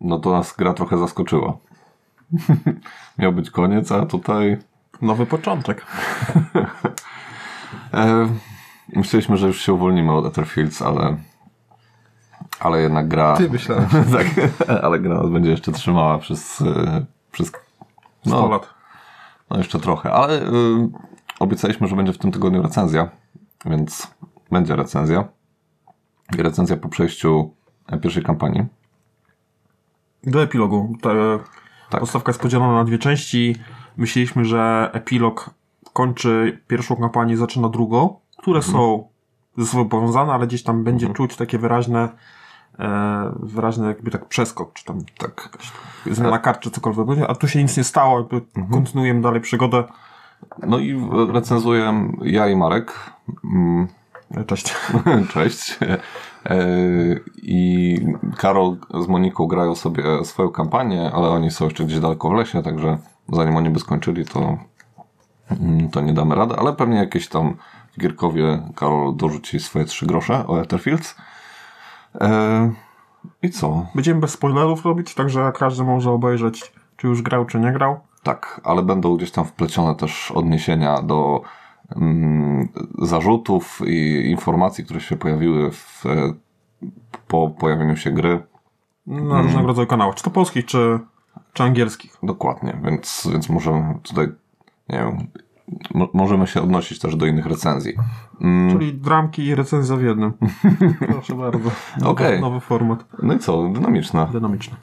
no to nas gra trochę zaskoczyła. Miał być koniec, a tutaj Nowy początek. E, myśleliśmy, że już się uwolnimy od Etherfields, ale ale jednak gra... Ty myślałem. tak, ale gra nas będzie jeszcze trzymała przez, e, przez 100 lat. no jeszcze trochę, ale y, obiecaliśmy, że będzie w tym tygodniu recenzja, więc będzie recenzja. I recenzja po przejściu pierwszej kampanii. Do epilogu. Ta Tak. Podstawka jest podzielona na dwie części. Myśleliśmy, że epilog kończy pierwszą kampanię, zaczyna drugą, które Mhm. są ze sobą powiązane, ale gdzieś tam będzie czuć takie wyraźne, e, wyraźny jakby tak przeskok, czy tam Tak. zmiana kart, czy cokolwiek będzie, a tu się nic nie stało, jakby Mhm. kontynuujemy dalej przygodę. No i recenzuję ja i Marek. Cześć. Cześć. E, I Karol z Moniką grają sobie swoją kampanię, ale oni są jeszcze gdzieś daleko w lesie, także zanim oni by skończyli, to, mm, to nie damy rady, ale pewnie jakieś tam w Gierkowie Karol dorzuci swoje trzy grosze o Etherfields. E, I co? Będziemy bez spoilerów robić, także każdy może obejrzeć, czy już grał, czy nie grał. Tak, ale będą gdzieś tam wplecione też odniesienia do zarzutów i informacji, które się pojawiły w, e, po pojawieniu się gry. Na Mhm. różnego rodzaju kanałach, czy to polskich, czy, czy angielskich. Dokładnie, więc, więc możemy tutaj, nie wiem, mo- możemy się odnosić też do innych recenzji. Mm, Czyli dramki i recenzja w jednym. Proszę bardzo. Nowy, Okej. nowy format. no i co, dynamiczna. Dynamiczny.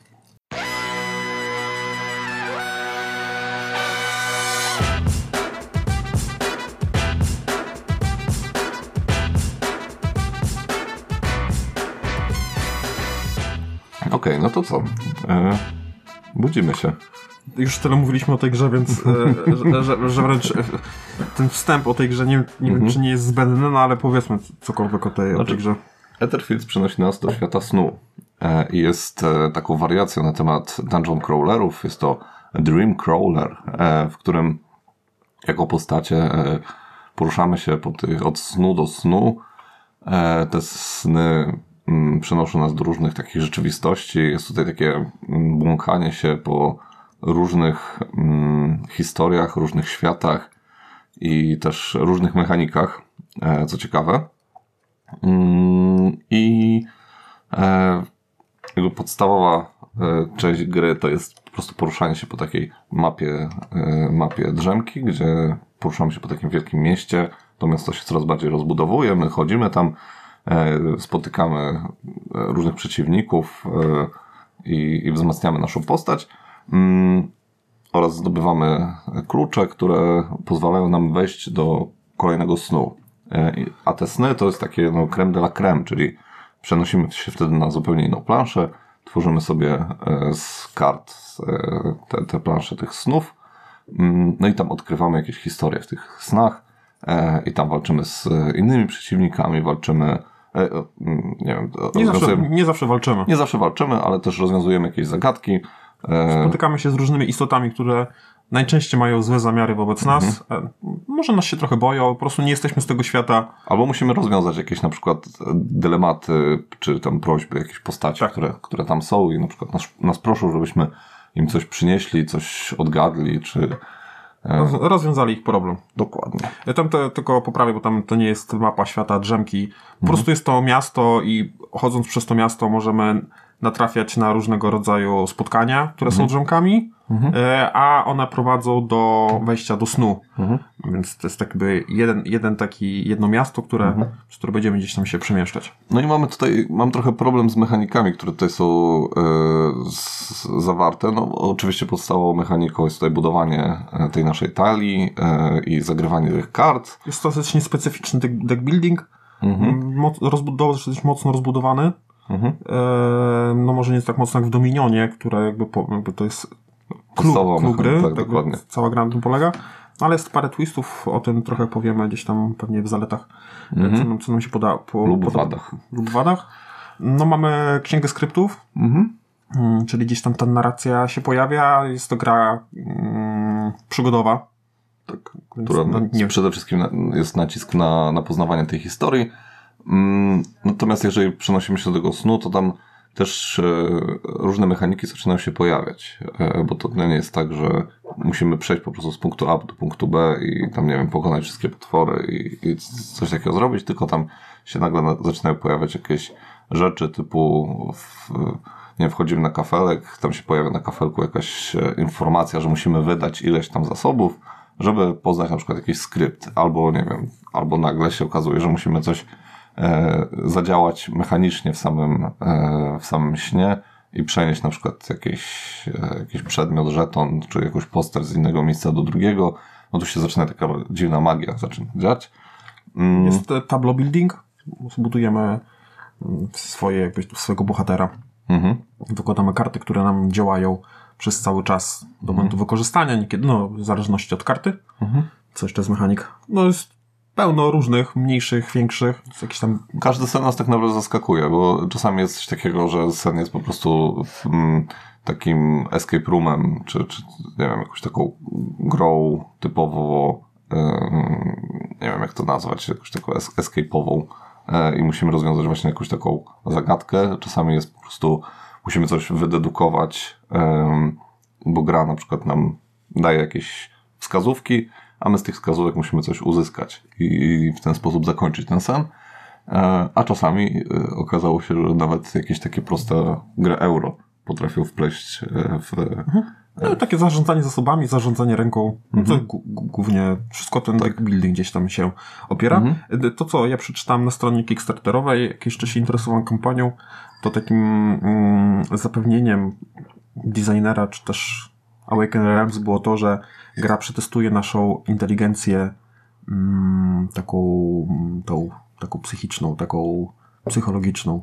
Okej, no to co? E, budzimy się. Już tyle mówiliśmy o tej grze, więc e, że, że, wręcz e, ten wstęp o tej grze nie, nie wiem, czy nie jest zbędny, no ale powiedzmy cokolwiek o tej, o tej grze. Etherfields przenosi nas do świata snu e, i jest e, taką wariacją na temat dungeon crawlerów. Jest to Dream Crawler, w którym jako postacie poruszamy się po tych, od snu do snu. Te sny przenoszą nas do różnych takich rzeczywistości. Jest tutaj takie mm, błąkanie się po różnych mm, historiach, różnych światach i też różnych mechanikach, e, co ciekawe. Mm, I e, jego podstawowa e, część gry to jest po prostu poruszanie się po takiej mapie, mapie drzemki, gdzie poruszamy się po takim wielkim mieście. To miasto się coraz bardziej rozbudowuje, my chodzimy tam, spotykamy e, różnych przeciwników e, i, i wzmacniamy naszą postać. Mm, oraz zdobywamy klucze, które pozwalają nam wejść do kolejnego snu. E, A te sny to jest takie no, creme de la creme, czyli przenosimy się wtedy na zupełnie inną planszę, tworzymy sobie e, z kart e, te, te plansze tych snów, Mm, no i tam odkrywamy jakieś historie w tych snach e, i tam walczymy z e, innymi przeciwnikami, walczymy, e, e, nie wiem, Nie zawsze, nie zawsze walczymy. nie zawsze walczymy, ale też rozwiązujemy jakieś zagadki. E, Spotykamy się z różnymi istotami, które najczęściej mają złe zamiary wobec nas. E, Może nas się trochę boją, po prostu nie jesteśmy z tego świata. Albo musimy rozwiązać jakieś na przykład dylematy, czy tam prośby, jakieś postaci, Tak. które, które tam są i na przykład nas, nas proszą, żebyśmy im coś przynieśli, coś odgadli, czy... Roz, rozwiązali ich problem. Dokładnie. Ja tam to tylko poprawię, bo tam to nie jest mapa świata drzemki. Po prostu jest to miasto i chodząc przez to miasto możemy natrafiać na różnego rodzaju spotkania, które są drzemkami, e, a one prowadzą do wejścia do snu. Więc to jest jakby jeden, jeden taki, jedno miasto, które, przez które będziemy gdzieś tam się przemieszczać. No i mamy tutaj, mam trochę problem z mechanikami, które tutaj są e, z, zawarte. No oczywiście podstawową mechaniką jest tutaj budowanie e, tej naszej talii e, i zagrywanie tych kart. Jest to dosyć specyficzny deck, building. Moc, rozbudowa dosyć mocno rozbudowany. Mhm. E, no może nie jest tak mocno jak w Dominionie, które jakby, po, jakby to jest klub, klub gry, tak, dokładnie. cała gra na tym polega. No, ale jest parę twistów, o tym trochę powiemy gdzieś tam pewnie w zaletach, e, co, nam, co nam się poda, po, Mhm. Lub poda- wadach. lub wadach. No mamy księgę skryptów, Mhm. mm, czyli gdzieś tam ta narracja się pojawia. Jest to gra mm, przygodowa. Tak, która no, nie, przede wszystkim jest nacisk na, na poznawanie tej historii. Mm, Natomiast jeżeli przenosimy się do tego snu, to tam też e, różne mechaniki zaczynają się pojawiać, e, bo to nie jest tak, że musimy przejść po prostu z punktu A do punktu B i tam, nie wiem, pokonać wszystkie potwory i, i coś takiego zrobić, tylko tam się nagle na, zaczynają pojawiać jakieś rzeczy typu w, nie wchodzimy na kafelek, tam się pojawia na kafelku jakaś e, informacja, że musimy wydać ileś tam zasobów, żeby poznać na przykład jakiś skrypt, albo nie wiem, albo nagle się okazuje, że musimy coś zadziałać mechanicznie w samym, e, w samym śnie i przenieść na przykład jakiś, e, jakiś przedmiot, żeton, czy jakąś poster z innego miejsca do drugiego, no tu się zaczyna taka dziwna magia zaczyna dziać. Mm. Jest e, tableau building, budujemy mm, swoje, jakby, swojego bohatera. Mhm. Wykładamy karty, które nam działają przez cały czas do mhm. momentu wykorzystania, niekiedy, no, w zależności od karty. Mhm. Co jeszcze z mechanik? No, jest pełno różnych, mniejszych, większych, jakiś tam... Każdy sen nas tak naprawdę zaskakuje, bo czasami jest coś takiego, że sen jest po prostu mm, takim escape roomem, czy, czy nie wiem, jakąś taką grą typowo yy, nie wiem jak to nazwać, jakąś taką escape'ową yy, i musimy rozwiązać właśnie jakąś taką zagadkę. Czasami jest po prostu musimy coś wydedukować, bo gra na przykład nam daje jakieś wskazówki, a my z tych wskazówek musimy coś uzyskać i w ten sposób zakończyć ten sen. E, a czasami e, okazało się, że nawet jakieś takie proste gry euro potrafią wpleść e, w. Mhm. No, takie zarządzanie zasobami, zarządzanie ręką, mhm. głównie wszystko ten tak. building gdzieś tam się opiera. Mhm. To, co ja przeczytałem na stronie Kickstarterowej, jak jeszcze się interesowałem kampanią, to takim mm, zapewnieniem designera, czy też Awaken Realms było to, że gra przetestuje naszą inteligencję mm, taką, tą, taką psychiczną, taką psychologiczną.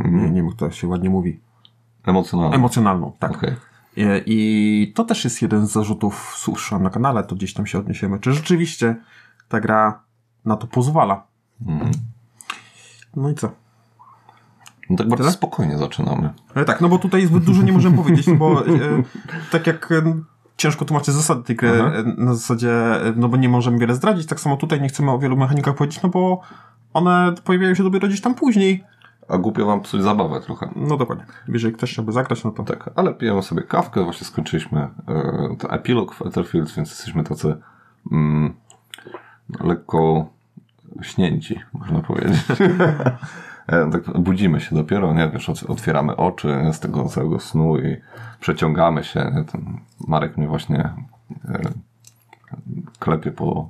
Mm. Nie, nie wiem, jak to się ładnie mówi. Emocjonalną. Emocjonalną, tak. Okay. I, I, to też jest jeden z zarzutów, słyszałem na kanale, to gdzieś tam się odniesiemy. Czy rzeczywiście ta gra na to pozwala? Mm. No i co? No tak bardzo Tyle? spokojnie zaczynamy. E, tak, no bo tutaj zbyt dużo nie możemy powiedzieć, bo e, tak jak e, ciężko tłumaczyć zasady tej gry Aha. na zasadzie, no bo nie możemy wiele zdradzić, tak samo tutaj nie chcemy o wielu mechanikach powiedzieć, no bo one pojawiają się dopiero gdzieś tam później. A głupio wam psuć zabawę trochę. No dokładnie. Jeżeli ktoś chciałby zagrać, no to... Tak, ale pijemy sobie kawkę, właśnie skończyliśmy e, ten epilog w Etherfield, więc jesteśmy tacy mm, lekko śnięci, można powiedzieć. E, tak budzimy się dopiero, nie wiesz, otwieramy oczy z tego całego snu i przeciągamy się. Nie? Ten Marek mnie właśnie e, klepie po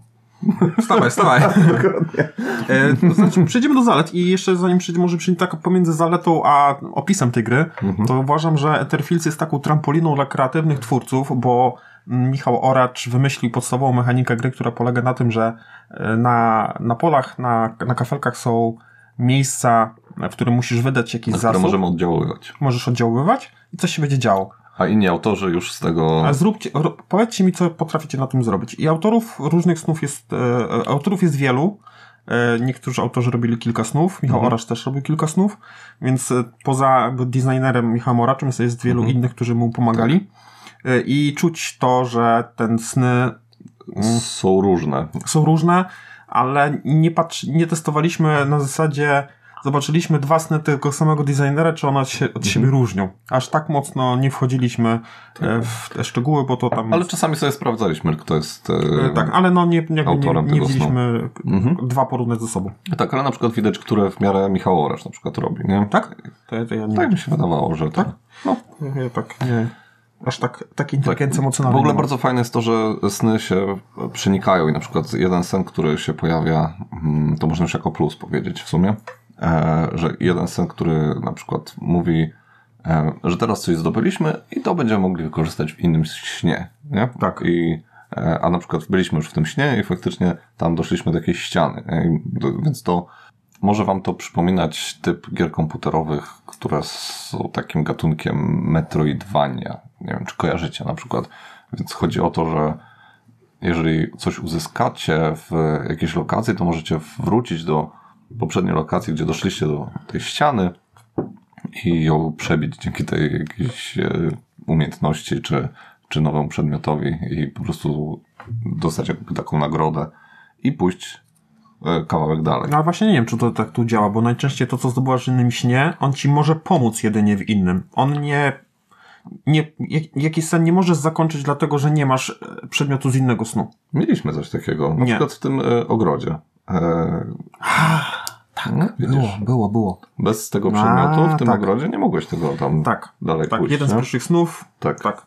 Wstawaj, wstawaj. e, to znaczy, przejdziemy do zalet i jeszcze zanim przejdziemy, może przejdziemy tak pomiędzy zaletą a opisem tej gry, mhm. to uważam, że Etherfields jest taką trampoliną dla kreatywnych twórców, bo Michał Oracz wymyślił podstawową mechanikę gry, która polega na tym, że na, na polach, na, na kafelkach są miejsca, w którym musisz wydać jakiś na zasób. możemy oddziaływać. Możesz oddziaływać i coś się będzie działo. A inni autorzy już z tego... A zróbcie, powiedzcie mi, co potraficie na tym zrobić. I autorów różnych snów jest, e, autorów jest wielu. E, niektórzy autorzy robili kilka snów, Michał mhm. Oracz też robił kilka snów, więc e, poza designerem Michałem Oraczem jest, jest wielu mhm. innych, którzy mu pomagali. Tak. E, I czuć to, że ten sny mm, są różne. Są różne ale nie, nie testowaliśmy na zasadzie zobaczyliśmy dwa sny tego samego designera, czy one się od siebie mhm. różnią. Aż tak mocno nie wchodziliśmy e, tak. w te szczegóły, bo to tam... Ale czasami sobie sprawdzaliśmy, kto jest e, Tak, ale no nie, nie, nie, nie widzieliśmy mhm. dwa porównać ze sobą. Tak, ale na przykład widać, które w miarę Michał Orasz na przykład robi, nie? Tak? To, to ja nie tak mi się wydawało, że tak. No. Ja tak nie aż tak, tak inteligencja tak. emocjonalna. W ogóle bardzo fajne jest to, że sny się przenikają i na przykład jeden sen, który się pojawia, mm, to można już jako plus powiedzieć w sumie, e, że jeden sen, który na przykład mówi, e, że teraz coś zdobyliśmy i to będziemy mogli wykorzystać w innym śnie, nie? Tak. I, e, a na przykład byliśmy już w tym śnie i faktycznie tam doszliśmy do jakiejś ściany, więc to może wam to przypominać typ gier komputerowych, które są takim gatunkiem Metroidvania. Nie wiem, czy kojarzycie na przykład. Więc chodzi o to, że jeżeli coś uzyskacie w jakiejś lokacji, to możecie wrócić do poprzedniej lokacji, gdzie doszliście do tej ściany i ją przebić dzięki tej jakiejś e, umiejętności czy, czy nowemu przedmiotowi i po prostu dostać jakby taką nagrodę i pójść e, kawałek dalej. No właśnie nie wiem, czy to tak tu działa, bo najczęściej to, co zdobywasz w innym śnie, on ci może pomóc jedynie w innym. On nie... nie jak- jakiś sen nie możesz zakończyć, dlatego że nie masz e, przedmiotu z innego snu. Mieliśmy coś takiego, na Nie. przykład w tym e, ogrodzie. E, tak, Było, było, było. Bez tego A, przedmiotu w tym tak. ogrodzie nie mogłeś tego tam Tak, dalej tak. pójść. jeden z nie? pierwszych snów. Tak. Tak.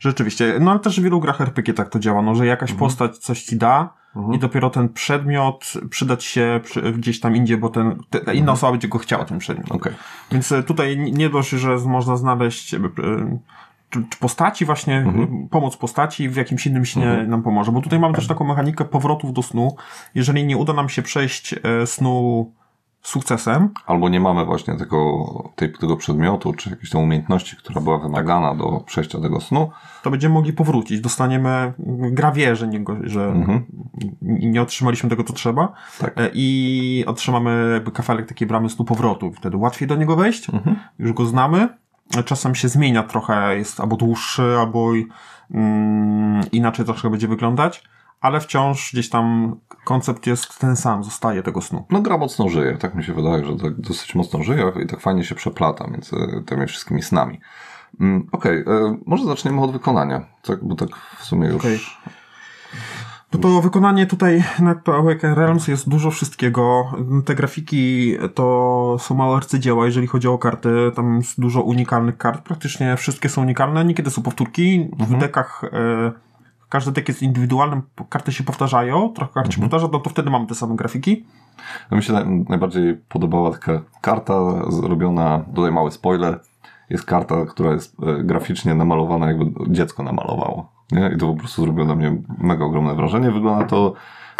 Rzeczywiście. No ale też w wielu grach RPG tak to działa, no, że jakaś Mhm. postać coś ci da i dopiero ten przedmiot przydać się gdzieś tam indziej, bo ten, te, ta inna osoba będzie go chciała, ten przedmiot. Mhm. Okej. Więc e, tutaj nie- dość, że można znaleźć e, e, czy, postaci właśnie, Mhm. pomoc postaci w jakimś innym śnie nam pomoże, bo tutaj mamy też taką mechanikę powrotów do snu. Jeżeli nie uda nam się przejść snu sukcesem, Albo nie mamy właśnie tego, tej, tego przedmiotu, czy jakiejś tam umiejętności, która była wymagana do przejścia tego snu. to będziemy mogli powrócić. Dostaniemy, gra wie, że, nie, że Mhm. nie otrzymaliśmy tego, co trzeba Tak. e, i otrzymamy jakby kafelek takiej bramy snu powrotu. Wtedy łatwiej do niego wejść, Mhm. już go znamy. Czasem się zmienia trochę, jest albo dłuższy, albo mm, inaczej troszkę będzie wyglądać, ale wciąż gdzieś tam koncept jest ten sam, zostaje tego snu. No gra mocno żyje, tak mi się wydaje, że tak dosyć mocno żyje i tak fajnie się przeplata między tymi wszystkimi snami. Mm, Okej, e, może zaczniemy od wykonania, tak, bo tak w sumie już... Okej. No to wykonanie tutaj na Awaken Realms jest dużo wszystkiego. Te grafiki to są małe arcydzieła, jeżeli chodzi o karty. Tam jest dużo unikalnych kart. Praktycznie wszystkie są unikalne. Niekiedy są powtórki. W dekach e, każdy dek jest indywidualny, karty się powtarzają, trochę kart się powtarza, no to wtedy mamy te same grafiki. No mi się naj- najbardziej podobała taka karta zrobiona, tutaj mały spoiler, jest karta, która jest e, graficznie namalowana, jakby dziecko namalowało. Nie? I to po prostu zrobiło na mnie mega ogromne wrażenie. Wygląda to,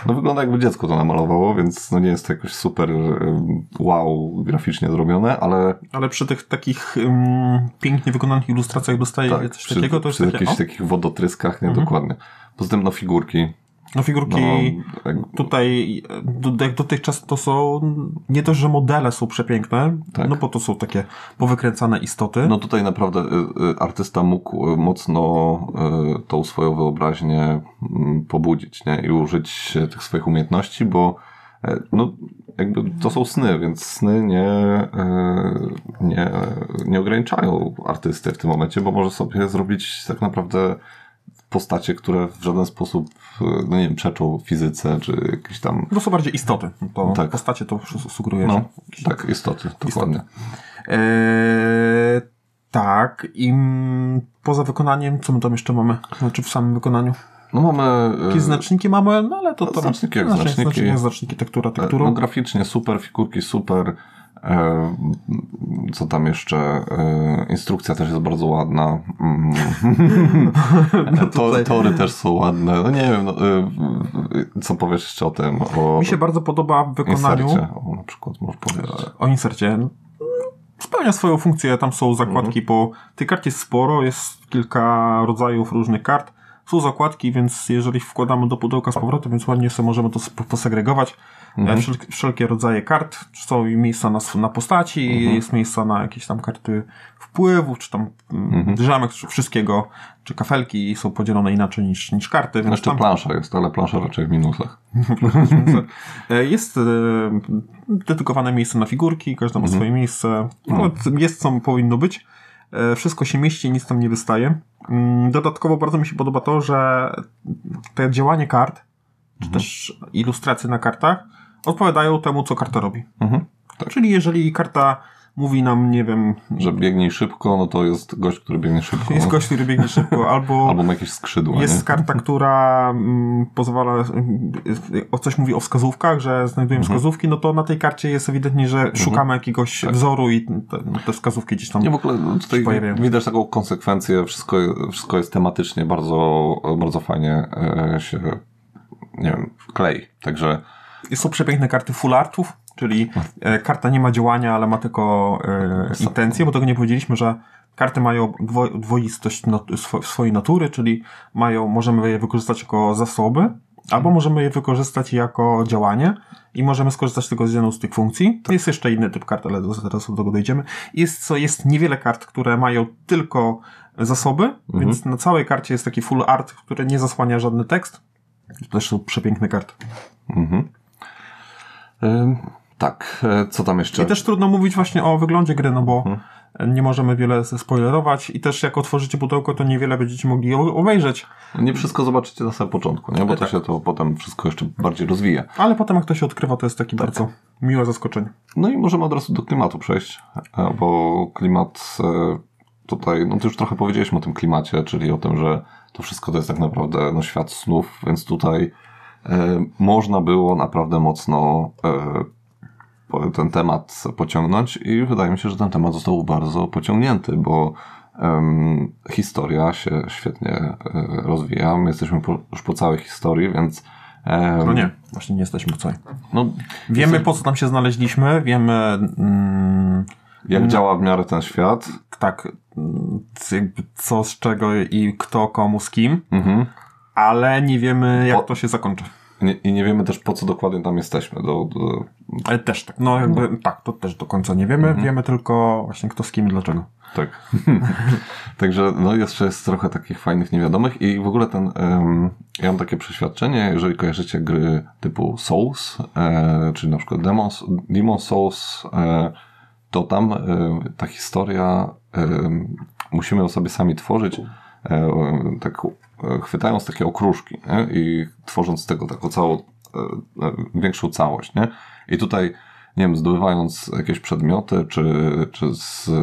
no wygląda jakby dziecko to namalowało, więc no nie jest to jakoś super e, wow graficznie zrobione, ale Ale przy tych takich mm, pięknie wykonanych ilustracjach dostaje tak, coś przy, takiego, to jest przy takie, jakichś o, takich wodotryskach, nie dokładnie. Poza tym no figurki, no figurki... no, jak, Tutaj jak dotychczas to są nie dość, że modele są przepiękne, Tak. no bo to są takie powykręcane istoty. No tutaj naprawdę y, y, artysta mógł y, mocno tą swoją wyobraźnię mm, pobudzić nie? i użyć y, tych swoich umiejętności, bo y, no, jakby to są sny, więc sny nie, y, nie, nie ograniczają artysty w tym momencie, bo może sobie zrobić tak naprawdę postacie, które w żaden sposób no nie wiem, przeczą fizyce, czy jakieś tam To są bardziej istoty. To Tak. postacie to su- sugeruje. no, tak, istoty, dokładnie. Eee, tak, i poza wykonaniem, co my tam jeszcze mamy? Znaczy w samym wykonaniu? No mamy... y, Jakieś znaczniki mamy, no ale to tam... Znaczniki jak znaczniki. Znaczniki, znaczniki tektura, tekturą. No graficznie super, figurki super. E, co tam jeszcze? E, instrukcja też jest bardzo ładna. To, tutaj- tory też są ładne. No nie wiem, no, e, co powiesz jeszcze o tym? O Mi się bardzo podoba w wykonaniu... insercie, o, na przykład możesz powiedzieć. o insercie. Spełnia swoją funkcję, tam są zakładki po... Tej karcie jest sporo, jest kilka rodzajów różnych kart. Są zakładki, więc jeżeli wkładamy do pudełka z powrotem, więc ładnie sobie możemy to posegregować. E, Wszel wszelkie rodzaje kart, są miejsca na, na postaci, jest miejsca na jakieś tam karty wpływów, czy tam mm, drzamek, czy wszystkiego, czy kafelki są podzielone inaczej niż, niż karty, więc Jeszcze tam plansza jest, ale plansza raczej w minusach. E, Jest e, dedykowane miejsce na figurki, każda ma swoje miejsce. No, jest co powinno być. E, Wszystko się mieści, nic tam nie wystaje. Mm, Dodatkowo bardzo mi się podoba to, że to działanie kart, czy też ilustracje na kartach odpowiadają temu, co karta robi. Mhm. Czyli jeżeli karta mówi nam, nie wiem, Że biegnij szybko, no to jest gość, który biegnie szybko. jest gość, który biegnie szybko, albo Albo ma jakieś skrzydła. Jest nie? karta, która mm, pozwala, o coś mówi o wskazówkach, że znajdujemy Mhm. wskazówki, no to na tej karcie jest ewidentnie, że szukamy jakiegoś wzoru i te, te wskazówki gdzieś tam. Tak. Nie, w ogóle tutaj się pojawiają. widać taką konsekwencję, wszystko, wszystko jest tematycznie bardzo, bardzo fajnie e, się, nie wiem, klei. Także Są przepiękne karty full artów, czyli e, karta nie ma działania, ale ma tylko e, intencję, bo tego nie powiedzieliśmy, że karty mają dwo, dwoistość not, swo, swojej natury, czyli mają, możemy je wykorzystać jako zasoby, albo możemy je wykorzystać jako działanie i możemy skorzystać tylko z jedną z tych funkcji. Jest jeszcze inny typ kart, ale zaraz do tego dojdziemy. Jest, co, jest niewiele kart, które mają tylko zasoby, więc na całej karcie jest taki full art, który nie zasłania żadny tekst. To też są przepiękne karty. mhm. Tak, e, co tam jeszcze? I też trudno mówić właśnie o wyglądzie gry, no bo Mhm. nie możemy wiele spoilerować i też jak otworzycie pudełko, to niewiele będziecie mogli obejrzeć, Nie wszystko zobaczycie na samym początku, nie? bo to Tak. się to potem wszystko jeszcze bardziej rozwija. ale potem jak to się odkrywa, to jest Tak. taki bardzo miłe zaskoczenie. No i możemy od razu do klimatu przejść, e, bo klimat e, tutaj, no ty już trochę powiedzieliśmy o tym klimacie, czyli o tym, że to wszystko to jest tak naprawdę no, świat snów, więc tutaj e, można było naprawdę mocno e, ten temat pociągnąć i wydaje mi się, że ten temat został bardzo pociągnięty, bo historia się świetnie e, rozwija. My jesteśmy po, już po całej historii, więc No nie, właśnie nie jesteśmy po całej. no, Wiemy po co tam się znaleźliśmy, wiemy mm, jak działa w miarę ten świat. tak, mm, co z czego i kto komu z kim, Mhm. Ale nie wiemy jak Po- to się zakończy. Nie, I nie wiemy też, po co dokładnie tam jesteśmy. Do, do, Ale też tak, no jakby tak, to też do końca nie wiemy, Mhm. wiemy tylko właśnie kto z kim i dlaczego. tak. Także no jeszcze jest trochę takich fajnych niewiadomych i w ogóle ten, em, ja mam takie przeświadczenie, jeżeli kojarzycie gry typu Souls, e, czyli na przykład Demons, Demon Souls, e, to tam e, ta historia musimy ją sobie sami tworzyć, e, tak chwytając takie okruszki nie? i tworząc z tego taką całą, e, e, większą całość. Nie? I tutaj nie wiem, zdobywając jakieś przedmioty, czy, czy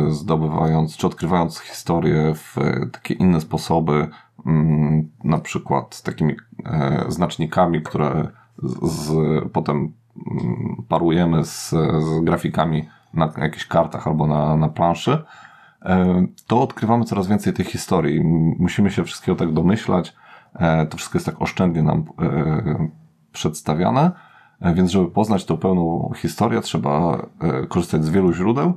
zdobywając, czy odkrywając historię w e, takie inne sposoby, mm, na przykład z takimi znacznikami, które z, z, potem mm, parujemy z, z grafikami na jakichś kartach albo na, na planszy, to odkrywamy coraz więcej tej historii. Musimy się wszystkiego tak domyślać. E, To wszystko jest tak oszczędnie nam e, przedstawiane. E, Więc, żeby poznać tą pełną historię, trzeba e, korzystać z wielu źródeł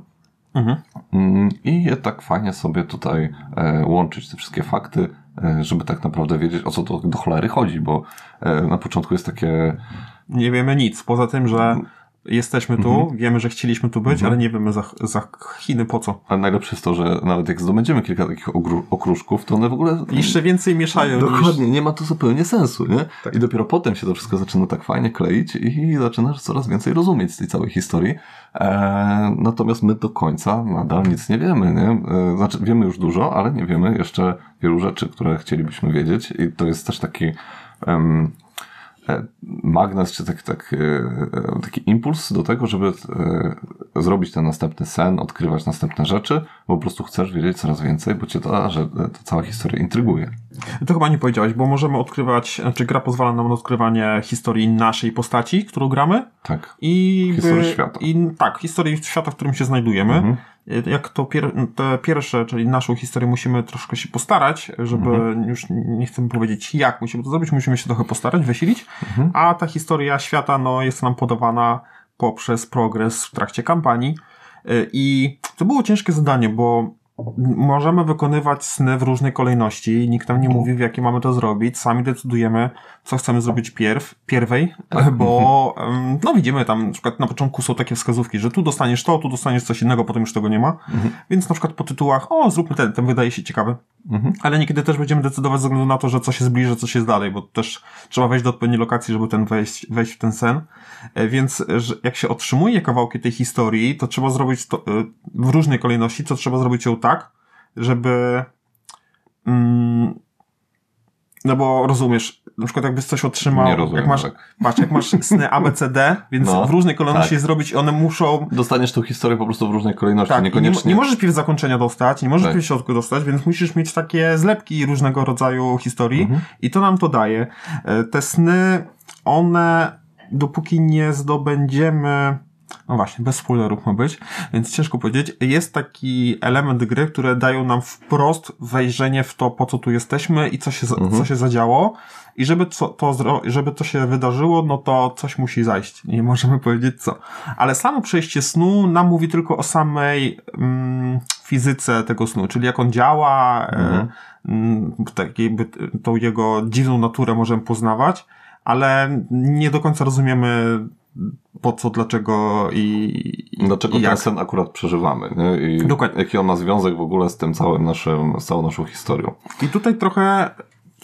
Mhm. Mm, i je tak fajnie sobie tutaj e, łączyć, te wszystkie fakty, e, żeby tak naprawdę wiedzieć, o co to do cholery chodzi, bo e, na początku jest takie Nie wiemy nic, poza tym, że jesteśmy tu, Mhm. wiemy, że chcieliśmy tu być, ale nie wiemy za, za Chiny po co. A najlepsze jest to, że nawet jak zdobędziemy kilka takich okruszków, to one w ogóle. Jeszcze więcej mieszają niż... Dokładnie, nie ma to zupełnie sensu, nie? I dopiero potem się to wszystko zaczyna tak fajnie kleić i zaczynasz coraz więcej rozumieć z tej całej historii. E, natomiast my do końca nadal nic nie wiemy, nie? E, znaczy, wiemy już dużo, ale nie wiemy jeszcze wielu rzeczy, które chcielibyśmy wiedzieć i to jest też taki magnes, czy tak, tak, e, taki impuls do tego, żeby e, zrobić ten następny sen, odkrywać następne rzeczy, bo po prostu chcesz wiedzieć coraz więcej, bo cię ta, że ta cała historia intryguje. To chyba nie powiedziałeś, bo możemy odkrywać, znaczy gra pozwala nam na odkrywanie historii naszej postaci, którą gramy Tak. i... Historii by- świata. I, tak, historii świata, w którym się znajdujemy. Mhm. Jak to pier, te pierwsze, czyli naszą historię musimy troszkę się postarać, żeby Mhm. już nie chcę powiedzieć jak musimy to zrobić, musimy się trochę postarać, wysilić, Mhm. a ta historia świata no, jest nam podawana poprzez progres w trakcie kampanii Y, i to było ciężkie zadanie, bo możemy wykonywać sny w różnej kolejności, nikt nam nie mówi w jakie mamy to zrobić, sami decydujemy co chcemy zrobić pierw, pierwej, bo em, no widzimy tam na przykład na początku są takie wskazówki, że tu dostaniesz to, tu dostaniesz coś innego, potem już tego nie ma, więc na przykład po tytułach, o zróbmy ten, ten wydaje się ciekawy, Mhm. ale niekiedy też będziemy decydować ze względu na to, że coś jest bliżej, coś jest dalej, bo też trzeba wejść do odpowiedniej lokacji, żeby ten wejść, wejść w ten sen. E, Więc jak się otrzymuje kawałki tej historii, to trzeba zrobić to e, w różnej kolejności, to trzeba zrobić ją tak, żeby mm, no bo rozumiesz, na przykład jakbyś coś otrzymał, Nie rozumiem, jak masz, tak. patrz, jak masz sny ABCD, więc No, w różnej kolejności tak. je zrobić i one muszą Dostaniesz tą historię po prostu w różnej kolejności, tak, i nie, niekoniecznie. nie możesz pierw zakończenia dostać, nie możesz Tak. pierw środku dostać, więc musisz mieć takie zlepki różnego rodzaju historii Mhm. i to nam to daje. E, Te sny, one dopóki nie zdobędziemy no właśnie, bez spoilerów ma być, więc ciężko powiedzieć. Jest taki element gry, które dają nam wprost wejrzenie w to, po co tu jesteśmy i co się, za- co się zadziało. I żeby co, to, żeby to się wydarzyło, no to coś musi zajść. Nie możemy powiedzieć co. Ale samo przejście snu nam mówi tylko o samej mm, fizyce tego snu, czyli jak on działa, e, mm, tak jakby tą jego dziwną naturę możemy poznawać, ale nie do końca rozumiemy po co, dlaczego i, i Dlaczego i ten jak. sen akurat przeżywamy, nie? I Dokładnie. jaki on ma związek w ogóle z tym całym naszym, z całą naszą historią. I tutaj trochę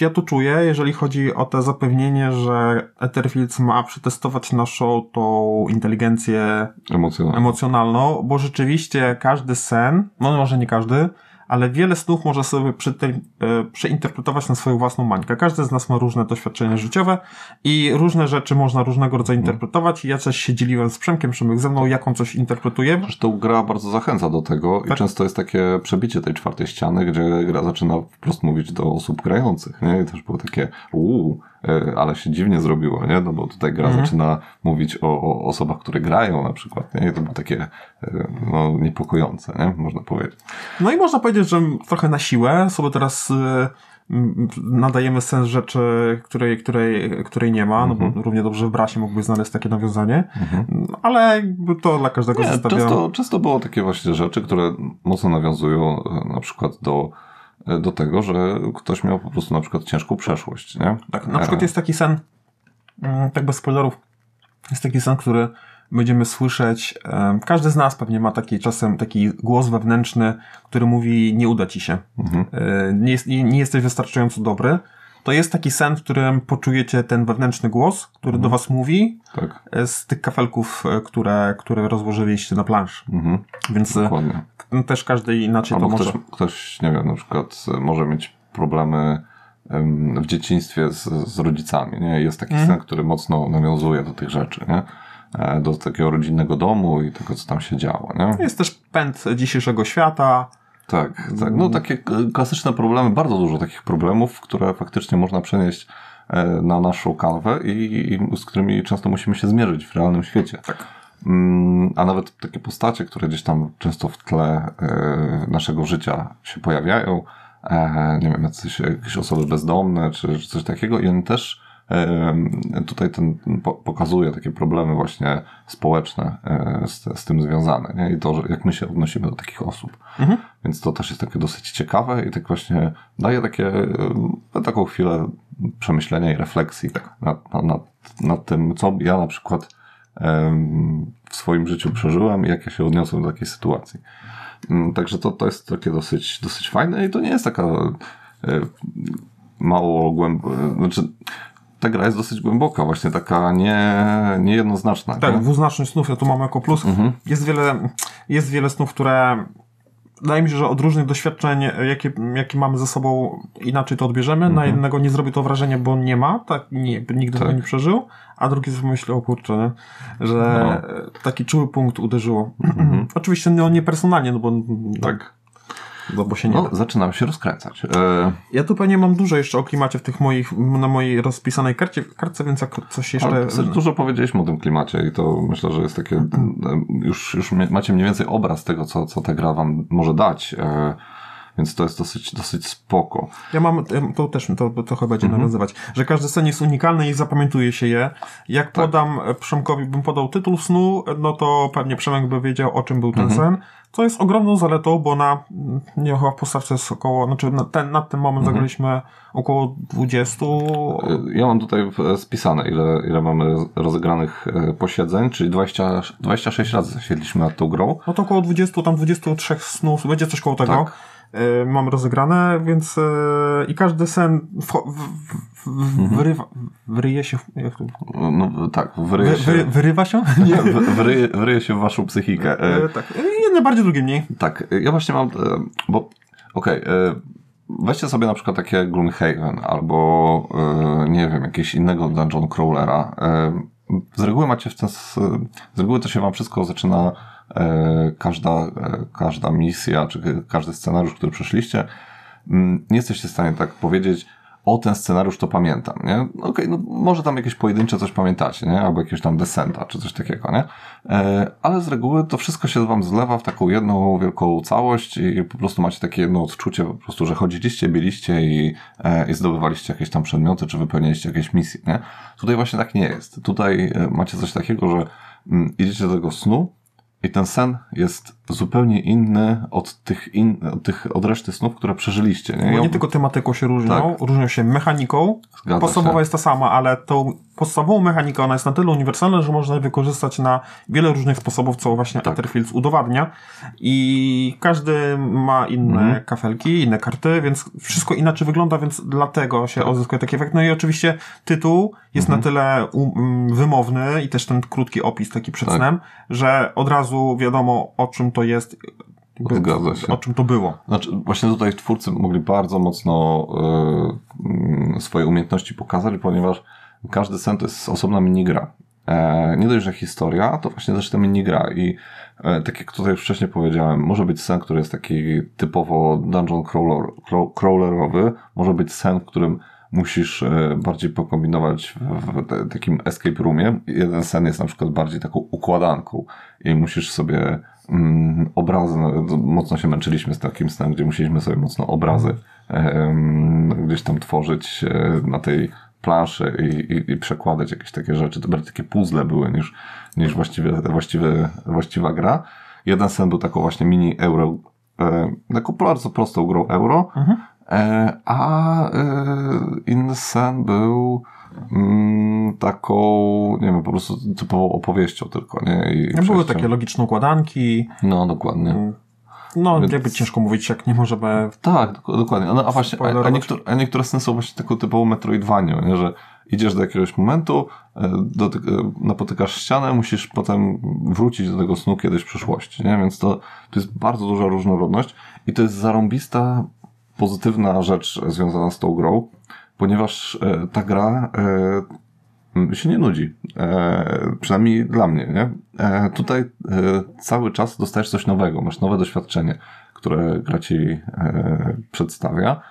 ja to czuję, jeżeli chodzi o to zapewnienie, że Etherfields ma przetestować naszą tą inteligencję Emocjonalnie. emocjonalną, bo rzeczywiście każdy sen, no może nie każdy, ale wiele snów może sobie e, przeinterpretować na swoją własną mańkę. Każdy z nas ma różne doświadczenia życiowe i różne rzeczy można różnego rodzaju interpretować. Ja też się dzieliłem z Przemkiem, Przemek ze mną, jak on coś interpretuje. Zresztą gra bardzo zachęca do tego Tak. i często jest takie przebicie tej czwartej ściany, gdzie gra zaczyna wprost mówić do osób grających, nie? I też było takie, uuu, ale się dziwnie zrobiło, nie? No bo tutaj gra Mhm. zaczyna mówić o, o osobach, które grają na przykład, nie? I to było takie, e, no, niepokojące, nie? Można powiedzieć. No i można powiedzieć, że trochę na siłę sobie teraz m, nadajemy sens rzeczy, której, której, której nie ma, no Mhm. bo równie dobrze w Brasie mógłbyś znaleźć takie nawiązanie, ale jakby to dla każdego Nie, zostawiam. często, często było takie właśnie rzeczy, które mocno nawiązują e, na przykład do, e, do tego, że ktoś miał po prostu na przykład ciężką przeszłość, nie? Tak, na przykład jest taki sen, mm, tak bez spoilerów, jest taki sen, który będziemy słyszeć, em, każdy z nas pewnie ma taki czasem taki głos wewnętrzny, który mówi nie uda ci się, Mhm. E, nie, jest, nie, nie jesteś wystarczająco dobry. To jest taki sen, w którym poczujecie ten wewnętrzny głos, który do was mówi Tak. e, z tych kafelków, e, które, które rozłożyliście na plansz. Mhm. Więc e, Dokładnie. też każdy inaczej Albo to może... ktoś, ktoś, nie wiem, na przykład może mieć problemy em, w dzieciństwie z, z rodzicami, nie? Jest taki Mhm. sen, który mocno nawiązuje do tych rzeczy, nie? Do takiego rodzinnego domu i tego, co tam się działo, nie? Jest też pęd dzisiejszego świata. Tak, tak. No takie k- klasyczne problemy, bardzo dużo takich problemów, które faktycznie można przenieść e, na naszą kanwę i, i z którymi często musimy się zmierzyć w realnym świecie. Tak. Mm, A nawet takie postacie, które gdzieś tam często w tle e, naszego życia się pojawiają, e, nie wiem, jacyś, jakieś osoby bezdomne czy, czy coś takiego i on też tutaj ten po, pokazuje takie problemy właśnie społeczne e, z, z tym związane nie? i to, że jak my się odnosimy do takich osób. Mhm. Więc to też jest takie dosyć ciekawe i tak właśnie daje takie, e, taką chwilę przemyślenia i refleksji nad, nad, nad, nad tym, co ja na przykład w swoim życiu przeżyłem i jak ja się odniosłem do takiej sytuacji. Mm, Także to, to jest takie dosyć, dosyć fajne i to nie jest taka e, mało głęboka, znaczy ta gra jest dosyć głęboka, właśnie taka nie, niejednoznaczna. Tak, nie? dwuznaczność snów ja tu mam jako plus. Mhm. Jest, wiele, jest wiele snów, które wydaje mi się, że od różnych doświadczeń, jakie, jakie mamy ze sobą, inaczej to odbierzemy. Na jednego nie zrobi to wrażenie, bo nie ma, tak, nie, nigdy tego Tak. nie przeżył, a drugi sobie myśli, o kurczę, nie? że No. taki czuły punkt uderzyło. Oczywiście no, nie personalnie, no bo, Tak. No, bo się nie No, zaczynam się rozkręcać. E, Ja tu pewnie mam dużo jeszcze o klimacie w tych moich, na mojej rozpisanej karcie, kartce, więc jak coś jeszcze... Ale dużo powiedzieliśmy o tym klimacie i to myślę, że jest takie, e, już, już macie mniej więcej obraz tego, co, co ta gra wam może dać, e, więc to jest dosyć, dosyć spoko. Ja mam, to też to, trochę będzie nawiązywać, że każdy sen jest unikalny i zapamiętuje się je. Jak podam e, Przemkowi, bym podał tytuł snu, no to pewnie Przemek by wiedział, o czym był ten sen. Co jest ogromną zaletą, bo na, nie chyba w postawce jest około, znaczy na ten, na ten moment zagraliśmy około 20, E, Ja mam tutaj w- spisane, ile, ile mamy rozegranych e, posiedzeń, czyli 20, 26 razy zasiedliśmy nad tą grą. no to około 20, tam 23 snów, będzie coś koło tego. Tak. E, Mam rozegrane, więc e, i każdy sen w, w, w, w, wyrywa, wyryje się, w- jak to, No tak, wy, wryje się, wy, wyrywa się? nie, wryje, wryje się w waszą psychikę. E, tak. Jedne bardziej, drugie mniej. Tak, ja właśnie mam, bo okej, e, weźcie sobie na przykład takie Gloomhaven albo nie wiem, jakiegoś innego dungeon crawlera. Z reguły macie w ten, z reguły to się wam wszystko zaczyna każda, e, każda misja, czy każdy scenariusz, który przeszliście, mm, nie jesteście w stanie tak powiedzieć, o ten scenariusz to pamiętam, nie? Okej, no może tam jakieś pojedyncze coś pamiętacie, nie? Albo jakiegoś tam desenta, czy coś takiego, nie? E, ale z reguły to wszystko się wam zlewa w taką jedną wielką całość i po prostu macie takie jedno odczucie po prostu, że chodziliście, byliście i, e, i zdobywaliście jakieś tam przedmioty, czy wypełnialiście jakieś misje, nie? Tutaj właśnie tak nie jest. Tutaj e, macie coś takiego, że mm, idziecie do tego snu i ten sen jest zupełnie inny od tych, in, od tych od reszty snów, które przeżyliście. Nie? Bo I nie on- tylko tematyką się różnią, Tak. różnią się mechaniką. Zgadza Podstawowa się. jest ta sama, ale tą podstawową mechanikę ona jest na tyle uniwersalna, że można je wykorzystać na wiele różnych sposobów, co właśnie Tak. Etherfields udowadnia. I każdy ma inne Mhm. kafelki, inne karty, więc wszystko inaczej wygląda, więc dlatego się uzyskuje taki efekt. No i oczywiście tytuł jest Mhm. na tyle um, wymowny i też ten krótki opis taki przed Tak. snem, że od razu wiadomo o czym to jest, jakby Zgadza się. o czym to było. Znaczy, właśnie tutaj twórcy mogli bardzo mocno e, mm, swoje umiejętności pokazać, ponieważ każdy sen to jest osobna minigra. E, nie dość, że historia, to właśnie też ta minigra i e, tak jak tutaj już wcześniej powiedziałem, może być sen, który jest taki typowo dungeon crawler, craw- crawlerowy, może być sen, w którym musisz e, bardziej pokombinować w, te, takim escape roomie. Jeden sen jest na przykład bardziej taką układanką i musisz sobie obrazy, no, mocno się męczyliśmy z takim snem, gdzie musieliśmy sobie mocno obrazy gdzieś tam tworzyć e, na tej planszy i, i, i przekładać jakieś takie rzeczy. To bardziej takie puzzle były niż, niż właściwie, właściwe, właściwa gra. Jeden sen był taką właśnie mini euro, e, taką bardzo prostą grą euro, e, a e, inny sen był mm, taką, nie wiem, po prostu typową opowieścią tylko, nie? I Były takie logiczne układanki, No, dokładnie. No, Więc- jakby ciężko mówić, jak nie możemy. Tak, dok- dokładnie. No, a właśnie, a, a, niektóre, a niektóre sceny są właśnie taką typową Metroidvanią, nie? że idziesz do jakiegoś momentu, e, dotyk, e, napotykasz ścianę, musisz potem wrócić do tego snu kiedyś w przyszłości, nie? Więc to, to jest bardzo duża różnorodność i to jest zarąbista, pozytywna rzecz związana z tą grą, ponieważ e, ta gra e, się nie nudzi. E, przynajmniej dla mnie, nie? E, tutaj e, cały czas dostajesz coś nowego, masz nowe doświadczenie, które gra ci e, przedstawia,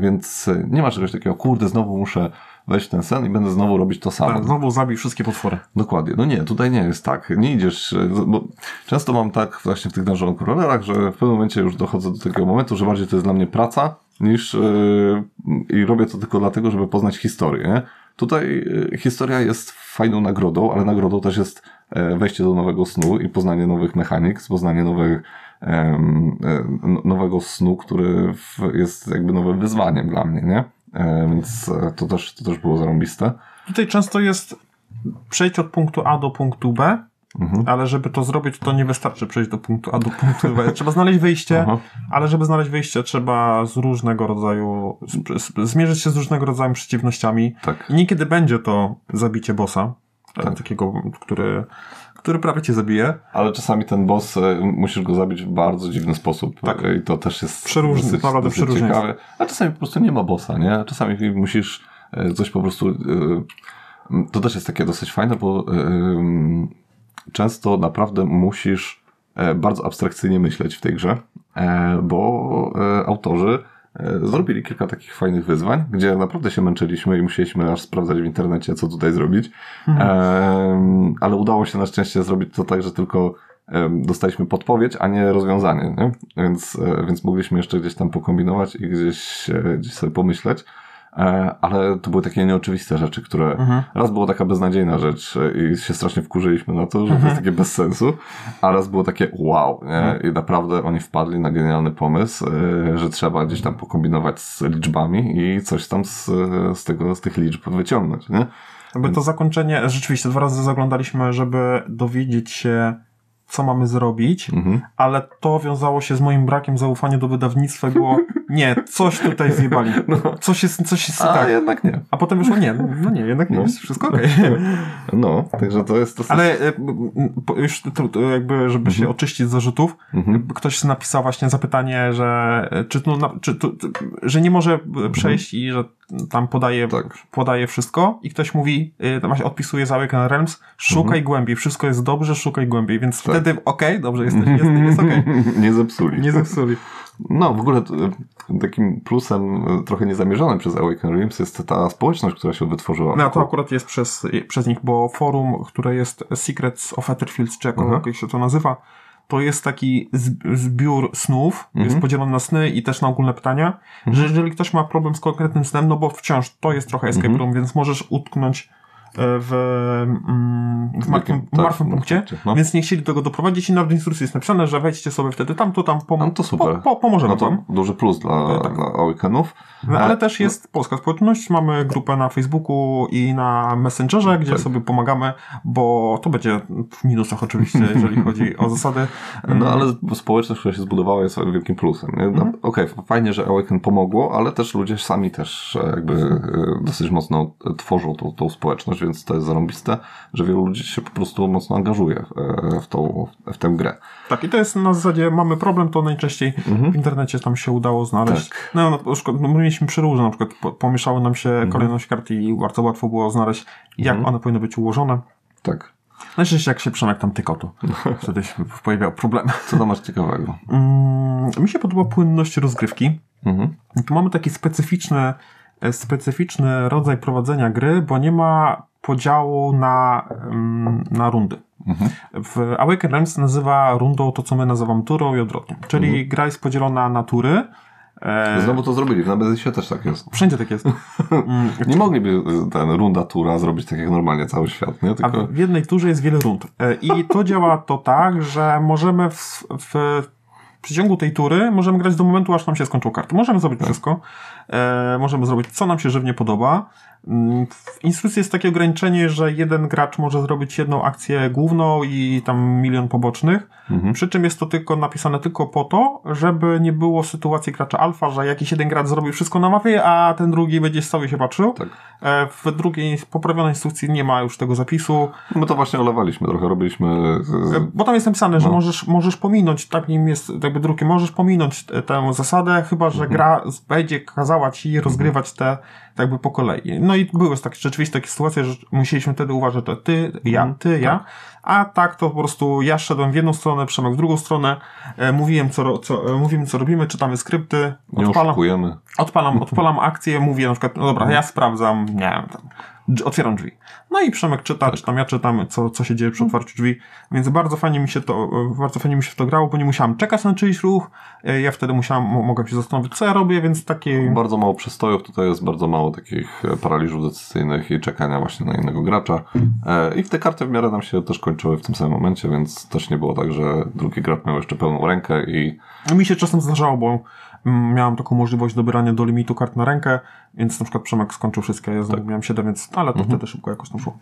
więc nie ma czegoś takiego, kurde, znowu muszę wejść w ten sen i będę znowu robić to samo. Tak, znowu zabij wszystkie potwory. Dokładnie. No nie, tutaj nie jest tak. Nie idziesz, bo często mam tak właśnie w tych dungeon crawlerach, że w pewnym momencie już dochodzę do takiego momentu, że bardziej to jest dla mnie praca niż yy, i robię to tylko dlatego, żeby poznać historię. Tutaj yy, historia jest fajną nagrodą, ale nagrodą też jest e, wejście do nowego snu i poznanie nowych mechanik, poznanie nowych e, no- nowego snu, który jest jakby nowym wyzwaniem dla mnie, nie? E, więc e, to też, to też było zarąbiste. Tutaj często jest przejść od punktu A do punktu B, Mhm. ale żeby to zrobić, to nie wystarczy przejść do punktu A do punktu B. Trzeba znaleźć wyjście, Aha. ale żeby znaleźć wyjście, trzeba z różnego rodzaju, z, zmierzyć się z różnego rodzaju przeciwnościami. Tak. I niekiedy będzie to zabicie bossa, e, Tak. takiego, który, który prawie cię zabije. Ale czasami ten boss, e, musisz go zabić w bardzo dziwny sposób. Tak. E, I to też jest Przeróżny, dosyć, naprawdę dosyć przeróżnie ciekawe. A czasami po prostu nie ma bossa, nie? Czasami musisz coś po prostu... e, To też jest takie dosyć fajne, bo em, często naprawdę musisz e, bardzo abstrakcyjnie myśleć w tej grze, e, bo e, autorzy zrobili kilka takich fajnych wyzwań, gdzie naprawdę się męczyliśmy i musieliśmy aż sprawdzać w internecie, co tutaj zrobić. Em, ale udało się na szczęście zrobić to tak, że tylko dostaliśmy podpowiedź, a nie rozwiązanie, nie? Więc, więc mogliśmy jeszcze gdzieś tam pokombinować i gdzieś, gdzieś sobie pomyśleć. E, Ale to były takie nieoczywiste rzeczy, które raz było taka beznadziejna rzecz i się strasznie wkurzyliśmy na to, że to jest takie bez sensu, a raz było takie wow, nie? I naprawdę oni wpadli na genialny pomysł, e, że trzeba gdzieś tam pokombinować z liczbami i coś tam z, z tego, z tych liczb wyciągnąć, nie? Jakby to zakończenie, rzeczywiście dwa razy zaglądaliśmy, żeby dowiedzieć się, co mamy zrobić, Mhm. ale to wiązało się z moim brakiem zaufania do wydawnictwa było, nie, coś tutaj zjebali. Coś jest, coś jest No. A tak. jednak nie. A potem wyszło, nie, no nie, jednak nie, No. jest wszystko okej. No, także to jest. Ale e, m, po- już jakby, żeby się oczyścić z zarzutów, Mhm. ktoś napisał właśnie zapytanie, że e, czy, no, czy tu, że nie może e, przejść i że tam podaje, Mhm. Tak. podaje wszystko i ktoś mówi, y, właśnie odpisuje za Awaken Realms, szukaj głębiej, wszystko jest dobrze, szukaj głębiej, więc Mhm. Tak. wtedy okej, dobrze, jest, jest, jest okej. nie zepsuli. Nie zepsuli. No, w ogóle e, takim plusem e, trochę niezamierzonym przez Awaken Realms jest ta społeczność, która się wytworzyła. No to akurat jest przez, przez nich, bo forum, które jest Secrets of Etherfields, czy jako, Mhm. jak się to nazywa, to jest taki zb- zbiór snów, Mhm. jest podzielony na sny i też na ogólne pytania, że jeżeli ktoś ma problem z konkretnym snem, no bo wciąż to jest trochę escape Mhm. room, więc możesz utknąć w, mm, w martwym, tak, martwym punkcie, punkcie, no. więc nie chcieli tego doprowadzić i nawet w instrukcji jest napisane, że wejdźcie sobie wtedy tam, to tam pom- No to super. Po, po, pomożemy No to wam. duży plus dla, tak. dla Awakenów. No, ale E, też jest polska społeczność, mamy grupę na Facebooku i na Messengerze, gdzie Tak. sobie pomagamy, bo to będzie w minusach oczywiście, jeżeli chodzi o zasady. No ale społeczność, która się zbudowała jest wielkim plusem. No, Mhm. Okej, fajnie, że Awaken pomogło, ale też ludzie sami też e, jakby e, dosyć mocno e, tworzą tą, tą społeczność, więc to jest zarąbiste, że wielu ludzi się po prostu mocno angażuje e, w tą, w tę grę. Tak, i to jest na zasadzie, mamy problem, to najczęściej w internecie tam się udało znaleźć. Tak. No, na przykład, no, my mieliśmy przeróżne, na przykład po, pomieszały nam się kolejność kart i bardzo łatwo było znaleźć, jak one powinny być ułożone. Tak. Najczęściej jak się Przemek tam tykał, to wtedy się pojawiały problemy. Co tam masz ciekawego? Mm, mi się podoba płynność rozgrywki. Mhm. Tu mamy taki specyficzny, e, specyficzny rodzaj prowadzenia gry, bo nie ma podziału na, na rundy. W Awaken Realms nazywa rundą to, co my nazywamy turą i odwrotnie. Czyli gra jest podzielona na tury. E, Znowu to zrobili, w Nemezisie też tak jest. wszędzie tak jest. Mm, Nie mogliby ten runda tura zrobić tak jak normalnie cały świat, nie? A Tylko... w jednej turze jest wiele rund. E, I to działa to tak, że możemy w, w przeciągu tej tury możemy grać do momentu, aż nam się skończą karty. Możemy zrobić wszystko. E, możemy zrobić, co nam się żywnie podoba. Mm, W instrukcji jest takie ograniczenie, że jeden gracz może zrobić jedną akcję główną i tam milion pobocznych. Przy czym jest to tylko napisane tylko po to, żeby nie było sytuacji gracza alfa, że jakiś jeden gracz zrobi wszystko na mapie, a ten drugi będzie i się patrzył. Tak. E, W drugiej poprawionej instrukcji nie ma już tego zapisu. My to właśnie olewaliśmy trochę, robiliśmy... E, Bo tam jest napisane, że No. możesz, możesz pominąć, tak nim jest jakby drugie, możesz pominąć tę zasadę, chyba że Mhm. gra będzie kazała ci rozgrywać te jakby po kolei. No i były tak, rzeczywiście takie sytuacje, że musieliśmy wtedy uważać, że ty, ja, Mhm. ty, ja, a tak to po prostu ja szedłem w jedną stronę, Przemek w drugą stronę, e, mówiłem co, co, e, mówimy co robimy, czytamy skrypty, Nie odpalam, oszukujemy. odpalam, odpalam akcję, mówię na przykład, no dobra, ja sprawdzam, nie wiem, tam, otwieram drzwi. No i Przemek czyta, czytam, ja czytam, co, co się dzieje przy otwarciu drzwi, więc bardzo fajnie mi się to, bardzo fajnie mi się w to grało, bo nie musiałem czekać na czyjś ruch, e, ja wtedy musiałem, mo- mogłem się zastanowić, co ja robię, więc takie... Bardzo mało przystojów, tutaj jest bardzo mało takich e, paraliżów decyzyjnych i czekania właśnie na innego gracza. E, I te karty w miarę nam się też kończyły w tym samym momencie, więc też nie było tak, że drugi gracz miał jeszcze pełną rękę i Mi się czasem zdarzało, bo miałem taką możliwość dobierania do limitu kart na rękę, więc na przykład Przemek skończył wszystkie, ja znowu miałem 7, więc, ale to wtedy szybko jakoś tam szło.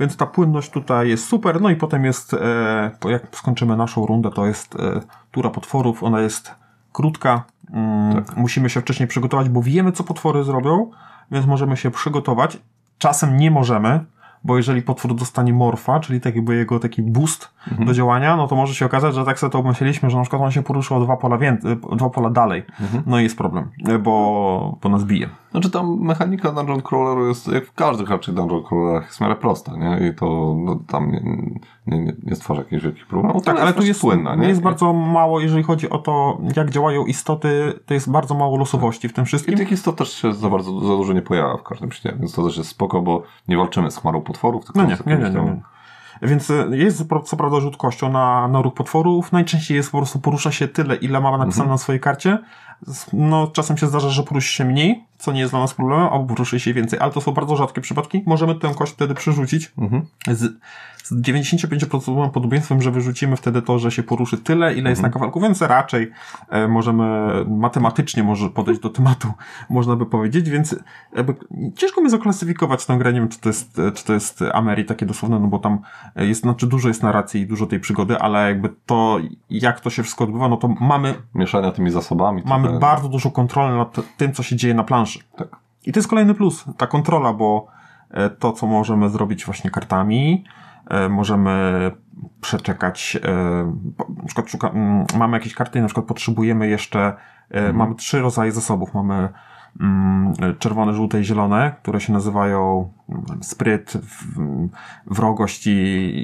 Więc ta płynność tutaj jest super, no i potem jest, e, jak skończymy naszą rundę, to jest e, tura potworów, ona jest krótka, mm, musimy się wcześniej przygotować, bo wiemy, co potwory zrobią, więc możemy się przygotować. Czasem nie możemy, bo jeżeli potwór dostanie morfa, czyli tak jakby jego taki boost do działania, no to może się okazać, że tak sobie to obmyśleliśmy, że na przykład on się poruszył o dwa pola, wię- dwa pola dalej. No i jest problem, bo, bo nas bije. Znaczy tam mechanika Dungeon Crawleru jest, jak w każdych raczej Dungeon Crawlerach, jest w miarę prosta, nie? I to no, tam nie, nie, stwarza jakichś wielkich problemów. Tak, ale tu jest, płynna, nie? jest bardzo mało, jeżeli chodzi o to, jak działają istoty, to jest bardzo mało losowości w tym I wszystkim. tych istot też się za bardzo, za dużo nie pojawia w każdym śnie, więc to też jest spoko, bo nie walczymy z chmarą potworów, tylko No nie, nie, nie, nie. Więc y, jest co prawda rzut kością na, na ruch potworów. Najczęściej jest po prostu porusza się tyle, ile ma napisane Mhm. na swojej karcie. No, czasem się zdarza, że poruszy się mniej, co nie jest dla nas problemem, albo poruszy się więcej, ale to są bardzo rzadkie przypadki. Możemy tę kość wtedy przerzucić Mhm. z, z 95% podobieństwem, że wyrzucimy wtedy to, że się poruszy tyle, ile jest na kawałku, więc raczej e, możemy matematycznie może podejść do tematu, można by powiedzieć, więc jakby, ciężko mi zaklasyfikować tę grę, nie wiem, czy to jest, e, czy to jest Ameri takie dosłowne, no bo tam e, jest, znaczy dużo jest narracji i dużo tej przygody, ale jakby to, jak to się wszystko odbywa, no to mamy, Mieszania tymi zasobami. mamy trochę- bardzo dużą kontrolę nad tym, co się dzieje na planszy. Tak. I to jest kolejny plus, ta kontrola, bo e, to, co możemy zrobić właśnie kartami, e, możemy przeczekać, e, na przykład szuka, mm, mamy jakieś karty i na przykład potrzebujemy jeszcze, e, mamy trzy rodzaje zasobów, mamy czerwone, żółte i zielone, które się nazywają mm, spryt, wrogość i,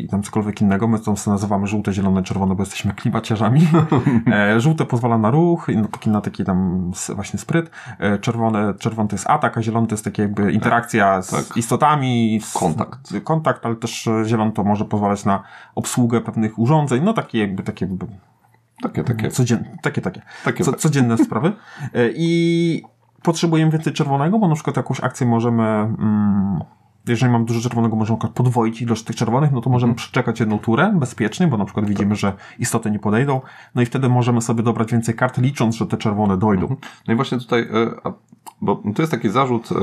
i tam cokolwiek innego. My to nazywamy żółte, zielone, czerwone, bo jesteśmy klimaciarzami. e, żółte pozwala na ruch, i na taki, tam właśnie spryt. E, czerwone, czerwony to jest atak, a zielony to jest takie jakby interakcja z tak. istotami. Z, Kontakt. Kontakt, ale też e, zielony to może pozwalać na obsługę pewnych urządzeń. No takie jakby, takie Takie, takie. Codzienne, takie, takie. Takie, Co, takie. codzienne sprawy. I potrzebujemy więcej czerwonego, bo na przykład jakąś akcję możemy. Mm, jeżeli mam dużo czerwonego, możemy podwoić ilość tych czerwonych, no to możemy Mhm. przeczekać jedną turę bezpiecznie, bo na przykład widzimy, że istoty nie podejdą, no i wtedy możemy sobie dobrać więcej kart, licząc, że te czerwone dojdą. No i właśnie tutaj, e, bo to jest taki zarzut, e,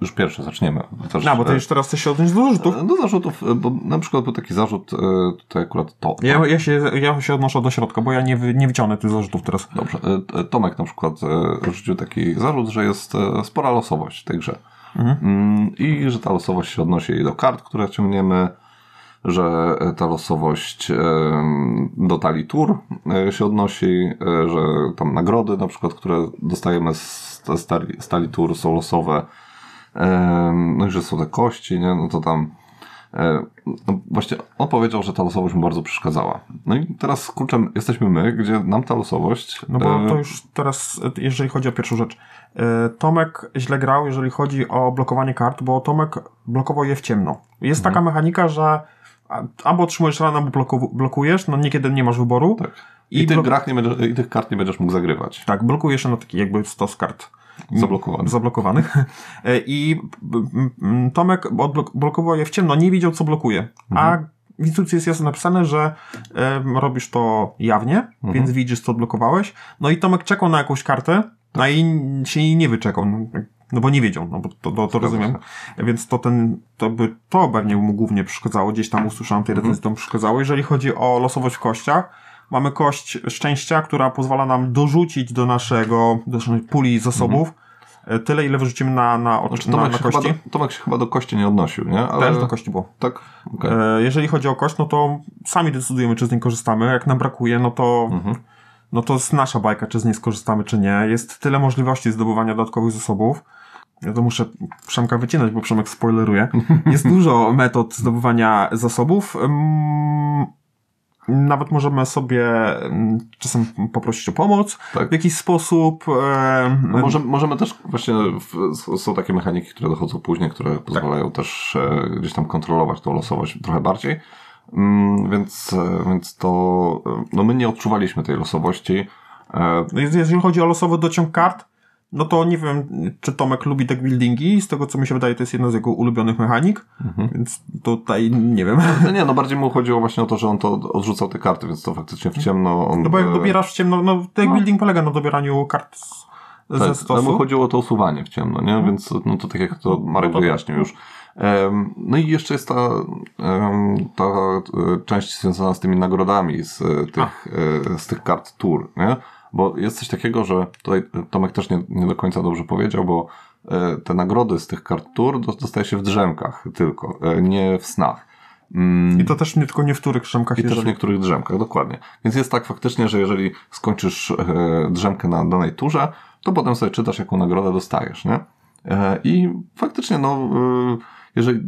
już pierwszy zaczniemy. Też, No, bo ty e, już teraz chcesz się odnieść do zarzutów. Do zarzutów, e, bo na przykład był taki zarzut, e, tutaj akurat to. Ja, ja, się, ja się odnoszę do środka, bo ja nie, nie wyciągnę tych zarzutów teraz. Dobrze. E, e, Tomek na przykład e, rzucił taki zarzut, że jest e, spora losowość w tej grze. Mm, I że ta losowość się odnosi do kart, które ciągniemy, że e, ta losowość e, do talii tur e, się odnosi, że tam nagrody na przykład, które dostajemy z, z, talii tur są losowe, no i że są te kości, nie? no to tam no właśnie on powiedział, że ta losowość mu bardzo przeszkadzała. No i teraz kurczę, jesteśmy my, gdzie nam ta losowość No bo to już teraz, jeżeli chodzi o pierwszą rzecz. Tomek źle grał, jeżeli chodzi o blokowanie kart, bo Tomek blokował je w ciemno. Jest taka mechanika, że albo otrzymujesz ranę, albo bloku- blokujesz, no niekiedy nie masz wyboru. Tak. I, I tych grach nie będziesz, i tych kart nie będziesz mógł zagrywać. Tak, blokujesz na taki jakby stos kart. Zablokowany. Zablokowanych. E, I Tomek blokował je w ciemno, nie wiedział co blokuje. A w instrukcji jest jasno napisane, że em, robisz to jawnie, więc widzisz co odblokowałeś. No i Tomek czekał na jakąś kartę, no i się jej nie wyczekał. No, bo nie wiedział, no bo to, to, to rozumiem. Więc to ten, to by, to pewnie mu głównie przeszkadzało. Gdzieś tam usłyszałem tej recenzji, to mu przeszkadzało. Jeżeli chodzi o losowość w kościach, mamy kość szczęścia, która pozwala nam dorzucić do naszego, do naszej puli zasobów e, tyle, ile wyrzucimy na, na, oczy, Znaczy, na, Tomek, na kości. do, Tomek się chyba do kości nie odnosił, nie? Ale Też do kości było. tak? Okej. E, jeżeli chodzi o kość, no to sami decydujemy, czy z niej korzystamy. Jak nam brakuje, no to, Mhm. no to jest nasza bajka, czy z niej skorzystamy, czy nie. Jest tyle możliwości zdobywania dodatkowych zasobów. Ja to muszę Przemka wycinać, bo Przemek spoileruje. Jest dużo metod zdobywania zasobów. Nawet możemy sobie czasem poprosić o pomoc Tak. w jakiś sposób. No może, możemy też, właśnie są takie mechaniki, które dochodzą później, które pozwalają też e, gdzieś tam kontrolować tą losowość trochę bardziej. Mm, więc, e, więc to, e, no my nie odczuwaliśmy tej losowości. No Jeż- Jeżeli chodzi o losowy dociąg kart, no to nie wiem, czy Tomek lubi deck buildingi. Z tego, co mi się wydaje, to jest jedna z jego ulubionych mechanik. Więc tutaj nie wiem. no nie, no bardziej mu chodziło właśnie o to, że on to odrzucał te karty, więc to faktycznie w ciemno on... No bo jak e, dobierasz w ciemno, no deck building polega na dobieraniu kart z, ze Tak, ale mu stosu. chodziło o to usuwanie w ciemno, nie? Więc no to tak jak to Marek No to- wyjaśnił już. No i jeszcze jest ta, ta e, część związana z tymi nagrodami z e, tych, e, z tych kart tour, nie? Bo jest coś takiego, że tutaj Tomek też nie, nie do końca dobrze powiedział, bo e, te nagrody z tych kart tour do- dostaje się w drzemkach tylko, e, nie w snach. Mm, I to też nie tylko nie w których szemkach i też w jeżeli... niektórych drzemkach, dokładnie. Więc jest tak faktycznie, że jeżeli skończysz e, drzemkę na danej turze, to potem sobie czytasz, jaką nagrodę dostajesz, nie? E, I faktycznie, no, e, jeżeli,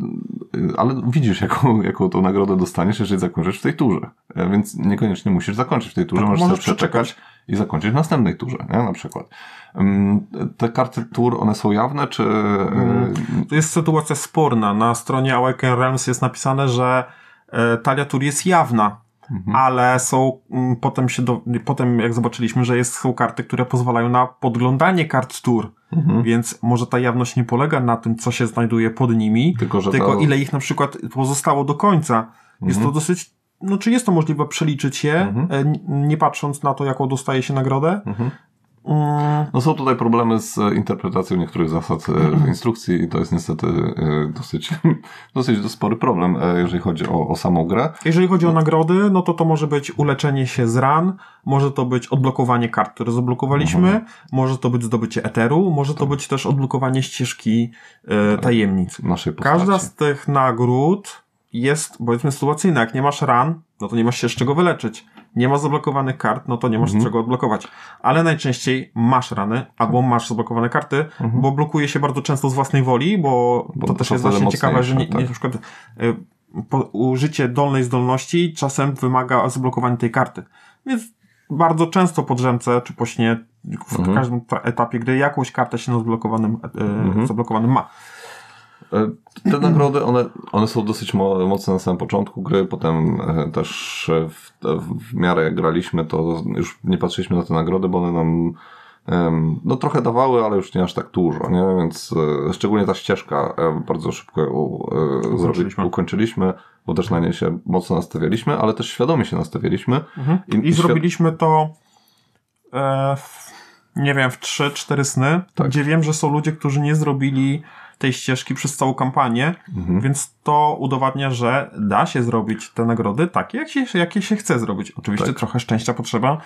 e, ale widzisz, jaką, jaką tą nagrodę dostaniesz, jeżeli zakończysz w tej turze. E, więc niekoniecznie musisz zakończyć w tej turze, Tak, możesz, możesz przeczekać i zakończyć w następnej turze, nie? Na przykład. Te karty tur, one są jawne, czy... e, To jest sytuacja sporna. Na stronie Awaken Realms jest napisane, że e, talia tur jest jawna. Mhm. Ale są, mm, potem się do, potem jak zobaczyliśmy, że jest, są karty, które pozwalają na podglądanie kart tur, Mhm. więc może ta jawność nie polega na tym, co się znajduje pod nimi, Tylko, tylko Mhm. ile ich na przykład pozostało do końca. Jest to dosyć, no czy jest to możliwe przeliczyć je, e, n- nie patrząc na to, jaką dostaje się nagrodę. Mhm. Mm, No są tutaj problemy z interpretacją niektórych zasad e, w instrukcji i to jest niestety e, dosyć, dosyć spory problem, e, jeżeli chodzi o, o samą grę. Jeżeli chodzi o nagrody, no to to może być uleczenie się z ran, może to być odblokowanie kart, które zablokowaliśmy, Mhm. może to być zdobycie eteru, może to być też odblokowanie ścieżki e, tajemnic. Naszej postaci. Każda z tych nagród jest, powiedzmy, sytuacyjna. Jak nie masz ran, no to nie masz się z czego wyleczyć. Nie ma zablokowanych kart, no to nie masz Mhm. czego odblokować. Ale najczęściej masz rany, albo masz zablokowane karty, bo blokuje się bardzo często z własnej woli, bo, Mhm. Bo to też jest właśnie ciekawe, że nie, mocniejsze, nie, tak. na przykład y, po, użycie dolnej zdolności czasem wymaga zablokowania tej karty. Więc bardzo często po drzemce czy po śnie w Mhm. każdym ta- etapie gry jakąś kartę się na zablokowanym, e, Mhm. zablokowanym ma. E, Te nagrody, one, one są dosyć mo- mocne na samym początku gry, potem e, też e, w, w miarę jak graliśmy, to już nie patrzyliśmy na te nagrody, bo one nam no trochę dawały, ale już nie aż tak dużo, nie? Więc e, szczególnie ta ścieżka e, bardzo szybko ją e, Ukończyliśmy. ukończyliśmy, bo też na niej się mocno nastawialiśmy, ale też świadomie się nastawialiśmy. I, świad- zrobiliśmy to e, w, nie wiem, w 3-4 sny, Tak. gdzie wiem, że są ludzie, którzy nie zrobili tej ścieżki przez całą kampanię, Mhm. więc to udowadnia, że da się zrobić te nagrody takie, jak się, jakie się chce zrobić. Oczywiście Tak. trochę szczęścia potrzeba,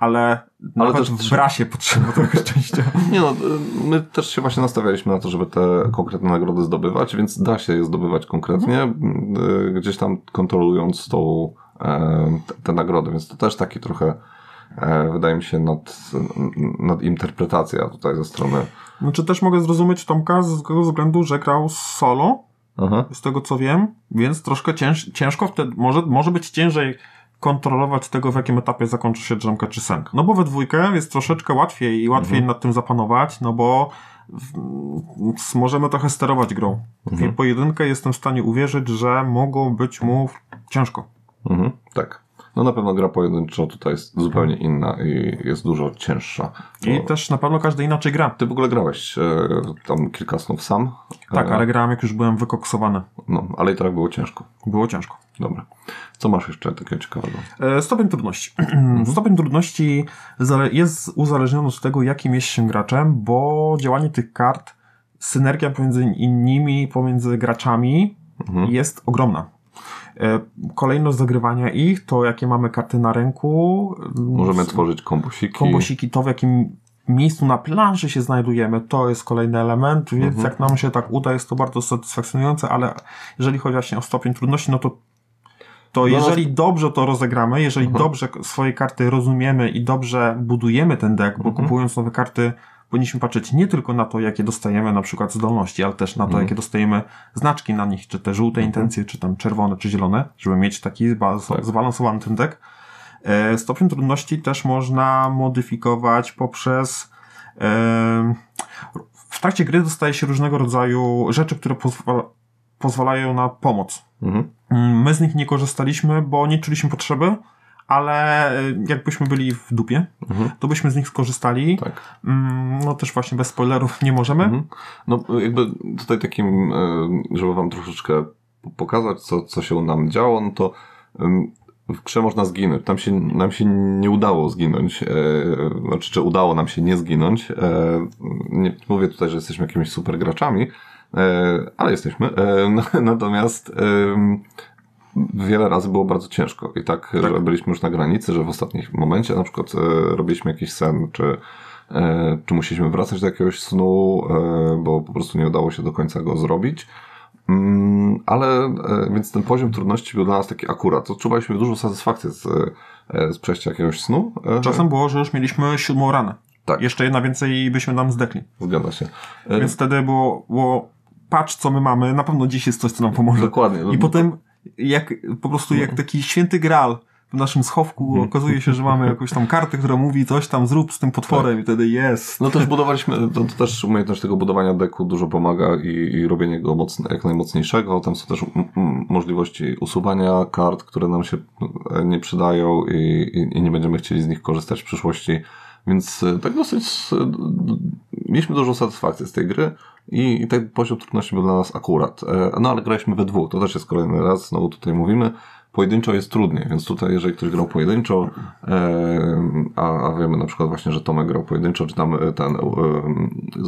ale, nawet też w brasie potrzeba trochę szczęścia. Nie no, my też się właśnie nastawialiśmy na to, żeby te konkretne nagrody zdobywać, więc da się je zdobywać konkretnie, y, gdzieś tam kontrolując tą, e, te, te nagrody, więc to też taki trochę e, wydaje mi się nad, nad interpretacja tutaj ze strony Znaczy też mogę zrozumieć Tomka z tego względu, że grał solo, Aha. z tego co wiem, więc troszkę cięż, ciężko wtedy, może, może być ciężej kontrolować tego, w jakim etapie zakończy się drzemka czy senka. No bo we dwójkę jest troszeczkę łatwiej i łatwiej nad tym zapanować, no bo w, możemy trochę sterować grą. W pojedynkę jestem w stanie uwierzyć, że mogą być mu ciężko. Mhm, tak. No na pewno gra pojedynczo tutaj jest zupełnie inna i jest dużo cięższa. I Bo też na pewno każdy inaczej gra. Ty w ogóle grałeś e, tam kilka snów sam. Tak, E, ale grałem jak już byłem wykoksowany. No, ale i tak było ciężko. Było ciężko. Dobra. Co masz jeszcze takiego ciekawego? E, Stopień trudności. Stopień trudności jest uzależniony od tego, jakim jest się graczem, bo działanie tych kart, synergia pomiędzy nimi, pomiędzy graczami jest ogromna. E, Kolejność zagrywania ich, to jakie mamy karty na ręku, Możemy tworzyć kombosiki. kombosiki, to w jakim miejscu na planszy się znajdujemy, to jest kolejny element, więc Mhm. jak nam się tak uda, jest to bardzo satysfakcjonujące, ale jeżeli chodzi właśnie o stopień trudności, no to to No, jeżeli dobrze to rozegramy, jeżeli Mhm. dobrze swoje karty rozumiemy i dobrze budujemy ten deck, bo Mhm. kupując nowe karty powinniśmy patrzeć nie tylko na to, jakie dostajemy na przykład zdolności, ale też na to, Mhm. jakie dostajemy znaczki na nich, czy te żółte intencje, czy tam czerwone, czy zielone, żeby mieć taki Tak. zbalansowany ten deck. E, Stopień trudności też można modyfikować poprzez. em, w trakcie gry dostaje się różnego rodzaju rzeczy, które pozwala, pozwalają na pomoc. Mhm. Mm, My z nich nie korzystaliśmy, bo nie czuliśmy potrzeby, ale e, jakbyśmy byli w dupie, Mhm. to byśmy z nich skorzystali. Tak. Mm, No też właśnie bez spoilerów nie możemy. Mhm. No jakby tutaj takim, e, żeby wam troszeczkę pokazać, co, co się nam działo, no to w grze można zginąć. Tam się, nam się nie udało zginąć, e, znaczy, czy udało nam się nie zginąć. E, nie mówię tutaj, że jesteśmy jakimiś super graczami, e, ale jesteśmy. E, natomiast wiele razy było bardzo ciężko i tak, że byliśmy już na granicy, że w ostatnim momencie na przykład e, robiliśmy jakiś sen, czy, e, czy musieliśmy wracać do jakiegoś snu, e, bo po prostu nie udało się do końca go zrobić. Mm, ale więc ten poziom trudności był dla nas taki akurat. Odczuwaliśmy dużą satysfakcję z, z przejścia jakiegoś snu. Czasem było, że już mieliśmy siódmą ranę. Tak. Jeszcze jedna więcej byśmy nam zdekli. Zgadza się. Więc wtedy było, było patrz co my mamy, na pewno dziś jest coś, co nam pomoże. Dokładnie. I potem jak po prostu jak taki święty gral w naszym schowku Mhm. okazuje się, że mamy jakąś tam kartę, która mówi coś tam zrób z tym potworem i wtedy jest. No też budowaliśmy, to, to też umiejętność tego budowania deku dużo pomaga i, i robienie go mocne, jak najmocniejszego. Tam są też możliwości usuwania kart, które nam się e, nie przydają i, i, i nie będziemy chcieli z nich korzystać w przyszłości. Więc e, tak dosyć e, mieliśmy dużą satysfakcję z tej gry i, i ten poziom trudności był dla nas akurat. E, No ale graliśmy we dwóch, to też jest kolejny raz, znowu tutaj mówimy. Pojedynczo jest trudniej, więc tutaj jeżeli ktoś grał pojedynczo, a, a wiemy na przykład właśnie, że Tomek grał pojedynczo, czy tam ten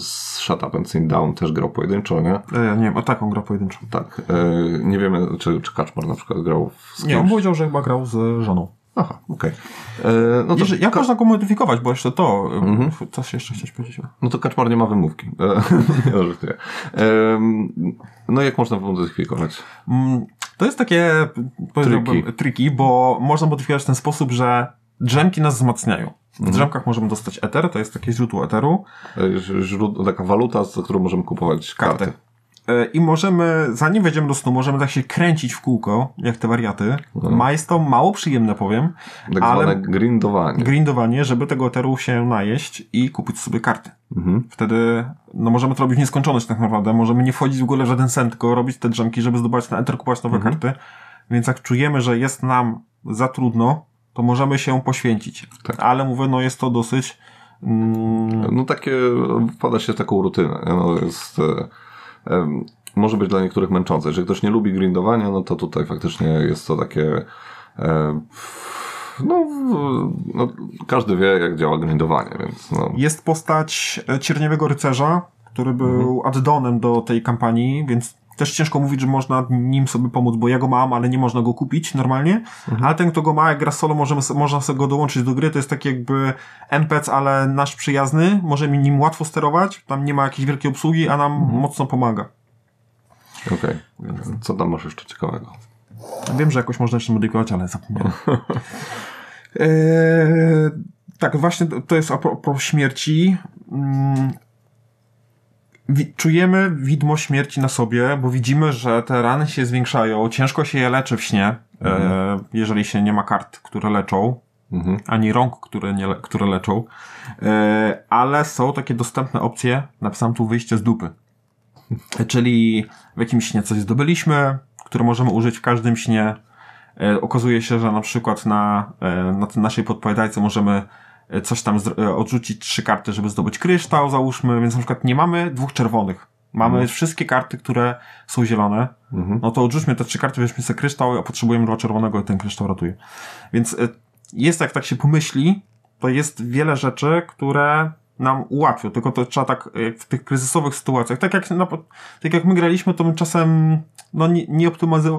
z Shut Up and Sit Down też grał pojedynczo, nie? Ja nie wiem, a taką grę pojedynczą. Tak. E, nie wiemy, czy, czy Kaczmar na przykład grał. Nie, on powiedział, że chyba grał z żoną. Aha, okej. E, No, to, Jeżeli, jak Ka- można go modyfikować, bo jeszcze to, Mhm. e, coś jeszcze chciałeś powiedzieć? no to Kaczmar nie ma wymówki. E, no jak można modyfikować? Mm, To jest takie, powiedziałbym, Triki. triki, bo można modyfikować w ten sposób, że drzemki nas wzmacniają. W Mhm. drzemkach możemy dostać eter, to jest takie źródło eteru. E, źródło, taka waluta, za którą możemy kupować karty. Karty. E, I możemy, zanim wejdziemy do snu, możemy tak się kręcić w kółko, jak te wariaty. Ma jest to mało przyjemne, powiem, Tak ale zwane grindowanie. grindowanie, żeby tego eteru się najeść i kupić sobie karty. Mhm. Wtedy no, możemy to robić w nieskończoność tak naprawdę. Możemy nie wchodzić w ogóle w żaden sen, tylko robić te drzemki, żeby zdobywać ten eter, kupować nowe Mhm. karty. Więc jak czujemy, że jest nam za trudno, to możemy się poświęcić. Tak. Ale mówię, no jest to dosyć No takie, wpada się w taką rutynę. No jest, e, może być dla niektórych męczące. Jeżeli ktoś nie lubi grindowania, no to tutaj faktycznie jest to takie e, no, no, każdy wie, jak działa grindowanie, więc no. Jest postać Cierniewego Rycerza, który był mhm. addonem do tej kampanii, więc też ciężko mówić, że można nim sobie pomóc, bo ja go mam, ale nie można go kupić normalnie. Mhm. Ale ten, kto go ma, jak gra solo, możemy, można sobie go dołączyć do gry. To jest taki jakby NPC, ale nasz przyjazny. Możemy nim łatwo sterować. Tam nie ma jakiejś wielkiej obsługi, a nam mhm. mocno pomaga. Okej. Okay. Co tam masz jeszcze ciekawego? Wiem, że jakoś można jeszcze modyfikować, ale zapomniałem. eee, tak, właśnie to jest a propos śmierci. Mm, czujemy widmo śmierci na sobie, bo widzimy, że te rany się zwiększają, ciężko się je leczy w śnie, e, mhm. e, jeżeli się nie ma kart, które leczą, mhm. ani rąk, które, nie, które leczą, e, ale są takie dostępne opcje, napisałem tu wyjście z dupy. Czyli w jakimś śnie coś zdobyliśmy, które możemy użyć w każdym śnie. E, okazuje się, że na przykład na, e, na naszej podpowiadajce możemy coś tam e, odrzucić trzy karty, żeby zdobyć kryształ, załóżmy, więc na przykład nie mamy dwóch czerwonych. Mamy mhm. wszystkie karty, które są zielone. Mhm. No to odrzućmy te trzy karty, weźmy sobie kryształ, a potrzebujemy dwa czerwonego i ten kryształ ratuje. Więc e, jest, jak tak się pomyśli, to jest wiele rzeczy, które nam ułatwią, tylko to trzeba tak w tych kryzysowych sytuacjach, tak jak, na, tak jak my graliśmy, to my czasem no, nie, nie,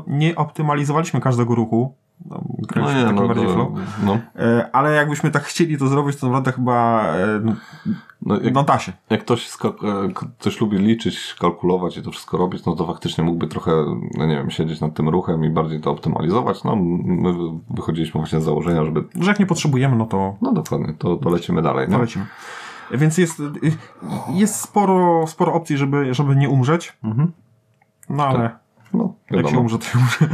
nie optymalizowaliśmy każdego ruchu, no, no nie, no, bardziej flow. No. E, ale jakbyśmy tak chcieli to zrobić, to naprawdę chyba e, no, jak, no da się. Jak ktoś coś lubi liczyć, kalkulować i to wszystko robić, no to faktycznie mógłby trochę, no nie wiem, siedzieć nad tym ruchem i bardziej to optymalizować. No, my wychodziliśmy właśnie z założenia, żeby... Że jak nie potrzebujemy, no to... No dokładnie, to, to lecimy dalej. To lecimy. Więc jest, jest sporo, sporo opcji, żeby, żeby nie umrzeć. Mhm. No ale... Tak. No, Jak się umrze, to się umrze.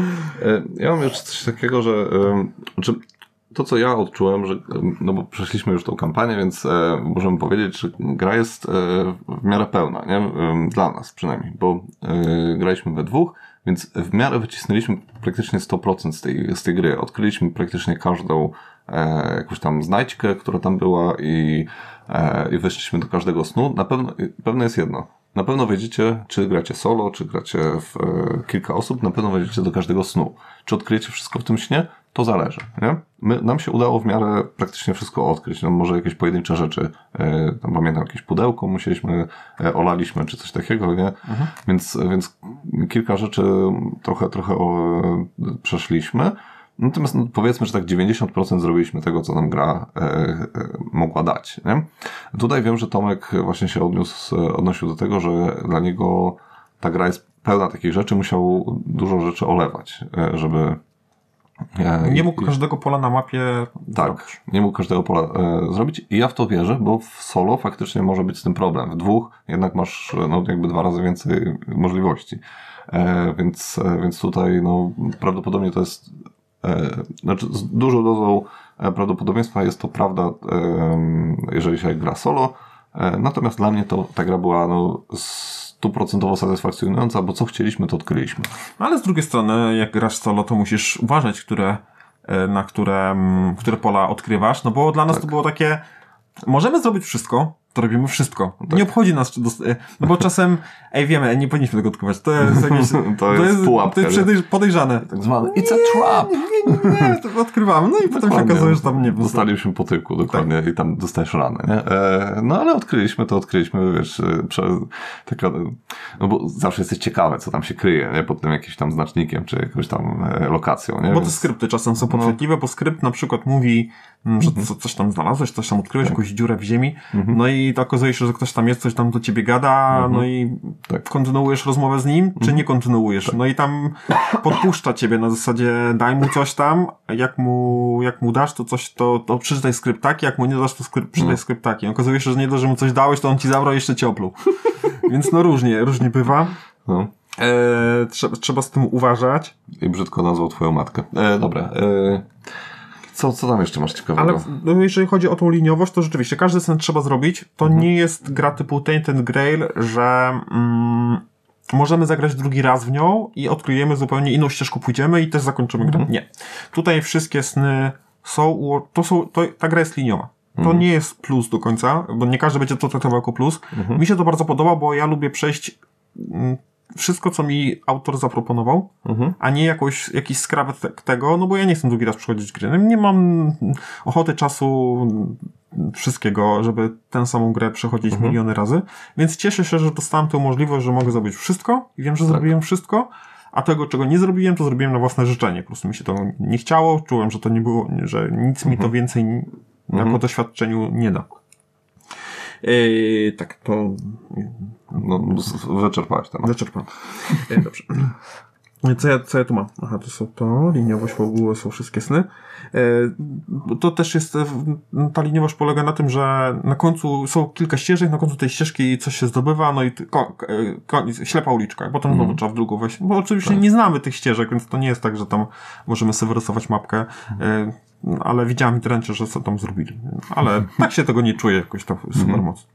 E, ja mam jeszcze coś takiego, że znaczy, to, co ja odczułem, że no bo przeszliśmy już tą kampanię, więc e, możemy powiedzieć, że gra jest e, w miarę pełna, nie? E, dla nas przynajmniej, bo e, graliśmy we dwóch, więc w miarę wycisnęliśmy praktycznie 100% z tej, z tej gry. Odkryliśmy praktycznie każdą e, jakąś tam znajdźkę, która tam była i, i weszliśmy do każdego snu. Na pewno, pewne jest jedno na pewno wiedziecie, czy gracie solo, czy gracie w e, kilka osób, na pewno wejdziecie do każdego snu. Czy odkryjecie wszystko w tym śnie? To zależy, nie? My, nam się udało w miarę praktycznie wszystko odkryć. No, może jakieś pojedyncze rzeczy, e, tam pamiętam jakieś pudełko musieliśmy, e, olaliśmy, czy coś takiego, nie? Mhm. Więc, więc kilka rzeczy trochę, trochę o, przeszliśmy. Natomiast no, powiedzmy, że tak 90% zrobiliśmy tego, co nam gra e, e, mogła dać. Nie? Tutaj wiem, że Tomek właśnie się odniósł, odnosił do tego, że dla niego ta gra jest pełna takich rzeczy, musiał dużo rzeczy olewać, e, żeby e, nie mógł każdego pola na mapie Tak, zrobić. nie mógł każdego pola e, zrobić i ja w to wierzę, bo w solo faktycznie może być z tym problem. W dwóch jednak masz no, jakby dwa razy więcej możliwości. E, więc, e, więc tutaj no, prawdopodobnie to jest E, znaczy z dużą dozą e, prawdopodobieństwa jest to prawda, jeżeli się gra solo. E, natomiast dla mnie to ta gra była no, stuprocentowo satysfakcjonująca, bo co chcieliśmy, to odkryliśmy. Ale z drugiej strony, jak grasz solo, to musisz uważać, które, na które, które pola odkrywasz, no bo dla nas tak. to było takie, możemy zrobić wszystko, to robimy wszystko. Tak. Nie obchodzi nas, czy dost... no bo czasem, ej wiemy, nie powinniśmy tego odkrywać. To jest jakieś, to, to jest, jest pułapka. To jest podejrzane. Tak zwane, it's a trap. Nie, nie, nie, nie to odkrywamy. No i potem się okazuje, że tam nie Dostaliśmy po tyłku, dokładnie, tak. i tam dostajesz ranę, nie? E, no ale odkryliśmy to, odkryliśmy, wiesz, e, przez, taka, no bo zawsze jesteś ciekawy, co tam się kryje, nie? Pod tym jakimś tam znacznikiem, czy jakąś tam e, lokacją, nie? Bo te skrypty czasem są no. podchwytliwe, no. bo skrypt na przykład mówi, że mhm. coś tam znalazłeś, coś tam odkryłeś, tak. jakąś dziurę w ziemi, mhm. no i to okazuje się, że ktoś tam jest, coś tam do ciebie gada, mhm. no i tak. kontynuujesz rozmowę z nim, czy nie kontynuujesz? Tak. No i tam podpuszcza ciebie na zasadzie daj mu coś tam, jak mu, jak mu dasz to coś, to, to przeczytaj skrypt taki, jak mu nie dasz to skrypt, przeczytaj no. skrypt taki. Okazuje się, że nie dość, że mu coś dałeś, to on ci zabrał jeszcze cię opluł. Więc no różnie, różnie bywa. No. E, trzeba, trzeba z tym uważać. I brzydko nazwał twoją matkę. E, dobra. E, co, co tam jeszcze masz ciekawego? Ale no, jeżeli chodzi o tą liniowość, to rzeczywiście każdy sen trzeba zrobić. To mhm. nie jest gra typu Tainted Grail, że mm, możemy zagrać drugi raz w nią i odkryjemy zupełnie inną ścieżkę, pójdziemy i też zakończymy grę. Mhm. Nie. Tutaj wszystkie sny są, to są, to, ta gra jest liniowa. To nie jest plus do końca, bo nie każdy będzie to traktował jako plus. Mi się to bardzo podoba, bo ja lubię przejść mm, wszystko, co mi autor zaproponował, a nie jakoś, jakiś skrawek tego, no bo ja nie chcę drugi raz przychodzić gry. Nie mam ochoty, czasu, wszystkiego, żeby tę samą grę przechodzić miliony razy, więc cieszę się, że dostałem tę możliwość, że mogę zrobić wszystko i wiem, że zrobiłem wszystko, a tego, czego nie zrobiłem, to zrobiłem na własne życzenie. Po prostu mi się to nie chciało, czułem, że to nie było, że nic mi to więcej jako doświadczeniu nie da. Yy, tak, to No, wyczerpałeś temat. wyczerpam. Yy, dobrze. Co ja, co ja tu mam? Aha, to są to, liniowość, fabuły, są wszystkie sny. Yy, to też jest, e, w- ta liniowość polega na tym, że na końcu są kilka ścieżek, na końcu tej ścieżki coś się zdobywa, no i e, koniec, ślepa uliczka, potem znowu trzeba w drugą wejść. Bo oczywiście nie znamy tych ścieżek, więc to nie jest tak, że tam możemy sobie wyrysować mapkę, e, ale widziałem w internecie, że co tam zrobili. Ale tak się tego nie czuję jakoś tak super mocno.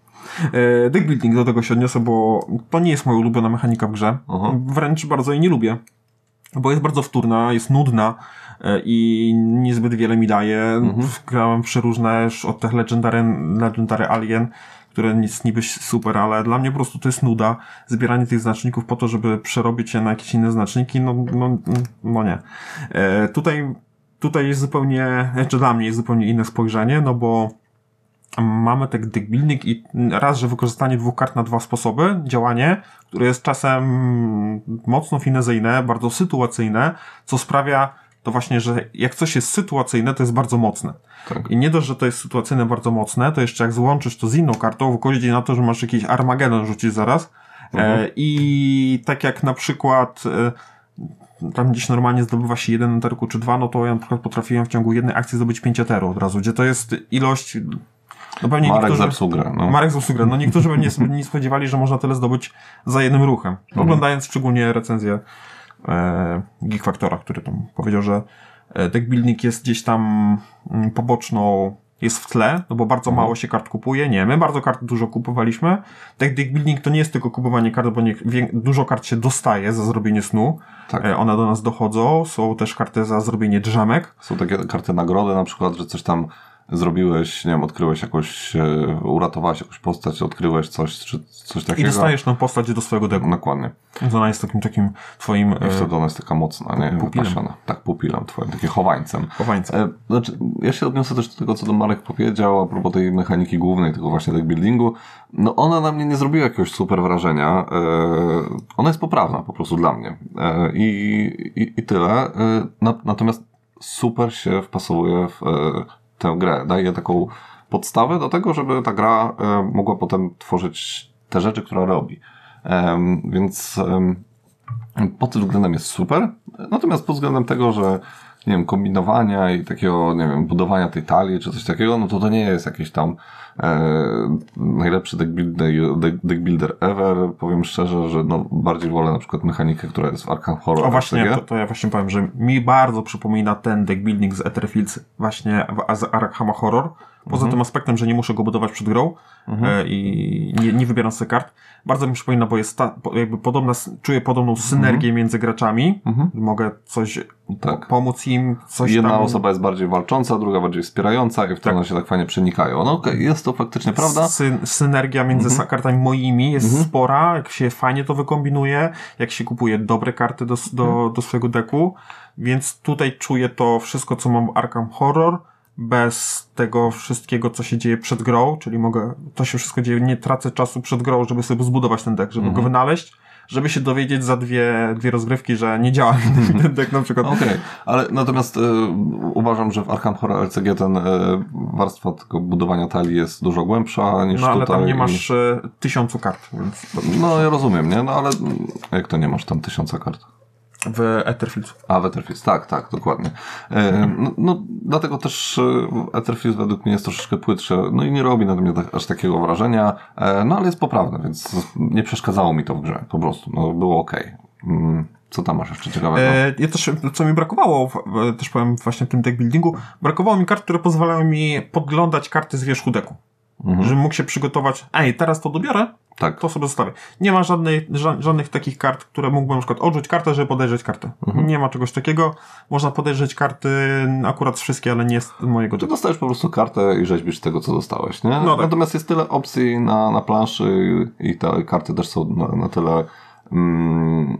E, Deck building do tego się odniosę, bo to nie jest moja ulubiona mechanika w grze. Aha. Wręcz bardzo jej nie lubię, bo jest bardzo wtórna, jest nudna e, i niezbyt wiele mi daje. Grałem przeróżne już od tych Legendary, Legendary Alien, które jest niby super, ale dla mnie po prostu to jest nuda. Zbieranie tych znaczników po to, żeby przerobić je na jakieś inne znaczniki, no, no, no nie. E, tutaj, tutaj jest zupełnie, znaczy dla mnie jest zupełnie inne spojrzenie, no bo mamy ten deck building i raz, że wykorzystanie dwóch kart na dwa sposoby, działanie, które jest czasem mocno finezyjne, bardzo sytuacyjne, co sprawia to właśnie, że jak coś jest sytuacyjne, to jest bardzo mocne. Tak. I nie dość, że to jest sytuacyjne bardzo mocne, to jeszcze jak złączysz to z inną kartą, wychodzi na to, że masz jakiś Armagedon rzucić zaraz. E, I tak jak na przykład e, tam gdzieś normalnie zdobywa się jeden eterku czy dwa, no to ja na przykład potrafiłem w ciągu jednej akcji zdobyć pięć eteru od razu, gdzie to jest ilość... No pewnie Marek niektórzy... zepsuł grę. No. Marek zepsuł grę. No niektórzy by nie, nie spodziewali, że można tyle zdobyć za jednym ruchem. Oglądając szczególnie recenzję e, Geek Factora, który tam powiedział, że e, deck building jest gdzieś tam mm, poboczną, jest w tle, no bo bardzo mało się kart kupuje. Nie, my bardzo kart dużo kupowaliśmy. Deck, deck building to nie jest tylko kupowanie kart, bo nie, dużo kart się dostaje za zrobienie snu. Tak. E, one do nas dochodzą. Są też karty za zrobienie drzemek. Są takie karty nagrody na przykład, że coś tam zrobiłeś, nie wiem, odkryłeś jakąś, e, uratowałeś jakąś postać, odkryłeś coś, czy coś I takiego. dostajesz tę postać do swojego decku. Dokładnie. Więc ona jest takim takim twoim I e, wtedy ona jest taka mocna, nie? pupilem. Tak, pupilem twoim, takie chowańcem. chowańcem. E, znaczy, ja się odniosę też do tego, co do Marek powiedział a propos tej mechaniki głównej, tego właśnie deck buildingu. No ona na mnie nie zrobiła jakiegoś super wrażenia. Ona jest poprawna po prostu dla mnie. I, i, I tyle. Na, natomiast super się wpasowuje w tę grę. Daje taką podstawę do tego, żeby ta gra e, mogła potem tworzyć te rzeczy, które robi. Więc pod tym względem jest super. Natomiast pod względem tego, że nie wiem, kombinowania i takiego, nie wiem, budowania tej talii czy coś takiego, no to to nie jest jakiś tam najlepszy deck builder, deck, deck builder ever. Powiem szczerze, że no, bardziej wolę na przykład mechanikę, która jest w Arkham Horror. O właśnie, to, to ja właśnie powiem, że mi bardzo przypomina ten deck building z Etherfields właśnie w, z Arkham Horror. Poza Mhm. tym aspektem, że nie muszę go budować przed grą e, i nie, nie wybieram sobie kart. Bardzo mi przypomina, bo jest ta, jakby podobna, czuję podobną synergię między graczami. Mogę coś Mhm. Tak. po, pomóc im, coś Jedna tam... osoba jest bardziej walcząca, druga bardziej wspierająca i wtedy Tak. się tak fajnie przenikają. No okej, jest to faktycznie prawda. Sy synergia między Mhm. sa- kartami moimi jest spora, jak się fajnie to wykombinuje, jak się kupuje dobre karty do, do, Mhm. do swojego deku, więc tutaj czuję to wszystko, co mam w Arkham Horror, bez tego wszystkiego, co się dzieje przed grą, czyli mogę, to się wszystko dzieje, nie tracę czasu przed grą, żeby sobie zbudować ten deck, żeby Mhm. go wynaleźć, żeby się dowiedzieć za dwie, dwie rozgrywki, że nie działa ten deck na przykład. Okej, ale natomiast e, uważam, że w Arkham Horror LCG ten e, warstwa tego budowania talii jest dużo głębsza niż No ale tutaj. tam nie i- masz e, tysiącu kart, więc No ja rozumiem, nie? No ale jak to nie masz tam tysiąca kart? W Etherfields. A, w Etherfields, tak, tak, dokładnie. E, no, no, dlatego też e, Etherfields według mnie jest troszeczkę płytsze, no i nie robi na mnie tak, aż takiego wrażenia, e, no ale jest poprawne, więc nie przeszkadzało mi to w grze, po prostu, no było okej. Mm, Co tam masz jeszcze ciekawego? E, ja też, co mi brakowało, też powiem właśnie w tym deck buildingu, brakowało mi kart, które pozwalają mi podglądać karty z wierzchu deku. Mhm. Żebym mógł się przygotować, ej, teraz to dobiorę, Tak. To sobie zostawię. Nie ma żadnej, ża żadnych takich kart, które mógłbym na przykład odrzucić kartę, żeby podejrzeć kartę. Mhm. Nie ma czegoś takiego. Można podejrzeć karty akurat wszystkie, ale nie z mojego Ty typu. dostajesz po prostu kartę i rzeźbisz tego, co dostałeś, nie? No tak. Natomiast jest tyle opcji na, na planszy i te karty też są na, na tyle mm,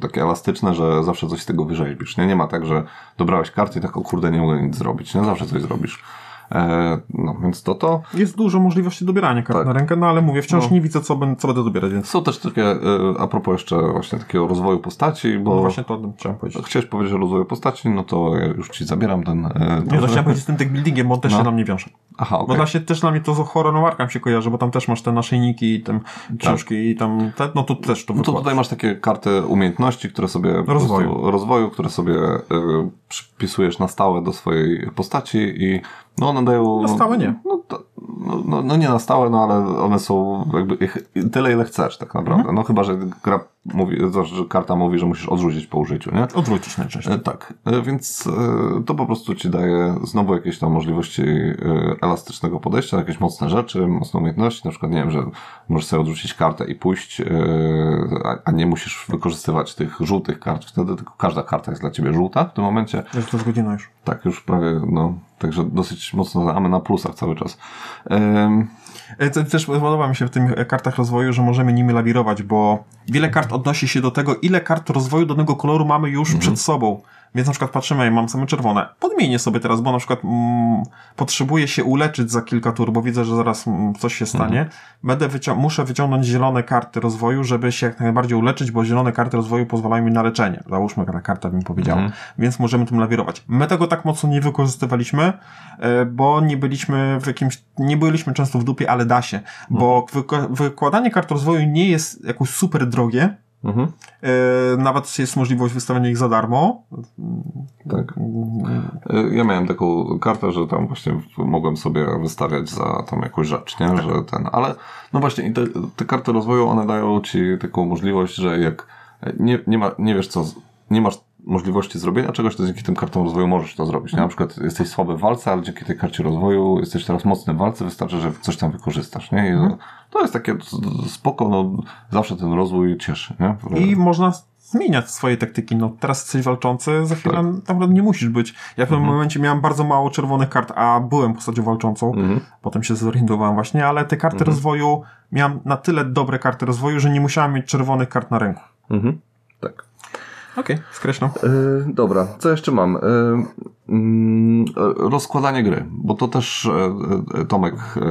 takie elastyczne, że zawsze coś z tego wyrzeźbisz, nie? Nie ma tak, że dobrałeś karty i tak, o kurde, nie mogę nic zrobić, nie? Zawsze coś zrobisz. E, no, więc to to. Jest dużo możliwości dobierania kart Tak. na rękę, no ale mówię, wciąż No. nie widzę, co, ben, co będę dobierać, więc Są też takie, e, a propos jeszcze właśnie takiego rozwoju postaci, bo no właśnie to chciałem powiedzieć. chciałeś powiedzieć o rozwoju postaci, no to już ci zabieram ten... E, Nie, to chciałem powiedzieć z tym deck buildingiem, bo on też No. się na mnie wiąże. Aha, Bo okej. dla się też dla mnie to z horror się kojarzy, bo tam też masz te naszyjniki i tam książki i tam te, no tu też to No to tutaj masz takie karty umiejętności, które sobie Rozwoju. prostu- rozwoju, które sobie y, przypisujesz na stałe do swojej postaci i no one dają. Na stałe nie. No, no, no, nie na stałe, no ale one są jakby tyle ile chcesz tak naprawdę. Mhm. No chyba, że gra mówi, że karta mówi, że musisz odrzucić po użyciu, nie? Odwrócić najczęściej. E, Tak, E, więc e, to po prostu ci daje znowu jakieś tam możliwości elastycznego podejścia, jakieś mocne rzeczy, mocne umiejętności, na przykład nie wiem, że możesz sobie odrzucić kartę i pójść, a- a nie musisz wykorzystywać tych żółtych kart wtedy, tylko każda karta jest dla ciebie żółta w tym momencie. Jest to godzina już. Tak, już prawie, no, także dosyć mocno mamy na plusach cały czas. E, to Też podoba mi się w tych e, kartach rozwoju, że możemy nimi lawirować, bo wiele kart odnosi się do tego, ile kart rozwoju danego koloru mamy już przed sobą. Więc na przykład patrzymy, mam same czerwone. Podmienię sobie teraz, bo na przykład mm, potrzebuję się uleczyć za kilka tur, bo widzę, że zaraz mm, coś się stanie. Będę wycią- muszę wyciągnąć zielone karty rozwoju, żeby się jak najbardziej uleczyć, bo zielone karty rozwoju pozwalają mi na leczenie. Załóżmy, taka karta bym powiedział. Więc możemy tym lawirować. My tego tak mocno nie wykorzystywaliśmy, e, bo nie byliśmy w jakimś, nie byliśmy często w dupie, ale da się. Bo wyko- wykładanie kart rozwoju nie jest jakoś super drogie, mhm, E, nawet jest możliwość wystawienia ich za darmo. tak. E, Ja miałem taką kartę, że tam właśnie mogłem sobie wystawiać za tam jakąś rzecz, nie? Że ten, ale no właśnie i te, te karty rozwoju, one dają ci taką możliwość, że jak nie, nie, ma, nie wiesz co, nie masz możliwości zrobienia czegoś, to dzięki tym kartom rozwoju możesz to zrobić. Nie? Na przykład jesteś słaby w walce, ale dzięki tej karcie rozwoju jesteś teraz mocny w walce, wystarczy, że coś tam wykorzystasz, nie? I to, to jest takie spoko, no zawsze ten rozwój cieszy, nie? I można zmieniać swoje taktyki. No, teraz jesteś walczący, za chwilę tak. naprawdę nie musisz być. Ja w pewnym momencie miałem bardzo mało czerwonych kart, a byłem postacią walczącą. Potem się zorientowałem właśnie, ale te karty rozwoju, miałem na tyle dobre karty rozwoju, że nie musiałem mieć czerwonych kart na ręku. Mhm. Tak. Okej, okay, skreślam. Yy, dobra, co jeszcze mam? Yy, rozkładanie gry, bo to też yy, Tomek yy,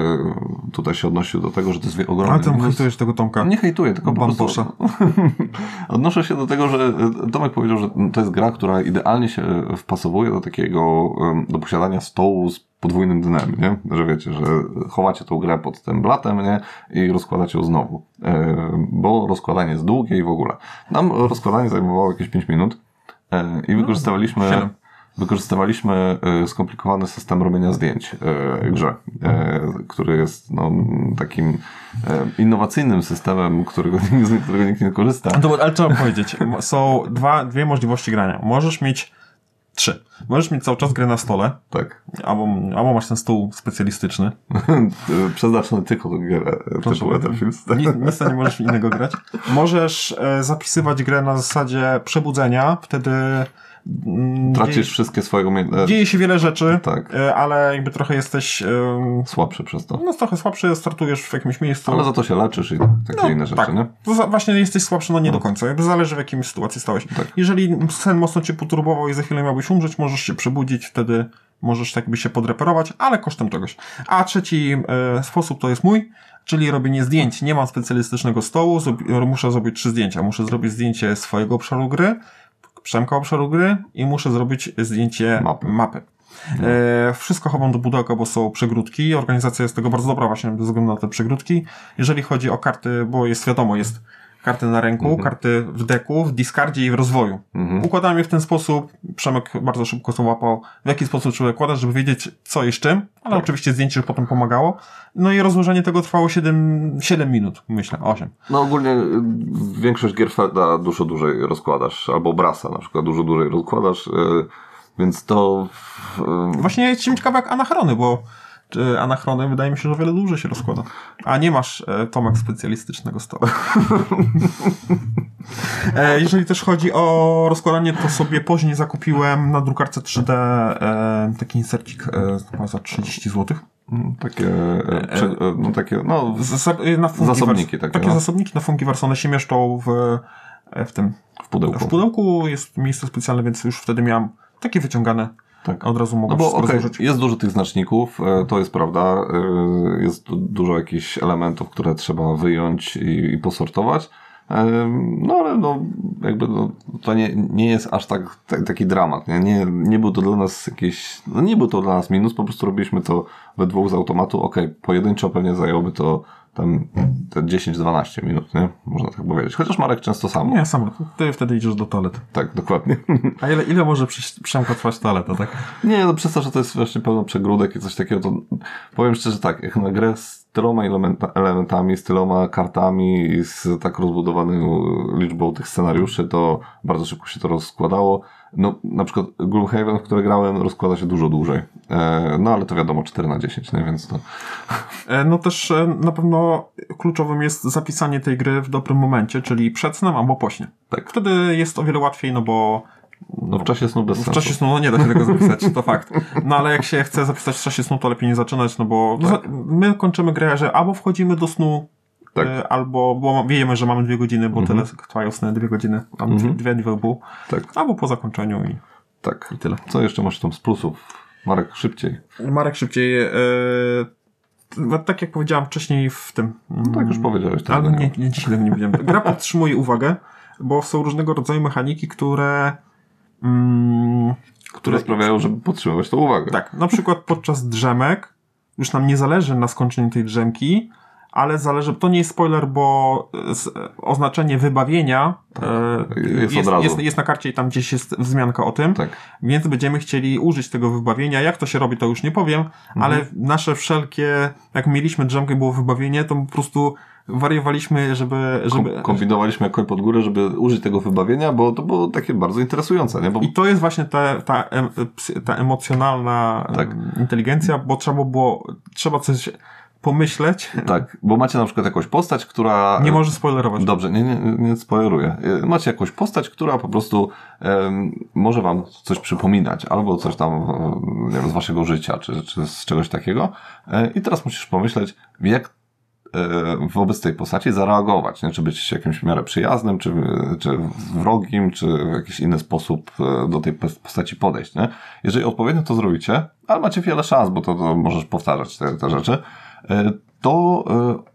tutaj się odnosił do tego, że to jest ogromny... Ale ty hejtujesz tego Tomka. Nie hejtuję, tylko po prostu... Odnoszę się do tego, że Tomek powiedział, że to jest gra, która idealnie się wpasowuje do takiego, do posiadania stołu z podwójnym dnem, nie? Że wiecie, że chowacie tą grę pod tym blatem, nie? I rozkładacie ją znowu. Bo rozkładanie jest długie i w ogóle. Nam rozkładanie zajmowało jakieś 5 minut i wykorzystywaliśmy... Wykorzystywaliśmy y, skomplikowany system robienia zdjęć y, grze, y, który jest no, takim innowacyjnym systemem, którego, z którego nikt nie korzysta. No, ale mam powiedzieć? Są dwa, dwie możliwości grania. Możesz mieć trzy. Możesz mieć cały czas grę na stole, Tak. albo, albo masz ten stół specjalistyczny. Przeznaczony tylko do gier e, typu Etherfields. Nic, nie możesz innego grać. Możesz e, zapisywać grę na zasadzie przebudzenia, wtedy Tracisz dzieje, wszystkie swoje umiejętności. dzieje się wiele rzeczy, Tak. e, ale jakby trochę jesteś e, Słabszy przez to. no trochę słabszy, startujesz w jakimś miejscu. Ale za to się leczysz i takie inne rzeczy, tak. nie? To właśnie jesteś słabszy, no nie do końca. Jakby zależy w jakiej sytuacji stałeś. Tak. Jeżeli sen mocno cię poturbował i za chwilę miałbyś umrzeć, możesz się przebudzić, wtedy możesz tak by się podreperować, ale kosztem czegoś. A trzeci e, sposób to jest mój, czyli robienie zdjęć. Nie mam specjalistycznego stołu, muszę zrobić trzy zdjęcia. Muszę zrobić zdjęcie swojego obszaru gry, Przemka obszaru gry i muszę zrobić zdjęcie Mapy. mapy. E, wszystko chowam do pudełka, bo są przegródki. Organizacja jest tego bardzo dobra właśnie ze względu na te przegródki. Jeżeli chodzi o karty, bo jest wiadomo, jest karty na ręku, karty w deku, w discardzie i w rozwoju. Układałem je w ten sposób. Przemek bardzo szybko to łapał, w jaki sposób trzeba układać, żeby wiedzieć co i z czym, ale oczywiście zdjęcie już potem pomagało. No i rozłożenie tego trwało 7, 7 minut, myślę, 8. No ogólnie y, większość gier Felda dużo dłużej rozkładasz, albo Brasa na przykład dużo dłużej rozkładasz, y, więc to... y, Właśnie jestem ciekawy jak anachrony, bo czy anachrony, wydaje mi się, że o wiele dłużej się rozkłada. A nie masz e, Tomek specjalistycznego stołu. e, jeżeli też chodzi o rozkładanie, to sobie później zakupiłem na drukarce 3D e, taki insercik e, za 30 zł. Mm, Takie, e, prze, e, no takie, no, na zasobniki takie. Takie no. zasobniki na Funkiverse, one się mieszczą w, e, w tym w pudełku. w pudełku jest miejsce specjalne, więc już wtedy miałem takie wyciągane. Tak. Od razu mogę No bo rozłożyć. jest dużo tych znaczników, e, to jest prawda. e, Jest du- dużo jakichś elementów, które trzeba wyjąć i, i posortować. E, No ale no, jakby no, to nie, nie jest aż tak, tak, taki dramat. Nie? Nie, nie był to dla nas jakiś, no nie był to dla nas minus, po prostu robiliśmy to we dwóch z automatu. Okej, pojedynczo pewnie zajęłoby to tam te 10-12 minut, nie? Można tak powiedzieć. Chociaż Marek często sam. Nie, sam. Ty wtedy idziesz do toalety. Tak, dokładnie. A ile, ile może Przemka trwać toaleta, tak? Nie, no przez to, że to jest właśnie pełno przegródek i coś takiego, to powiem szczerze tak, jak na grę z tyloma elementa, elementami, z tyloma kartami i z tak rozbudowaną liczbą tych scenariuszy, to bardzo szybko się to rozkładało. No, na przykład Gloomhaven, w które grałem, rozkłada się dużo dłużej. E, no, ale to wiadomo, 4 na 10, nie? więc to... E, No też e, na pewno kluczowym jest zapisanie tej gry w dobrym momencie, czyli przed snem albo po śnie. Tak. Wtedy jest o wiele łatwiej, no bo No, w czasie snu bez w sensu. czasie snu no nie da się tego zapisać, to fakt. No ale jak się chce zapisać w czasie snu, to lepiej nie zaczynać, no bo Tak. my kończymy grę, że albo wchodzimy do snu, Tak. Mhm. e, albo bo wiemy, że mamy dwie godziny, bo tyle trwają sny, dwie godziny, tam dwie, dwie pół, Tak, albo po zakończeniu i, tak. i tyle. Co jeszcze masz tam z plusów? Marek, szybciej. Marek szybciej, e, no, tak jak powiedziałem wcześniej w tym... No tak już powiedziałeś. tak, Ale nie, nie, dzisiaj tego nie będziemy. Gra podtrzymuje uwagę, bo są różnego rodzaju mechaniki, które... Mm, Które sprawiają, żeby podtrzymywać tą uwagę. tak, na przykład podczas drzemek już nam nie zależy na skończeniu tej drzemki, ale zależy, to nie jest spoiler, bo e, z, oznaczenie wybawienia e, Jest jest, jest, jest na karcie i tam gdzieś jest wzmianka o tym, Tak. więc będziemy chcieli użyć tego wybawienia. Jak to się robi, to już nie powiem, Mhm. ale nasze wszelkie, jak mieliśmy drzemkę było wybawienie, to po prostu wariowaliśmy, żeby... żeby Kom- kombinowaliśmy jak koń pod górę, żeby użyć tego wybawienia, bo to było takie bardzo interesujące, nie? Bo I to jest właśnie ta, ta, ta emocjonalna Tak. inteligencja, bo trzeba było, trzeba coś pomyśleć. tak, bo macie na przykład jakąś postać, która... Nie może spoilerować. Dobrze, nie, nie, nie spoileruję. E, Macie jakąś postać, która po prostu em, może wam coś przypominać, albo coś tam nie wiem, z waszego życia, czy, czy z czegoś takiego. E, I teraz musisz pomyśleć, jak e, wobec tej postaci zareagować, nie? czy być jakimś w miarę przyjaznym, czy, czy wrogim, czy w jakiś inny sposób do tej pos- postaci podejść. Nie? Jeżeli odpowiednio to zrobicie, ale macie wiele szans, bo to, to możesz powtarzać te, te rzeczy, to e,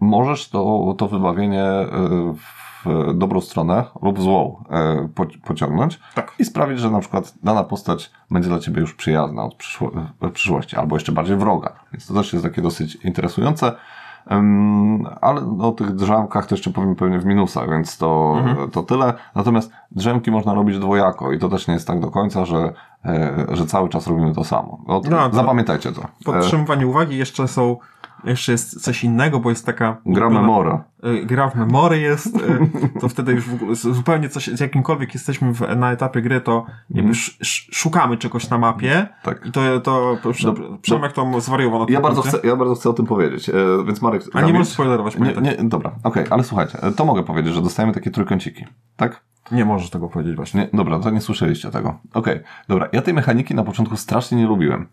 możesz to, to wybawienie e, w dobrą stronę lub złą e, po, pociągnąć Tak. i sprawić, że na przykład dana postać będzie dla ciebie już przyjazna od przyszłości, albo jeszcze bardziej wroga. Więc to też jest takie dosyć interesujące. Ale o tych drzemkach to jeszcze powiem pewnie w minusach, więc to, to tyle. Natomiast drzemki można robić dwojako i to też nie jest tak do końca, że, e, że cały czas robimy to samo. No, No, zapamiętajcie to. E, Podtrzymywanie uwagi jeszcze są, jeszcze jest coś innego, bo jest taka... gra memora. y, gra w memory jest, to wtedy już zupełnie coś, z jakimkolwiek jesteśmy w, na etapie gry, to sz, szukamy czegoś na mapie. Tak. i to, to Prze- Przemek to zwariował Ja bardzo, punkcie. chcę, ja bardzo chcę o tym powiedzieć, e, więc Marek... A nie możesz spoilerować, Nie, nie, dobra, okej, ale słuchajcie, e, to mogę powiedzieć, że dostajemy takie trójkąciki, tak? Nie możesz tego powiedzieć właśnie. Nie, dobra, to nie słyszeliście tego. Okej, dobra. Ja tej mechaniki na początku strasznie nie lubiłem,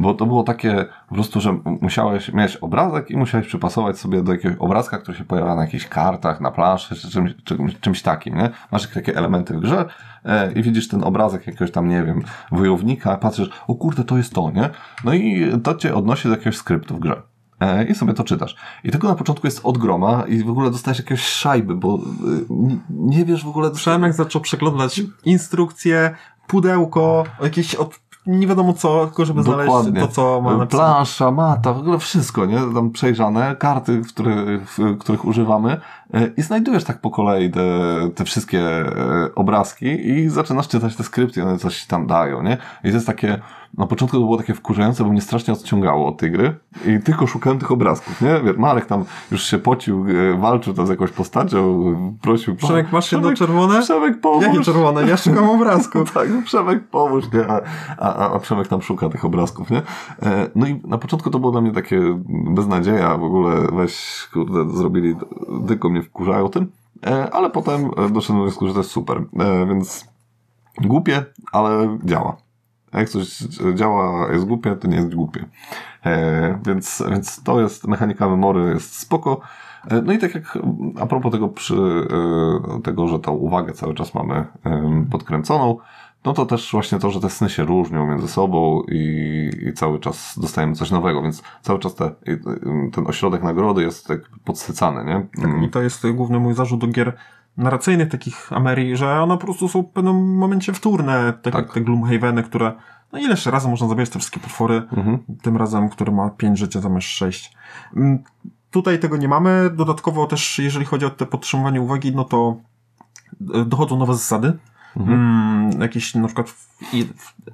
bo to było takie po prostu, że musiałeś, miałeś obrazek i musiałeś przypasować sobie do jakiegoś obrazka, który się pojawia na jakichś kartach, na planszy, czy czymś, czymś, czymś takim, nie? Masz takie elementy w grze e, i widzisz ten obrazek jakiegoś tam, nie wiem, wojownika, patrzysz, o kurde, to jest to, nie? No i to cię odnosi do jakiegoś skryptu w grze. E, I sobie to czytasz. I tego na początku jest od groma i w ogóle dostajesz jakieś szajby, bo y, nie wiesz w ogóle... Przemek zaczął przeglądać instrukcje, pudełko, jakieś od, nie wiadomo co, tylko żeby znaleźć to, co ma napisane. Plansza, mata, w ogóle wszystko, nie? Tam przejrzane, karty, w, które, których używamy e, i znajdujesz tak po kolei te, te wszystkie e, obrazki i zaczynasz czytać te skrypty, one coś tam dają, nie? I to jest takie, na początku to było takie wkurzające, bo mnie strasznie odciągało od tej gry i tylko szukałem tych obrazków, nie? Wiesz, Marek tam już się pocił, e, walczył tam z jakąś postacią, prosił... Przemek, masz jedno Przemek, czerwone? Przemek, pomóż! Jakie czerwone? Ja szukam obrazku. tak, no Przemek, pomóż, nie? A, a, a, Przemek tam szuka tych obrazków, nie? E, no i na początku to było dla mnie takie beznadzieja, w ogóle weź, kurde, zrobili, tylko mnie wkurzają tym, e, ale potem doszedłem do wniosku, że to jest super, więc głupie, ale działa. Jak coś działa, jest głupie, to nie jest głupie. E, więc, więc to jest, mechanika memory jest spoko. E, no i tak jak a propos tego, przy, e, tego, że tą uwagę cały czas mamy podkręconą, no to też właśnie to, że te sny się różnią między sobą i, i cały czas dostajemy coś nowego, więc cały czas te, ten ośrodek nagrody jest tak podsycany, nie? Tak, I to jest główny mój zarzut do gier narracyjnych takich Amerii, że one po prostu są w pewnym momencie wtórne, tak, tak. te Gloomhaveny, które no ileż razy można zabijać te wszystkie potwory, mhm. tym razem, który ma 5 życia zamiast 6. Mm, tutaj tego nie mamy. Dodatkowo też, jeżeli chodzi o te podtrzymywanie uwagi, no to e, dochodzą nowe zasady. Mhm. Mm, jakieś na przykład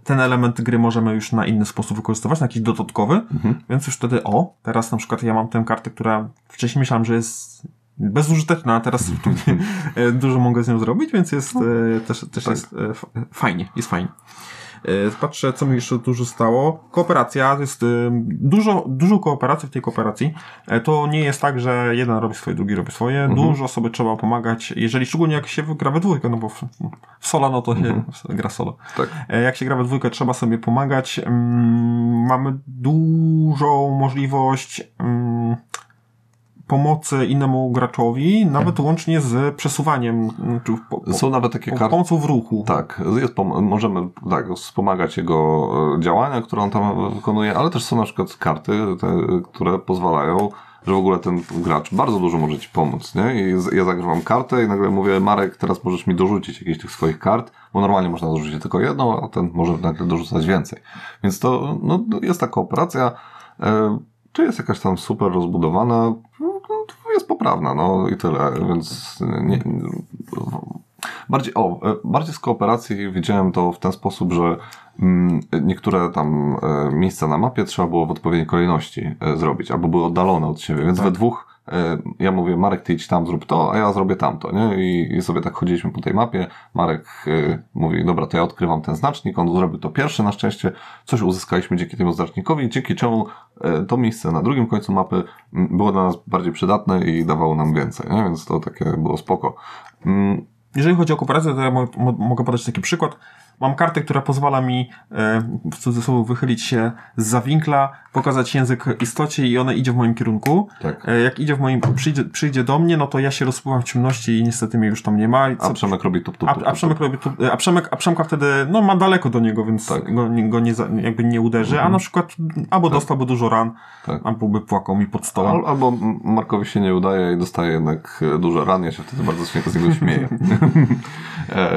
ten element gry możemy już na inny sposób wykorzystywać, na jakiś dodatkowy, mhm. więc już wtedy o, teraz na przykład ja mam tę kartę, która wcześniej myślałem, że jest bezużyteczna, a teraz e, dużo mogę z nią zrobić, więc jest no. E, też, też tak. jest fajnie, jest fajnie. E, patrzę, co mi jeszcze dużo stało. Kooperacja, jest y, dużo, dużo kooperacji w tej kooperacji. E, to nie jest tak, że jeden robi swoje, drugi robi swoje. Mhm. Dużo sobie trzeba pomagać, jeżeli szczególnie jak się gra we dwójkę, no bo w, w solo, no to się mhm. gra solo. Tak. E, jak się gra we dwójkę, trzeba sobie pomagać. Mm, mamy dużą możliwość mm, pomocy innemu graczowi, nawet łącznie z przesuwaniem. Czy po, Są nawet takie karty. Pomocą w ruchu. Tak, możemy tak, wspomagać jego e, działania, które on tam wykonuje, ale też są na przykład karty, te, które pozwalają że w ogóle ten gracz bardzo dużo może ci pomóc, nie? I ja zagrywam kartę i nagle mówię, Marek, teraz możesz mi dorzucić jakieś tych swoich kart, bo normalnie można dorzucić tylko jedną, a ten może nagle dorzucać więcej. Więc to, no, jest taka operacja, e, czy jest jakaś tam super rozbudowana? Jest poprawna, no i tyle, więc nie, bardziej, o, bardziej z kooperacji widziałem to w ten sposób, że mm, niektóre tam e, miejsca na mapie trzeba było w odpowiedniej kolejności e, zrobić, albo były oddalone od siebie, więc tak. we dwóch ja mówię, Marek, ty idź tam, zrób to, a ja zrobię tamto, nie? I, sobie tak chodziliśmy po tej mapie. Marek y, mówi, dobra, to ja odkrywam ten znacznik, on zrobił to pierwszy na szczęście, coś uzyskaliśmy dzięki temu znacznikowi, dzięki czemu y, to miejsce na drugim końcu mapy było dla nas bardziej przydatne i dawało nam więcej, nie? Więc to takie było spoko. Mm. Jeżeli chodzi o kooperację, to ja mogę podać taki przykład. Mam kartę, która pozwala mi e, w cudzysłowie wychylić się z zawinkla, pokazać język istocie i ona idzie w moim kierunku. Tak. E, jak idzie w moim, przyjdzie, przyjdzie do mnie, no to ja się rozpływam w ciemności i niestety mnie już tam nie ma. Co, a Przemek robi tup, tup, tup, a, a Przemek robi tup, a Przemek, a Przemka wtedy, no ma daleko do niego, więc tak. go, go nie, jakby nie uderzy, mhm. a na przykład albo tak. dostałby dużo ran, tak. albo by płakał mi pod stołem. Al, albo Markowi się nie udaje i dostaje jednak dużo ran, ja się wtedy bardzo z niego śmieję. E,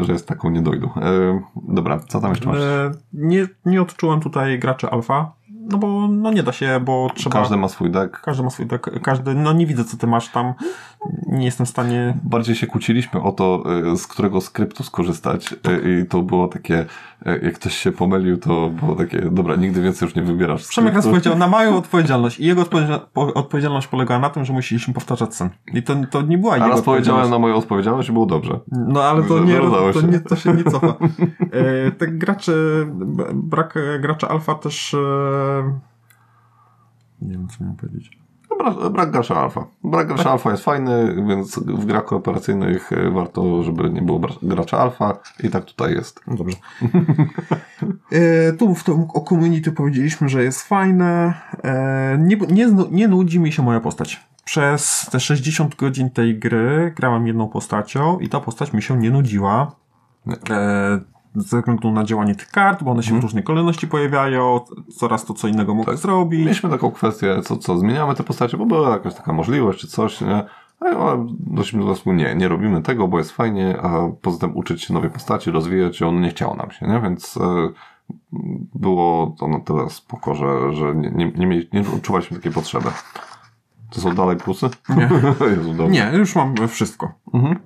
e, że jest taką niedojdą. E, dobra, co tam jeszcze masz? Nie, nie odczułem tutaj graczy alfa. No bo no nie da się, bo trzeba... Każdy ma swój deck. Każdy ma swój deck. Każdy, no nie widzę co ty masz tam. Nie jestem w stanie... Bardziej się kłóciliśmy o to, z którego skryptu skorzystać i to było takie jak ktoś się pomylił, to było takie, dobra, nigdy więcej już nie wybierasz. Przemek raz powiedział, na moją odpowiedzialność. I jego odpowiedzialność polegała na tym, że musieliśmy powtarzać sen. I to, to nie była jego raz powiedziałem na moją odpowiedzialność i było dobrze. No ale to, nie, to, nie, to się nie cofa. e, te gracze, brak gracza alfa też... E... Nie wiem, co miałem powiedzieć. Brak, brak gracza alfa. Brak gracza tak. alfa jest fajny, więc w grach kooperacyjnych e, warto, żeby nie było gracza alfa i tak tutaj jest. No dobrze. e, tu w tym, o community powiedzieliśmy, że jest fajne. E, nie, nie, nie nudzi mi się moja postać. Przez te 60 godzin tej gry grałem jedną postacią i ta postać mi się nie nudziła. E, ze względu na działanie tych kart, bo one się hmm. w mhm. różnej kolejności pojawiają, coraz to co innego mogę tak. zrobić. Mieliśmy taką kwestię, co, co zmieniamy te postacie, bo była jakaś taka możliwość czy coś, nie? A doszliśmy do wniosku, nie, nie robimy tego, bo jest fajnie, a poza tym uczyć się nowej postaci, rozwijać ją, nie chciało nam się, nie? Więc e, było to na tyle spoko, że, że nie, nie, nie, mieli, nie odczuwaliśmy takiej potrzeby. To są dalej plusy? Nie, Jezu, nie już mam wszystko. Mhm.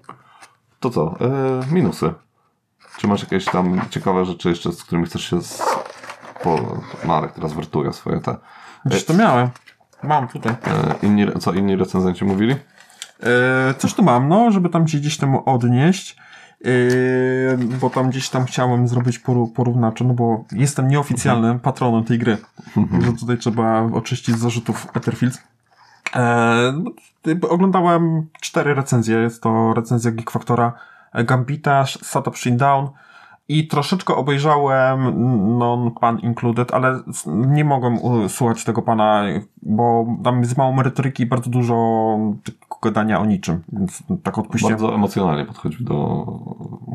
To co? E, minusy. Czy masz jakieś tam ciekawe rzeczy jeszcze, z którymi chcesz się... Z... Po... Marek teraz wertuje swoje te... Gdzieś to miałem. Mam tutaj. E, inni, co inni recenzenci mówili? E, coś tu mam, no, żeby tam się gdzieś temu odnieść. Yy, bo tam gdzieś tam chciałem zrobić porównawcze, no bo jestem nieoficjalnym patronem tej gry, że tutaj trzeba oczyścić z zarzutów Etherfields. E, no, oglądałem cztery recenzje. Jest to recenzja Geek Factora, Gambita, Setup Down i troszeczkę obejrzałem non-pan included, ale nie mogłem słuchać tego pana, bo tam jest mało merytoryki i bardzo dużo gadania o niczym, więc tak odpuściłem. Bardzo emocjonalnie podchodził do...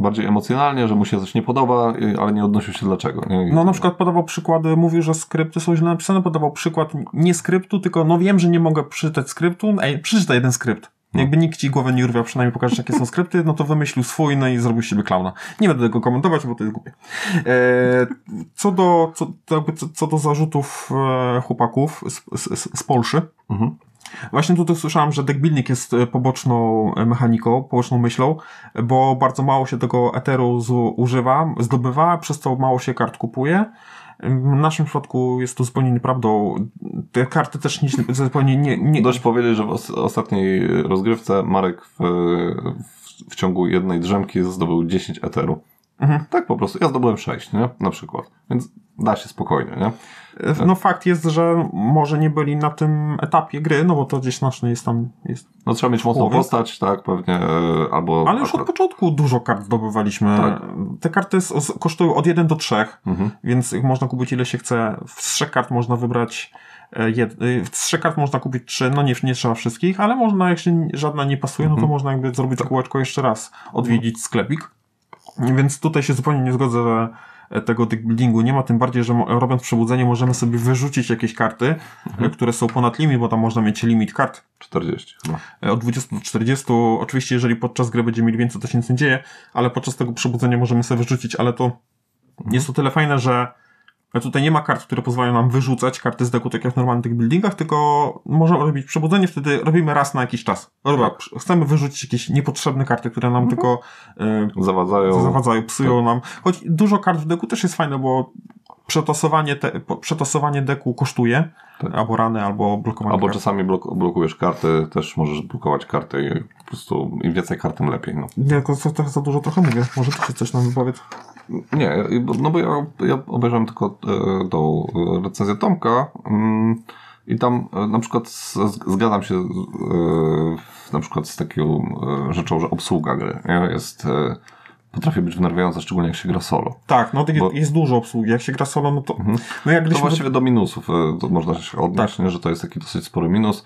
Bardziej emocjonalnie, że mu się coś nie podoba, ale nie odnosił się dlaczego. Nie? No na przykład podawał przykłady, mówił, że skrypty są źle napisane, podawał przykład nie skryptu, tylko no wiem, że nie mogę przeczytać skryptu, ej, przeczytaj jeden skrypt. No. Jakby nikt ci głowy nie urwiał, przynajmniej pokażesz, jakie są skrypty, no to wymyślił swój, no i zrobił siebie klauna. Nie będę tego komentować, bo to jest głupie. E, co, do, co, jakby, co, co do zarzutów e, chłopaków z, z, z Polszy, mhm. Właśnie tutaj słyszałem, że deckbuilding jest e, poboczną e, mechaniką, poboczną myślą, bo bardzo mało się tego eteru używa, zdobywa, przez to mało się kart kupuje. W naszym przypadku jest to zupełnie nieprawdą. Te karty też nie, zupełnie nie, nie... Dość powiedzieć, że w ostatniej rozgrywce Marek w, w, w ciągu jednej drzemki zdobył 10 eteru. Mhm. Tak po prostu. Ja zdobyłem 6, nie? Na przykład. Więc da się spokojnie, nie? No fakt jest, że może nie byli na tym etapie gry, no bo to gdzieś znacznie jest tam... Jest no trzeba mieć mocną postać, tak, pewnie, e, albo... Ale już akurat... od początku dużo kart zdobywaliśmy. Tak. Te karty kosztują od 1 do 3, mhm. więc można kupić ile się chce. W trzech kart można wybrać e, Jed... E, w trzech kart można kupić trzy, no nie, nie trzeba wszystkich, ale można, jeśli żadna nie pasuje, no to mhm. można jakby zrobić tak. kółeczko jeszcze raz, odwiedzić sklepik. Więc tutaj się zupełnie nie zgodzę, że tego buildingu nie ma, tym bardziej, że robiąc przebudzenie możemy sobie wyrzucić jakieś karty, mhm. które są ponad limit, bo tam można mieć limit kart. 40 chyba. E, od 20 do 40. Oczywiście, jeżeli podczas gry będziemy mieli więcej, to się nic nie dzieje, ale podczas tego przebudzenia możemy sobie wyrzucić, ale to mhm. jest to tyle fajne, że Tutaj nie ma kart, które pozwalają nam wyrzucać karty z deku, tak jak w normalnych buildingach, tylko możemy robić przebudzenie, wtedy robimy raz na jakiś czas. Dobra, tak. chcemy wyrzucić jakieś niepotrzebne karty, które nam mhm. tylko e, zawadzają. zawadzają, psują tak. nam. Choć dużo kart w deku też jest fajne, bo przetasowanie, te, przetasowanie deku kosztuje, tak. albo rany, albo blokowanie Albo czasami blok, blokujesz karty, też możesz blokować karty i po prostu im więcej kart, tym lepiej. No. Nie, to, to, to za dużo trochę mówię. Może się coś nam wypowiedz? Nie, no bo ja, ja obejrzałem tylko e, tą recenzję Tomka mm, i tam e, na przykład zgadzam się e, na przykład z taką rzeczą, że obsługa gry jest potrafi być wnerwiająca, szczególnie jak się gra solo. Tak, no bo... jest dużo obsługi. Jak się gra solo, no to... Mhm. No jak to właściwie do minusów to można się odnieść, tak. że to jest taki dosyć spory minus.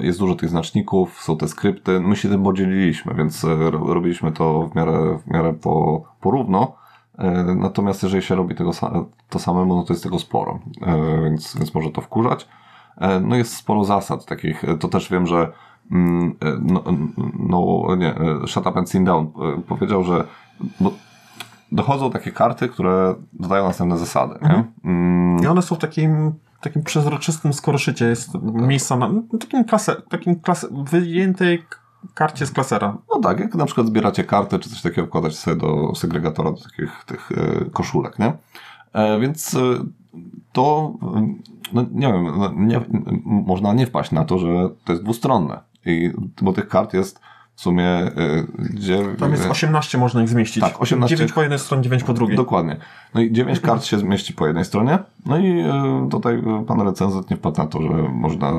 Jest dużo tych znaczników, są te skrypty. My się tym podzieliliśmy, więc robiliśmy to w miarę, w miarę po, porówno. E, natomiast jeżeli się robi tego to samemu, no to jest tego sporo, e, więc, więc może to wkurzać. E, no jest sporo zasad takich, to też wiem, że mm, no, no nie, Shut Up and Sit Down powiedział, że dochodzą takie karty, które dodają następne zasady. Mhm. Mm. I one są w takim takim przezroczystym skoroszycie jest tak. miejsca na takim klasę, takim klasę, wyjętej karcie z klasera. No tak, jak na przykład zbieracie kartę, czy coś takiego wkładać sobie do segregatora, do takich tych e, koszulek, nie? E, więc e, to, no nie wiem, no, nie, można nie wpaść na to, że to jest dwustronne. I, bo tych kart jest w sumie y, gdzie... Tam jest 18, można ich zmieścić. Tak, 18. 9 po jednej stronie, 9 po drugiej. Dokładnie. No i 9 kart się zmieści po jednej stronie. No i y, tutaj pan recenzent nie wpadł na to, że można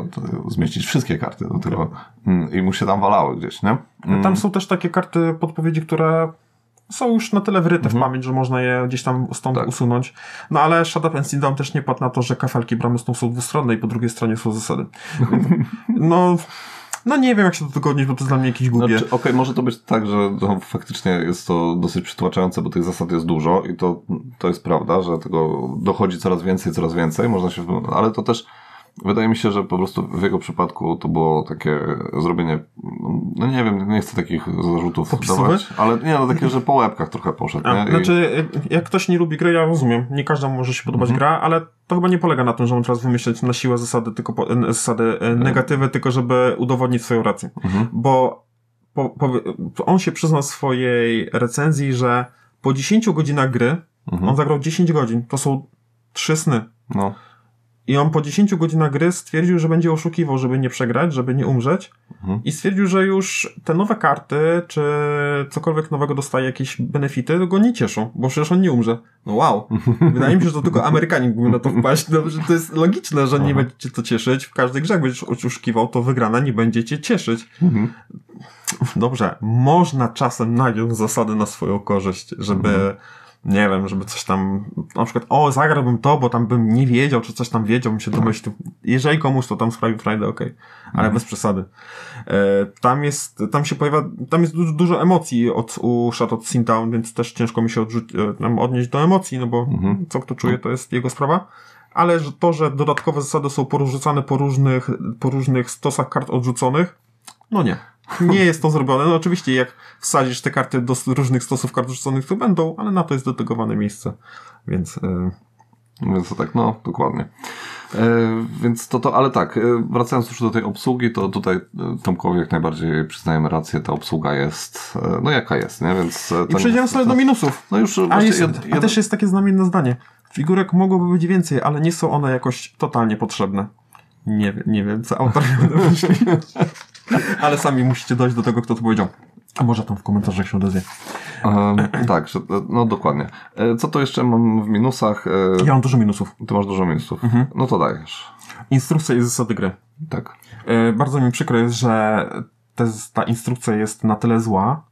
zmieścić wszystkie karty do tego mm, i mu się tam walały gdzieś, nie? Mm. Tam są też takie karty podpowiedzi, które są już na tyle wryte mhm. w pamięć, że można je gdzieś tam stąd tak. usunąć. No ale Shadow and Down też nie padł na to, że kafelki bramy są dwustronne i po drugiej stronie są zasady. No, no nie wiem, jak się do tego odnieść, bo to jest dla mnie jakieś głupie. Znaczy, Okej, okay, może to być tak, że no, faktycznie jest to dosyć przytłaczające, bo tych zasad jest dużo i to, to jest prawda, że tego dochodzi coraz więcej, coraz więcej, można się, ale to też Wydaje mi się, że po prostu w jego przypadku to było takie zrobienie, no nie wiem, nie chcę takich zarzutów Popisowe? dawać, ale nie, no takie, że po łebkach trochę poszedł. A, nie? Znaczy, jak ktoś nie lubi gry, ja rozumiem, nie każdemu może się podobać mhm. gra, ale to chyba nie polega na tym, że on teraz wymyśleć na siłę zasady, tylko po, zasady e, mhm. negatywy, tylko żeby udowodnić swoją rację. Mhm. Bo po, po, on się przyznał w swojej recenzji, że po 10 godzinach gry mhm. on zagrał 10 godzin. To są trzy sny. No. I on po 10 godzinach gry stwierdził, że będzie oszukiwał, żeby nie przegrać, żeby nie umrzeć. Mhm. I stwierdził, że już te nowe karty, czy cokolwiek nowego dostaje jakieś benefity, go nie cieszą, bo przecież on nie umrze. No wow. Wydaje mi się, że to tylko Amerykanin mógłby na to wpaść. No, że to jest logiczne, że nie Aha. będziecie to cieszyć. W każdej grze, jak będziesz oszukiwał, to wygrana nie będziecie cieszyć. Mhm. Dobrze, można czasem nagiąć zasady na swoją korzyść, żeby, Mhm. Nie wiem, żeby coś tam, na przykład, o, zagrałbym to, bo tam bym nie wiedział, czy coś tam wiedział, bym się domyślił. Jeżeli komuś to tam sprawi frajdę, okej, ale Mhm. bez przesady. E, tam jest, tam się pojawia, tam jest dużo, dużo emocji od, u Shadow Sintown, więc też ciężko mi się odrzuć, e, tam odnieść do emocji, no bo Mhm. co kto czuje, to jest jego sprawa. Ale to, że dodatkowe zasady są porzucane po różnych, po różnych stosach kart odrzuconych, no nie. Nie jest to zrobione. No oczywiście, jak wsadzisz te karty do różnych stosów kart rzuconych, to będą, ale na to jest dedykowane miejsce. Więc e, Więc to tak, no, dokładnie. E, więc to to, ale tak, e, wracając już do tej obsługi, to tutaj e, Tomkowi jak najbardziej przyznajemy rację, ta obsługa jest, no jaka jest, nie? Więc i przejdziemy sobie do minusów. No już A, jest, jed, a jed, też jest takie znamienne zdanie. Figurek mogłoby być więcej, ale nie są one jakoś totalnie potrzebne. Nie, wiem- nie wiem, co autor miał na myśli. ale sami musicie dojść do tego, kto to powiedział. A może tam w komentarzach się odezwie. e, tak, że, no dokładnie. E, co to jeszcze mam w minusach? E, Ja mam dużo minusów. Ty masz dużo minusów. Mhm. No to dajesz. Instrukcja i zasady gry. Tak. E, bardzo mi przykro jest, że te, ta instrukcja jest na tyle zła,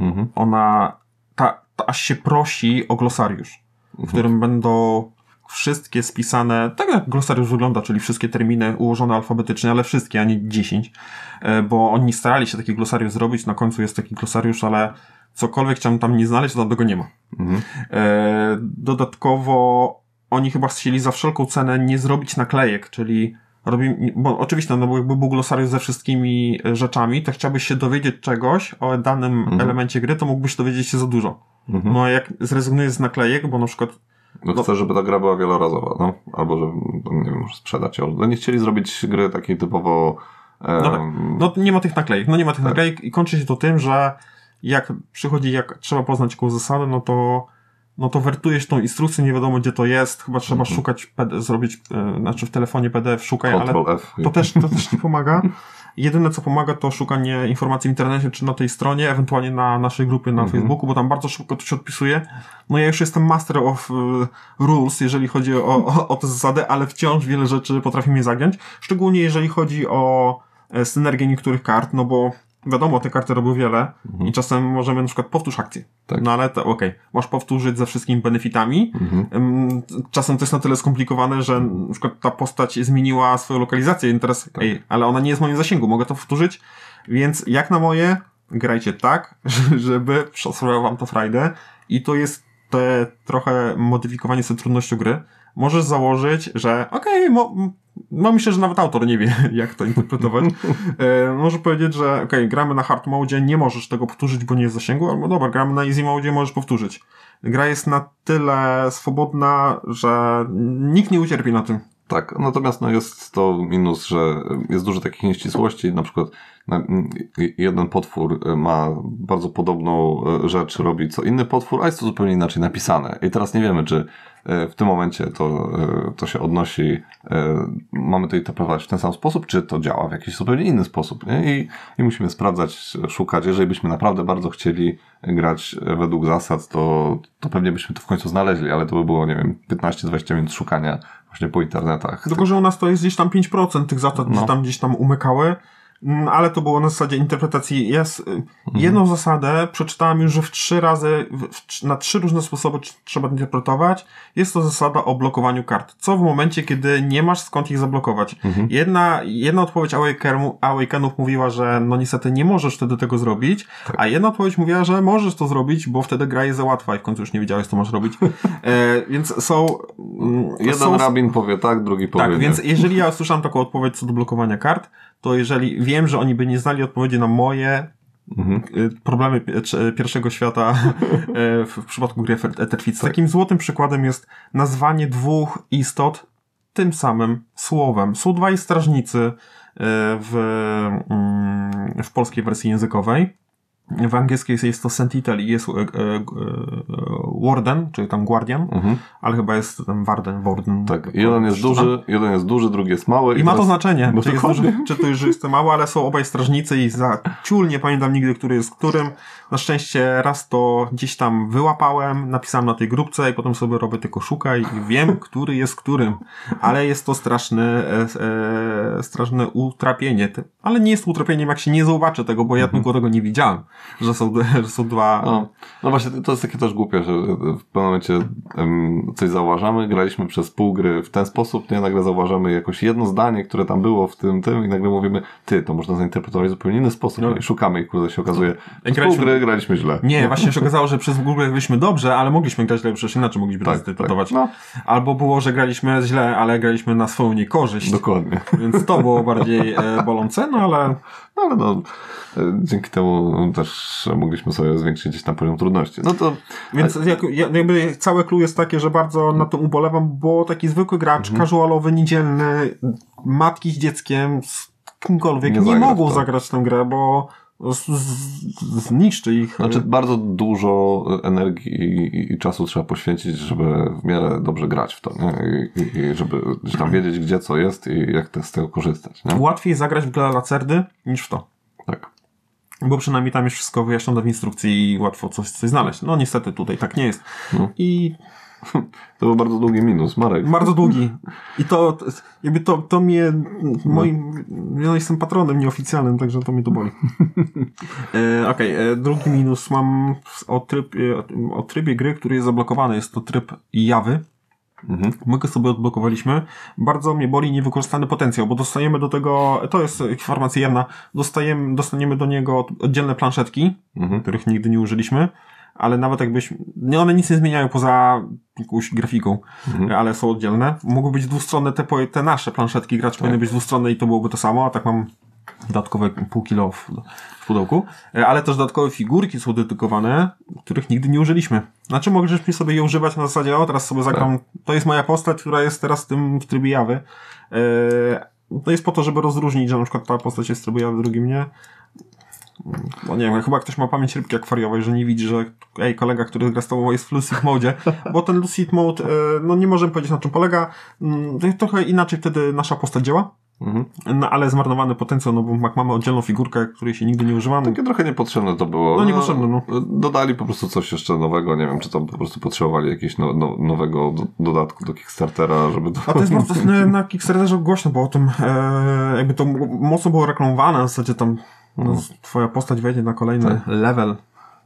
Mhm. ona ta, ta aż się prosi o glosariusz, w którym będą wszystkie spisane, tak jak glosariusz wygląda, czyli wszystkie terminy ułożone alfabetycznie, ale wszystkie, a nie 10, e, bo oni starali się taki glosariusz zrobić, na końcu jest taki glosariusz, ale cokolwiek chciałem tam nie znaleźć, to tego nie ma. Mhm. E, dodatkowo oni chyba chcieli za wszelką cenę nie zrobić naklejek, czyli robi, bo oczywiście, no bo jakby był glosariusz ze wszystkimi e, rzeczami, to chciałbyś się dowiedzieć czegoś o danym Mhm. elemencie gry, to mógłbyś dowiedzieć się za dużo. Mhm. No a jak zrezygnujesz z naklejek, bo na przykład No chcę, żeby ta gra była wielorazowa, no. Albo, żeby, no, nie wiem, może sprzedać ją. No nie chcieli zrobić gry takiej typowo... E, No tak. No nie ma tych naklejek. No nie ma tych Tak. naklejek i kończy się to tym, że jak przychodzi, jak trzeba poznać jakąś zasadę, no to no to wertujesz tą instrukcję, nie wiadomo gdzie to jest, chyba trzeba Mhm. szukać, zrobić, e, znaczy w telefonie PDF szukaj, ale Ctrl F. to też, to też nie pomaga. Jedyne co pomaga to szukanie informacji w internecie czy na tej stronie, ewentualnie na naszej grupie na Mhm. Facebooku, bo tam bardzo szybko to się odpisuje. No ja już jestem master of e, rules, jeżeli chodzi o, o, o te zasady, ale wciąż wiele rzeczy potrafi mnie zagiąć. Szczególnie jeżeli chodzi o e, synergię niektórych kart, no bo wiadomo, te karty robią wiele i czasem możemy na przykład powtórz akcję. Tak. No ale to okej, masz powtórzyć ze wszystkimi benefitami. Mhm. Czasem to jest na tyle skomplikowane, że na przykład ta postać zmieniła swoją lokalizację i teraz, Tak. ej, ale ona nie jest w moim zasięgu, mogę to powtórzyć, więc jak na moje, grajcie tak, żeby sprawiało wam to frajdę i to jest te trochę modyfikowanie sobie trudnością gry. Możesz założyć, że okej, mo, no myślę, że nawet autor nie wie, jak to interpretować. e, może powiedzieć, że okej, gramy na hard mode, nie możesz tego powtórzyć, bo nie jest zasięgu, albo dobra, gramy na easy mode, możesz powtórzyć. Gra jest na tyle swobodna, że nikt nie ucierpi na tym. Tak, natomiast no jest to minus, że jest dużo takich nieścisłości, na przykład jeden potwór e, ma bardzo podobną e, rzecz, robi co inny potwór, a jest to zupełnie inaczej napisane. I teraz nie wiemy, czy e, w tym momencie to, to się odnosi, mamy to interpretować w ten sam sposób, czy to działa w jakiś zupełnie inny sposób. Nie? I, I musimy sprawdzać, szukać. Jeżeli byśmy naprawdę bardzo chcieli grać według zasad, to, to pewnie byśmy to w końcu znaleźli, ale to by było, nie wiem, 15-20 minut szukania właśnie po internetach. Tylko, że u nas to jest gdzieś tam 5% tych zasad, No. tam gdzieś tam umykały. Mm, Ale to było na zasadzie interpretacji. Ja s- jedną zasadę przeczytałem już, że w trzy razy, w, na trzy różne sposoby tr- trzeba interpretować. Jest to zasada o blokowaniu kart. Co w momencie, kiedy nie masz skąd ich zablokować? Jedna, jedna odpowiedź Awakenów- mówiła, że no niestety nie możesz wtedy tego zrobić, a jedna odpowiedź mówiła, że możesz to zrobić, bo wtedy gra jest za łatwa i w końcu już nie wiedziałeś, co masz robić. E, więc są... mm, Jeden są, rabin powie tak, drugi powie tak, nie. więc jeżeli ja usłyszałem taką odpowiedź co do blokowania kart, to jeżeli wiem, że oni by nie znali odpowiedzi na moje Mhm. y, problemy pierwszego świata e, w, przypadku gry Etherfits. Takim złotym przykładem jest nazwanie dwóch istot tym samym słowem. Są dwaj strażnicy e, w, mm, w polskiej wersji językowej. W angielskiej jest to Sentinel i jest e, e, e, Warden, czyli tam Guardian, ale chyba jest tam Warden, Warden. Mhm. Tak, jeden jest duży, jeden jest duży, drugi jest mały. I ma to znaczenie, No czy, jest duży, czy to już jest mały, ale są obaj strażnicy i za ciul nie pamiętam nigdy, który jest którym. Na szczęście raz to gdzieś tam wyłapałem, napisałem na tej grupce i potem sobie robię tylko szukaj i wiem, który jest którym. Ale jest to straszne, e, e, straszne utrapienie. Ale nie jest utrapieniem, jak się nie zobaczy tego, bo ja tylko tego nie widziałem, że są, że są dwa... No, no właśnie, to jest takie też głupie, że w pewnym momencie coś zauważamy, graliśmy przez pół gry w ten sposób, nie? Nagle zauważamy jakoś jedno zdanie, które tam było w tym, tym i nagle mówimy, ty, to można zainterpretować w zupełnie inny sposób. No. I szukamy i kurde się okazuje, graliśmy- pół gry graliśmy źle. Nie, właśnie się okazało, że przez Google graliśmy dobrze, ale mogliśmy grać źle, przecież inaczej mogliśmy Tak, zinterpretować. tak. No. Albo było, że graliśmy źle, ale graliśmy na swoją niekorzyść. Dokładnie. Więc to było bardziej e, bolące, no ale No ale no, e, dzięki temu też mogliśmy sobie zwiększyć gdzieś tam poziom trudności. No to Więc jak, ja- jakby całe clue jest takie, że bardzo na tym ubolewam, bo taki zwykły gracz, Mhm. casualowy, niedzielny, matki z dzieckiem, z kimkolwiek Nie nie, mogą to. zagrać tę grę, bo zniszczy ich. Znaczy, bardzo dużo energii i, czasu trzeba poświęcić, żeby w miarę dobrze grać w to, nie? I, i, żeby tam wiedzieć, gdzie co jest i jak te, z tego korzystać, nie? Łatwiej zagrać w grę Lacerdy niż w to. Tak. Bo przynajmniej tam jest wszystko wyjaśnione w instrukcji i łatwo coś, coś znaleźć. No niestety tutaj tak nie jest. No. I To był bardzo długi minus, Marek. bardzo długi. I to, to jakby to, to mnie, moim, ja jestem patronem nieoficjalnym, także to mnie to boli. e, Okej, e, drugi minus mam o, tryb, e, o trybie gry, który jest zablokowany. Jest to tryb Jawy. Mhm. My go sobie odblokowaliśmy. Bardzo mnie boli niewykorzystany potencjał, bo dostajemy do tego, to jest informacja jemna, dostajemy, dostaniemy do niego oddzielne planszetki, Mhm. których nigdy nie użyliśmy, ale nawet jakbyśmy, nie, one nic nie zmieniają poza jakąś grafiką, ale są oddzielne. Mogły być dwustronne te, te nasze planszetki, gracz powinny być dwustronne i to byłoby to samo, a tak mam dodatkowe pół kilo w, w pudełku, E, ale też dodatkowe figurki są dedykowane, których nigdy nie użyliśmy. Znaczy możesz mi sobie je używać na zasadzie, o teraz sobie zagram, to jest moja postać, która jest teraz w tym w trybie jawy. E, to jest po to, żeby rozróżnić, że na przykład ta postać jest w trybie jawy, drugim nie. No nie wiem, chyba ktoś ma pamięć rybki akwariowej, że nie widzi, że ej, kolega, który gra z tobą jest w Lucid Mode, bo ten Lucid Mode, e, no nie możemy powiedzieć na czym polega, Mm, to jest trochę inaczej wtedy nasza postać działa, Mhm. no ale zmarnowany potencjał, no bo mamy oddzielną figurkę, której się nigdy nie używamy, Takie trochę niepotrzebne to było. No, niepotrzebne, no. Dodali po prostu coś jeszcze nowego, nie wiem, czy tam po prostu potrzebowali jakiegoś no, no, nowego do, dodatku do Kickstartera, żeby to... A to jest bardzo na, na Kickstarterze głośno, bo o tym e, jakby to mocno było reklamowane, w zasadzie tam no, twoja postać wejdzie na kolejny level.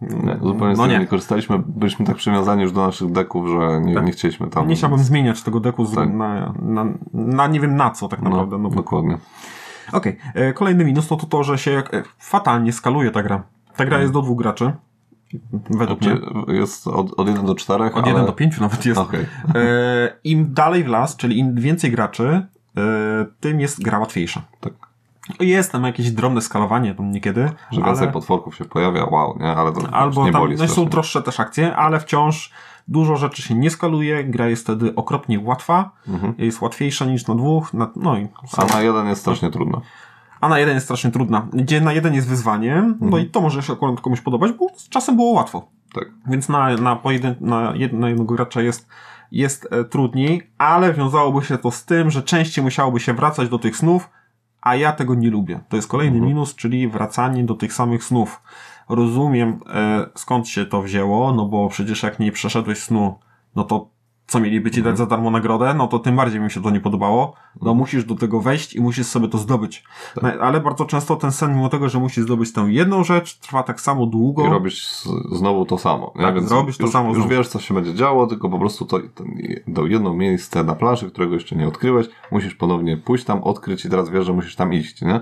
Nie, zupełnie z No tego nie. nie korzystaliśmy. Byliśmy tak przywiązani już do naszych deków, że nie, Tak. nie chcieliśmy tam... Nie chciałbym zmieniać tego deku z, Tak. na, na, na nie wiem na co tak naprawdę. No, No, dokładnie. Okej, e, kolejny minus to, to to, że się e, fatalnie skaluje ta gra. Ta gra jest do dwóch graczy, według mnie. Jest od, od 1 do 4, Od ale... 1 do 5 nawet jest. Okej. E, Im dalej w las, czyli im więcej graczy, tym jest gra łatwiejsza. Tak. Jest tam jakieś drobne skalowanie tam niekiedy, Że więcej ale, potworków się pojawia, wow, nie? Ale to albo nie tam boli no, są droższe też akcje, ale wciąż dużo rzeczy się nie skaluje, gra jest wtedy okropnie łatwa, jest łatwiejsza niż na dwóch, na, no i A na jeden jest strasznie trudno. a na jeden jest strasznie trudna. Gdzie na jeden jest wyzwanie, no i to może się akurat komuś podobać, bo czasem było łatwo. Tak. Więc na, na, pojedyn- na, jed- na jednego gracza jest, jest e, trudniej, ale wiązałoby się to z tym, że częściej musiałoby się wracać do tych snów, a ja tego nie lubię. To jest kolejny minus, czyli wracanie do tych samych snów. Rozumiem e, skąd się to wzięło, no bo przecież jak nie przeszedłeś snu, no to co mieliby ci dać za darmo nagrodę, no to tym bardziej mi się to nie podobało. No musisz do tego wejść i musisz sobie to zdobyć. No, ale bardzo często ten sen, mimo tego, że musisz zdobyć tę jedną rzecz, trwa tak samo długo. I robisz znowu to samo. Tak, Więc robisz to już, samo Już znowu. wiesz, co się będzie działo, tylko po prostu to, do jedno miejsce na planszy, którego jeszcze nie odkryłeś, musisz ponownie pójść tam, odkryć i teraz wiesz, że musisz tam iść, nie?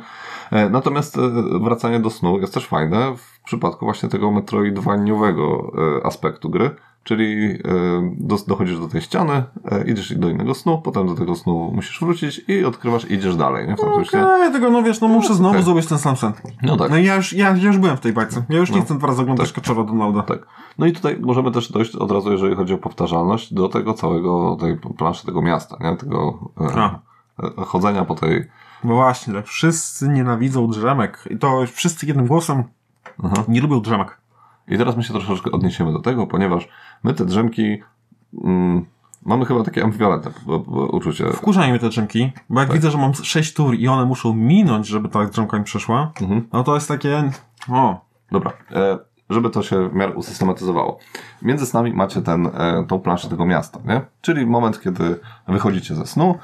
E, Natomiast e, wracanie do snu jest też fajne w przypadku właśnie tego metroidvaniowego e, aspektu gry, czyli e, do, dochodzisz do tej ściany, e, idziesz do innego snu, potem do tego snu musisz wrócić i odkrywasz i idziesz dalej, nie? W tamtym śnie. Okej, tego no wiesz, no muszę znowu Okej. zrobić ten sam sen. No tak. No ja już, ja, ja już byłem w tej bajce. Ja już nie No. chcę dwa razy oglądać Kaczora Donalda. Tak. No i tutaj możemy też dojść od razu, jeżeli chodzi o powtarzalność, do tego całego, tej planszy tego miasta, nie? Tego A. e, chodzenia po tej... No właśnie, tak. Wszyscy nienawidzą drzemek. I to wszyscy jednym głosem. nie lubią drzemek. I teraz my się troszeczkę odniesiemy do tego, ponieważ my te drzemki mm, mamy chyba takie ambiwalentne uczucie. Wkurzają mnie te drzemki, bo Tak. jak widzę, że mam 6 tur i one muszą minąć, żeby ta drzemka mi przeszła, Mhm. no to jest takie, o, Dobra, e, żeby to się w miarę usystematyzowało. Między snami macie ten, e, tą planszę tego miasta, nie? Czyli moment, kiedy wychodzicie ze snu,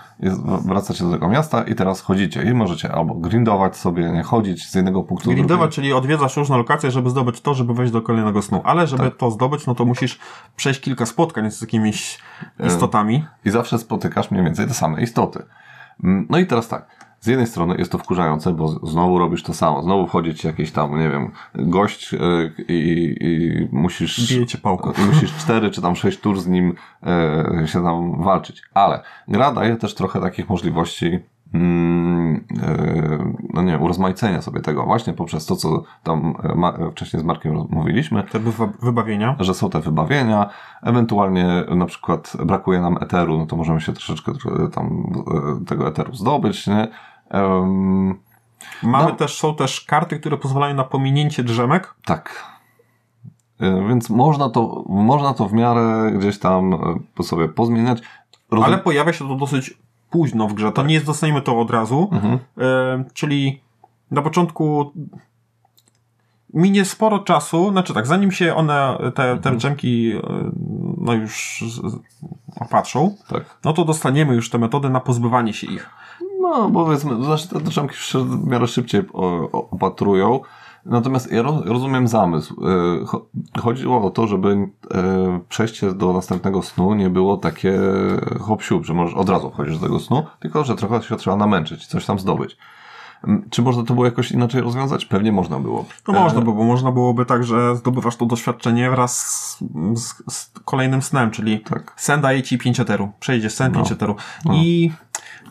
wracacie do tego miasta i teraz chodzicie i możecie albo grindować sobie, nie chodzić z jednego punktu do Grindować, drugiego. czyli odwiedzasz różne lokacje, żeby zdobyć to, żeby wejść do kolejnego snu. Ale żeby Tak. to zdobyć, no to musisz przejść kilka spotkań z jakimiś E, istotami. I zawsze spotykasz mniej więcej te same istoty. Mm, No i teraz tak. Z jednej strony jest to wkurzające, bo znowu robisz to samo. Znowu wchodzi ci jakiś tam, nie wiem, gość e, i, i musisz... Bije cię pałką. Musisz cztery czy tam sześć tur z nim e, się tam walczyć. Ale gra daje też trochę takich możliwości mm, e, no nie wiem, urozmaicenia sobie tego właśnie poprzez to, co tam ma, wcześniej z Markiem mówiliśmy, Te wybawienia. że są te wybawienia, ewentualnie na przykład brakuje nam eteru, no to możemy się troszeczkę tam tego eteru zdobyć, nie? Em, Mamy No. też, są też karty, które pozwalają na pominięcie drzemek. tak. E, Więc można to, można to w miarę gdzieś tam e, sobie pozmieniać. Rozum- Ale pojawia się to dosyć późno w grze. To nie jest, dostaniemy to od razu. Mhm. E, czyli na początku minie sporo czasu, znaczy tak, zanim się one, te, te drzemki e, no już opatrzą, Tak. no to dostaniemy już te metody na pozbywanie się ich. No, bo powiedzmy, znaczy te drzemki się w miarę szybciej opatrują. Natomiast ja ro- rozumiem zamysł. E, cho- Chodziło o to, żeby e, przejście do następnego snu nie było takie hop że możesz od razu wchodzić do tego snu, tylko że trochę się trzeba namęczyć, coś tam zdobyć. M, Czy można to było jakoś inaczej rozwiązać? Pewnie można było. No E, można by, bo można byłoby tak, że zdobywasz to doświadczenie wraz z, z, kolejnym snem, czyli Tak. sen daje ci 5 eteru, przejdziesz sen No. 5 eteru. I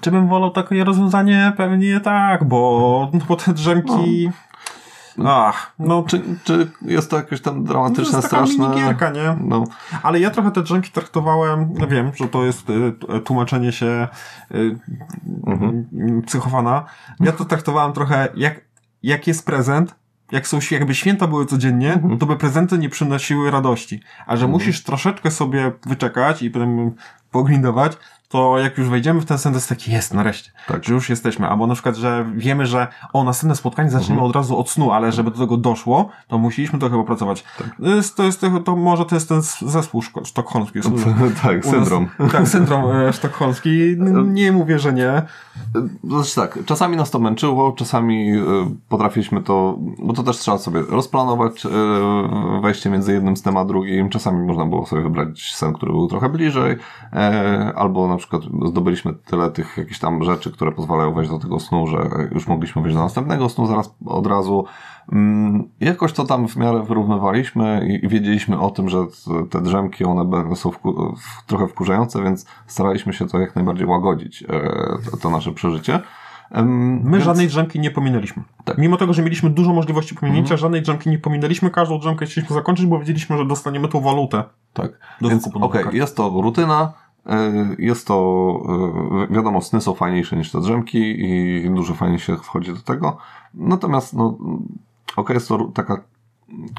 czy bym wolał takie rozwiązanie? Pewnie tak, bo, no, bo te drzemki... Ach, no Czy, czy jest to jakieś tam to dramatyczne, jest taka straszne? minigierka, nie? No, Ale ja trochę te drzemki traktowałem, no wiem, że to jest y, t- tłumaczenie się y, Mhm. psychowana. Ja to traktowałem trochę jak, jak jest prezent, jak są, jakby święta były codziennie, Mhm. to by prezenty nie przynosiły radości. A że musisz troszeczkę sobie wyczekać i potem pogrindować, to jak już wejdziemy w ten sen, to jest taki, jest, nareszcie, Tak. że już jesteśmy. Albo na przykład, że wiemy, że o, następne spotkanie zaczniemy Mhm. od razu od snu, ale żeby do tego doszło, to musieliśmy trochę popracować. Tak. To, jest, to, jest, to, może to jest ten zespół szko- sztokholmski. tak, nas- syndrom. tak, syndrom e, sztokholmski. N- Nie mówię, że nie. Znaczy tak, czasami nas to męczyło, czasami y, potrafiliśmy to, bo to też trzeba sobie rozplanować wejście między jednym snem a drugim. Czasami można było sobie wybrać sen, który był trochę bliżej, e, albo na przykład zdobyliśmy tyle tych jakichś tam rzeczy, które pozwalają wejść do tego snu, że już mogliśmy wejść do następnego snu zaraz od razu. Mm, Jakoś to tam w miarę wyrównywaliśmy i- wiedzieliśmy o tym, że te drzemki one są wku- trochę wkurzające, więc staraliśmy się to jak najbardziej łagodzić, e, to, to nasze przeżycie. My więc- żadnej drzemki nie pominęliśmy. Tak. Mimo tego, że mieliśmy dużo możliwości pominięcia, żadnej drzemki nie pominęliśmy. Każdą drzemkę chcieliśmy zakończyć, bo wiedzieliśmy, że dostaniemy tą walutę. Tak. Do Więc okej, kart. jest to rutyna, jest to, y, wiadomo, sny są fajniejsze niż te drzemki i dużo fajniej się wchodzi do tego. Natomiast, no, okej, jest to taka,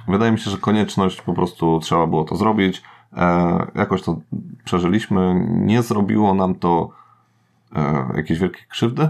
wydaje mi się, że konieczność, po prostu trzeba było to zrobić. E, jakoś to przeżyliśmy. Nie zrobiło nam to e, jakiejś wielkiej krzywdy.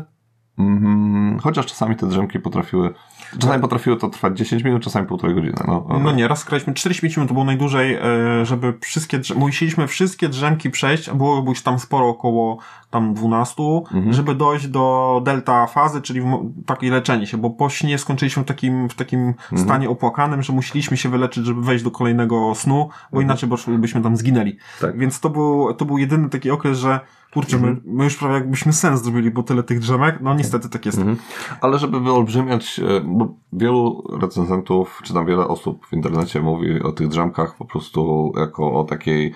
Mhm, Chociaż czasami te drzemki potrafiły, czasami potrafiły to trwać 10 minut, czasami półtorej godziny. No, No nie, raz graliśmy 45 minut, to było najdłużej, e, żeby wszystkie drzemki, musieliśmy wszystkie drzemki przejść, a było już tam sporo, około tam 12, Mhm. żeby dojść do delta fazy, czyli takie leczenie się, bo po śnie skończyliśmy w takim, w takim Mhm. stanie opłakanym, że musieliśmy się wyleczyć, żeby wejść do kolejnego snu, bo inaczej bo- byśmy tam zginęli. Mhm. Tak. Więc to był, to był jedyny taki okres, że kurczę, my, my już prawie jakbyśmy sens zrobili, bo tyle tych drzemek, no niestety tak jest. Mhm. Ale żeby wyolbrzymiać, e, bo wielu recenzentów, czy tam wiele osób w internecie mówi o tych drzemkach po prostu jako o takiej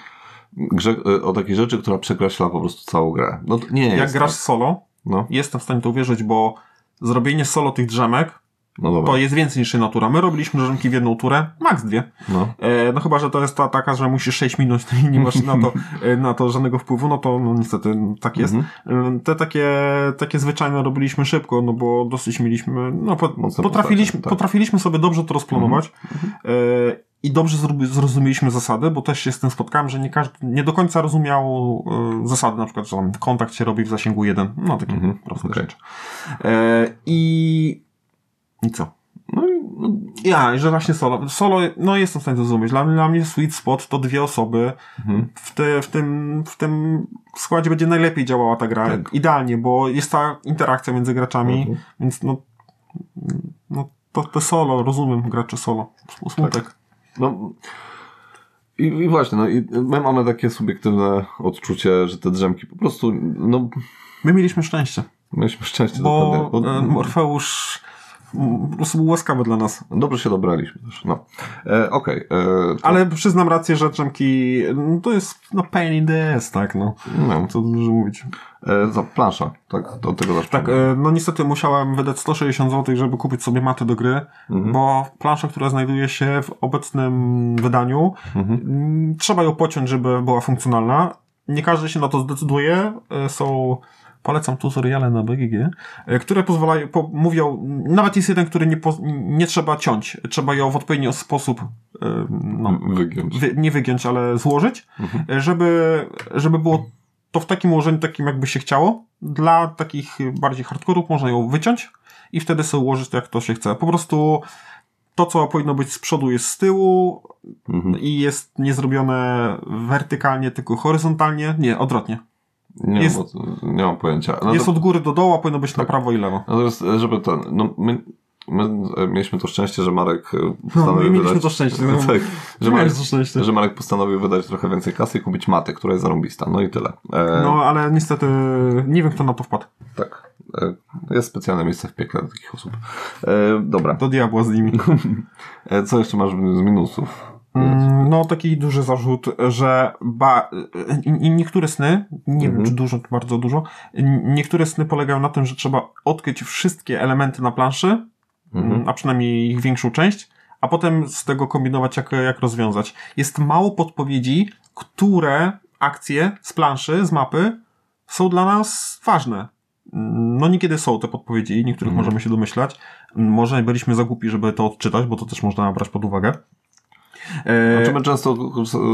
grze, e, o takiej rzeczy, która przekreśla po prostu całą grę. No nie Jak grasz tak. solo, No. jestem w stanie to uwierzyć, bo zrobienie solo tych drzemek No dobra. To jest więcej niż jedna tura. My robiliśmy drzemki w jedną turę, max dwie. No. E, no chyba, że to jest ta taka, że musisz 6 minut i nie masz na to, e, na to żadnego wpływu, no to no niestety tak jest. Mhm. E, Te takie, takie zwyczajne robiliśmy szybko, no bo dosyć mieliśmy, no po, potrafiliśmy, tak. potrafiliśmy sobie dobrze to rozplanować. E, I dobrze zrozumieliśmy zasady, bo też się z tym spotkałem, że nie każdy, nie do końca rozumiał e, zasady, na przykład, że tam kontakt się robi w zasięgu jeden, no takie Mhm. proste Okej. rzeczy. E, I, I co? No i no, Ja, że właśnie solo. Solo, no jestem w stanie to zrozumieć. Dla, dla mnie sweet spot to dwie osoby. Mhm. W, te, w, tym, w tym składzie będzie najlepiej działała ta gra. Tak. Idealnie, bo jest ta interakcja między graczami, Mhm. więc no, no to, to solo, rozumiem graczy solo. Smutek. no i, i właśnie, no i my mamy takie subiektywne odczucie, że te drzemki po prostu, no My mieliśmy szczęście, mieliśmy szczęście bo, dokładnie. e, Morfeusz po prostu był łaskawy dla nas. Dobrze się dobraliśmy też, no. E, Okej, e, to- Ale przyznam rację, że dżemki no, to jest no pain in the ass, tak no. no, Co dużo mówić. e, za plansza, tak, do tego też Tak, e, no niestety musiałem wydać 160 zł, żeby kupić sobie maty do gry, Mhm. bo plansza, która znajduje się w obecnym wydaniu, Mhm. trzeba ją pociąć, żeby była funkcjonalna. Nie każdy się na to zdecyduje. E, Są, polecam tutoriale na BGG, e, które pozwalają, po, mówią, nawet jest jeden, który nie, po, nie trzeba ciąć. Trzeba ją w odpowiedni sposób e, no, Wygiąć. wy, nie wygiąć, ale złożyć, Mhm. żeby, żeby było to w takim ułożeniu, takim jakby się chciało. Dla takich bardziej hardkorów można ją wyciąć i wtedy sobie ułożyć to, jak to się chce. Po prostu to, co powinno być z przodu, jest z tyłu Mhm. i jest niezrobione wertykalnie, tylko horyzontalnie. Nie, odwrotnie. Nie, Jest- jest, nie mam pojęcia. No jest to, od góry do dołu, a powinno być Tak. na prawo i lewo. to jest, żeby ten, no my, my e, mieliśmy to szczęście, że Marek e, No, postanowił my mieliśmy wydać... to szczęście. No, tak, że, Marek, to szczęście. że Marek postanowił wydać trochę więcej kasy i kupić matę, która jest zarąbista. No i tyle. E, No, ale niestety nie wiem, kto na to wpadł. Tak. E, jest specjalne miejsce w piekle dla takich osób. E, dobra. Do diabła z nimi. E, co jeszcze masz z minusów? Mm, No, taki duży zarzut, że ba, niektóre sny, nie Mhm. wiem czy dużo, czy bardzo dużo, niektóre sny polegają na tym, że trzeba odkryć wszystkie elementy na planszy, Mhm. mm, a przynajmniej ich większą część, a potem z tego kombinować, jak, jak rozwiązać. Jest mało podpowiedzi, które akcje z planszy, z mapy są dla nas ważne. No niekiedy są te podpowiedzi, niektórych Mhm. możemy się domyślać. Może byliśmy za głupi, żeby to odczytać, bo to też można brać pod uwagę. Znaczy my często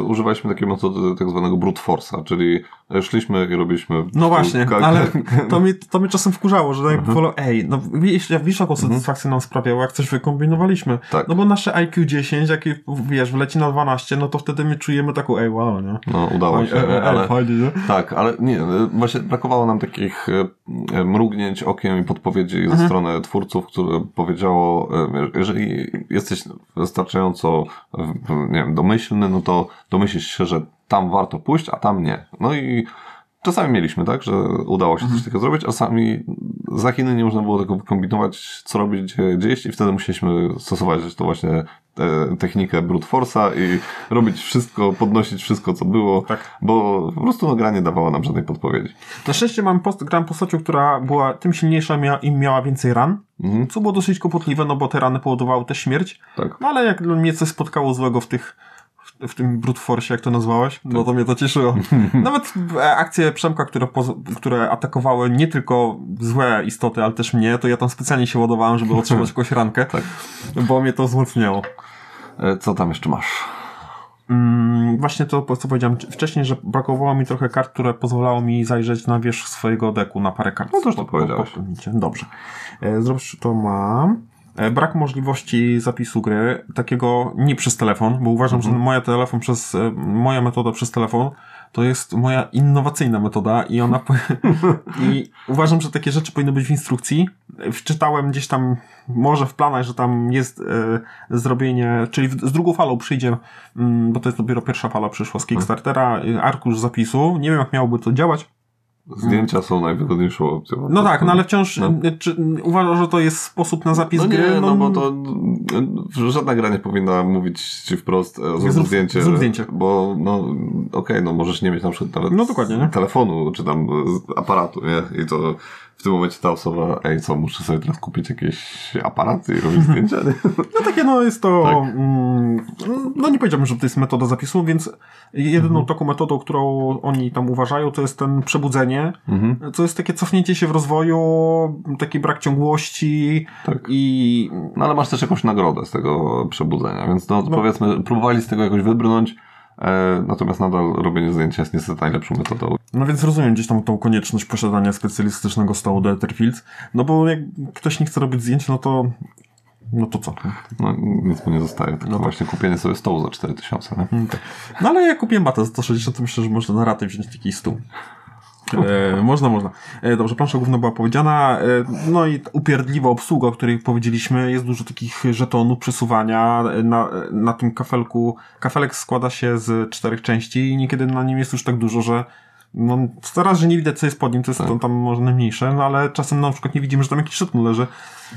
używaliśmy takiej metody tak zwanego brute force'a, czyli e, szliśmy i robiliśmy... No właśnie, ale to mnie, to mnie czasem wkurzało, że Mhm. mhm. wolę, ej, no wiesz, wiesz jaką satysfakcję nam sprawiało, jak coś wykombinowaliśmy. Tak. No bo nasze IQ 10, jak wiesz, wleci na 12, no to wtedy my czujemy taką, ej, wow, nie? No udało się, e, e, ale... fajnie, nie? Tak, ale nie, e, właśnie brakowało nam takich mrugnięć okiem i podpowiedzi Mhm. ze strony twórców, które powiedziało, jeżeli jesteś wystarczająco nie wiem, domyślny, no to domyślisz się, że tam warto pójść, a tam nie. No i czasami mieliśmy, tak, że udało się Mhm. coś takiego zrobić, a czasami za Chiny nie można było tego wykombinować, co robić, gdzie, gdzie iść i wtedy musieliśmy stosować to właśnie e, technikę brute force'a i robić wszystko, podnosić wszystko, co było, Tak. bo po prostu no, gra nie dawała nam żadnej podpowiedzi. Na szczęście mam post, grałem postacią, która była tym silniejsza mia, i miała więcej ran, Mhm, co było dosyć kłopotliwe, no bo te rany powodowały też śmierć. tak. No ale jak mnie coś spotkało złego w tych w- tym brute force, jak to nazwałeś, no to mnie to cieszyło. Nawet e, akcje Przemka, które, które atakowały nie tylko złe istoty, ale też mnie, to ja tam specjalnie się ładowałem, żeby otrzymać jakąś rankę, Tak. bo mnie to wzmocniało. E, Co tam jeszcze masz? Mm, właśnie to, co powiedziałem wcześniej, że brakowało mi trochę kart, które pozwalało mi zajrzeć na wierzch swojego deku, na parę kart. No to już to Po- po- powiedziałeś. popłynijcie. Dobrze. E, to mam. E, Brak możliwości zapisu gry, takiego nie przez telefon, bo uważam, Mhm. że moja telefon przez, e, moja metoda przez telefon to jest moja innowacyjna metoda i ona, i uważam, że takie rzeczy powinny być w instrukcji. Wczytałem gdzieś tam, może w planach, że tam jest e, zrobienie, czyli w, z drugą falą przyjdzie, mm, bo to jest dopiero pierwsza fala przyszła z Kickstartera, e, arkusz zapisu. Nie wiem, jak miałoby to działać, Zdjęcia są najwygodniejszą opcją. No tak, no ale wciąż no. czy uważasz, że to jest sposób na zapis no nie, gry? No, no bo to żadna gra nie powinna mówić ci wprost e, zrób, zrób zdjęcie. Zrób zdjęcie. Bo no okej, okay, no możesz nie mieć na przykład nawet no, dokładnie, nie? telefonu czy tam aparatu, nie? I to tym momencie ta osoba, ej co, muszę sobie teraz kupić jakieś aparaty i robić zdjęcia? No takie no jest to, tak. mm, no nie powiedziałbym, że to jest metoda zapisu, więc jedyną mhm. taką metodą, którą oni tam uważają, to jest ten przebudzenie, mhm. co jest takie cofnięcie się w rozwoju, taki brak ciągłości tak. i... No ale masz też jakąś nagrodę z tego przebudzenia, więc no, no. powiedzmy, próbowali z tego jakoś wybrnąć, natomiast nadal robienie zdjęcia jest niestety najlepszą metodą. No więc rozumiem gdzieś tam tą konieczność posiadania specjalistycznego stołu do Etherfields, no bo jak ktoś nie chce robić zdjęć, no to no to co? No nic mu nie zostaje, tylko no właśnie kupienie sobie stołu za 4000, nie? Mm, tak. No ale jak kupiłem batę za 160, to myślę, że można na ratę wziąć taki stół. E, można, można. E, dobrze, plansza główna była powiedziana. E, no i upierdliwa obsługa, o której powiedzieliśmy. Jest dużo takich żetonów przesuwania. Na, na tym kafelku. Kafelek składa się z czterech części i niekiedy na nim jest już tak dużo, że no, teraz, że nie widać, co jest pod nim, to jest tak. tam może najmniejsze, no ale czasem na przykład nie widzimy, że tam jakiś szeton leży.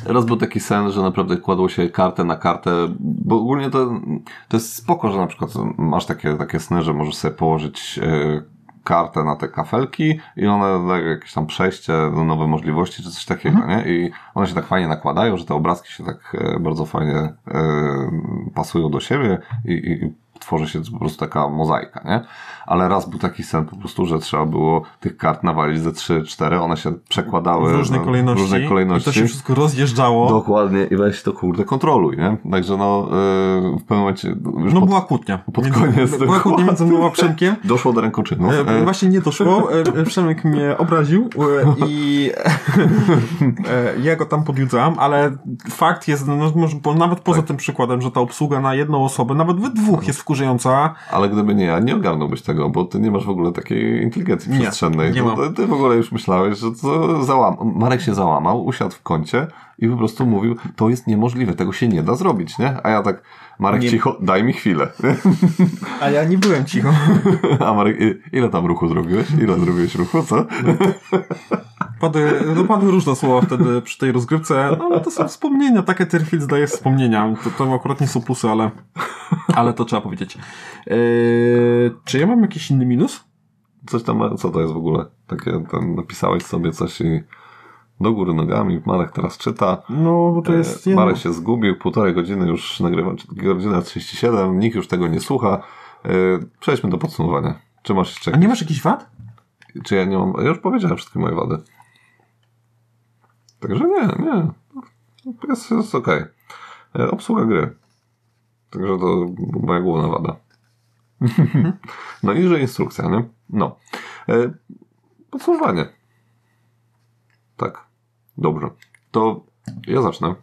Raz był taki sen, że naprawdę kładło się kartę na kartę, bo ogólnie to, to jest spoko, że na przykład masz takie, takie sny, że możesz sobie położyć yy, kartę na te kafelki i one dają jakieś tam przejście do nowe możliwości, czy coś takiego, mhm. nie? I one się tak fajnie nakładają, że te obrazki się tak e, bardzo fajnie e, pasują do siebie i, i tworzy się po prostu taka mozaika, nie? Ale raz był taki sen po prostu, że trzeba było tych kart nawalić ze 3-4, one się przekładały w różnej, kolejności, w kolejności. I to się wszystko rozjeżdżało. Dokładnie i weź to kurde kontroluj, nie? Także no yy, w pewnym momencie... No pod, była kłótnia. Pod koniec Była kłótnia między mną a Przemkiem. Doszło do rękoczynów. E, e, właśnie nie doszło. E, Przemek mnie obraził e, i e, ja go tam podjudzałam, ale fakt jest, no, może, nawet poza tak. tym przykładem, że ta obsługa na jedną osobę, nawet we dwóch jest wkurzająca. Ale gdyby nie ja, nie ogarnąłbyś tego, bo ty nie masz w ogóle takiej inteligencji nie, przestrzennej. Nie mam. Ty w ogóle już myślałeś, że to załam... Marek się załamał, usiadł w kącie i po prostu mówił, to jest niemożliwe, tego się nie da zrobić, nie? A ja tak, Marek nie... cicho, daj mi chwilę. A ja nie byłem cicho. A Marek, ile tam ruchu zrobiłeś? Ile zrobiłeś ruchu, co? Padły, no padły różne słowa wtedy przy tej rozgrywce, no ale to są wspomnienia, takie Etherfields daje wspomnienia. To, to akurat nie są plusy, ale, ale to trzeba powiedzieć. Eee, czy ja mam jakiś inny minus? Coś tam, co to jest w ogóle? Takie, tam napisałeś sobie coś i do góry nogami, Marek teraz czyta. No, bo to jest... E, Marek się zgubił, półtorej godziny już nagrywa, godzina 37, nikt już tego nie słucha. E, przejdźmy do podsumowania. Czy masz jeszcze... A nie masz jakichś wad? Czy ja nie mam... Ja już powiedziałem wszystkie moje wady. Także nie, nie. Jest, jest okej. Okay. Obsługa gry. Także to moja główna wada. no i że instrukcja, nie? No. E, podsumowanie. Tak. Dobrze. To ja zacznę.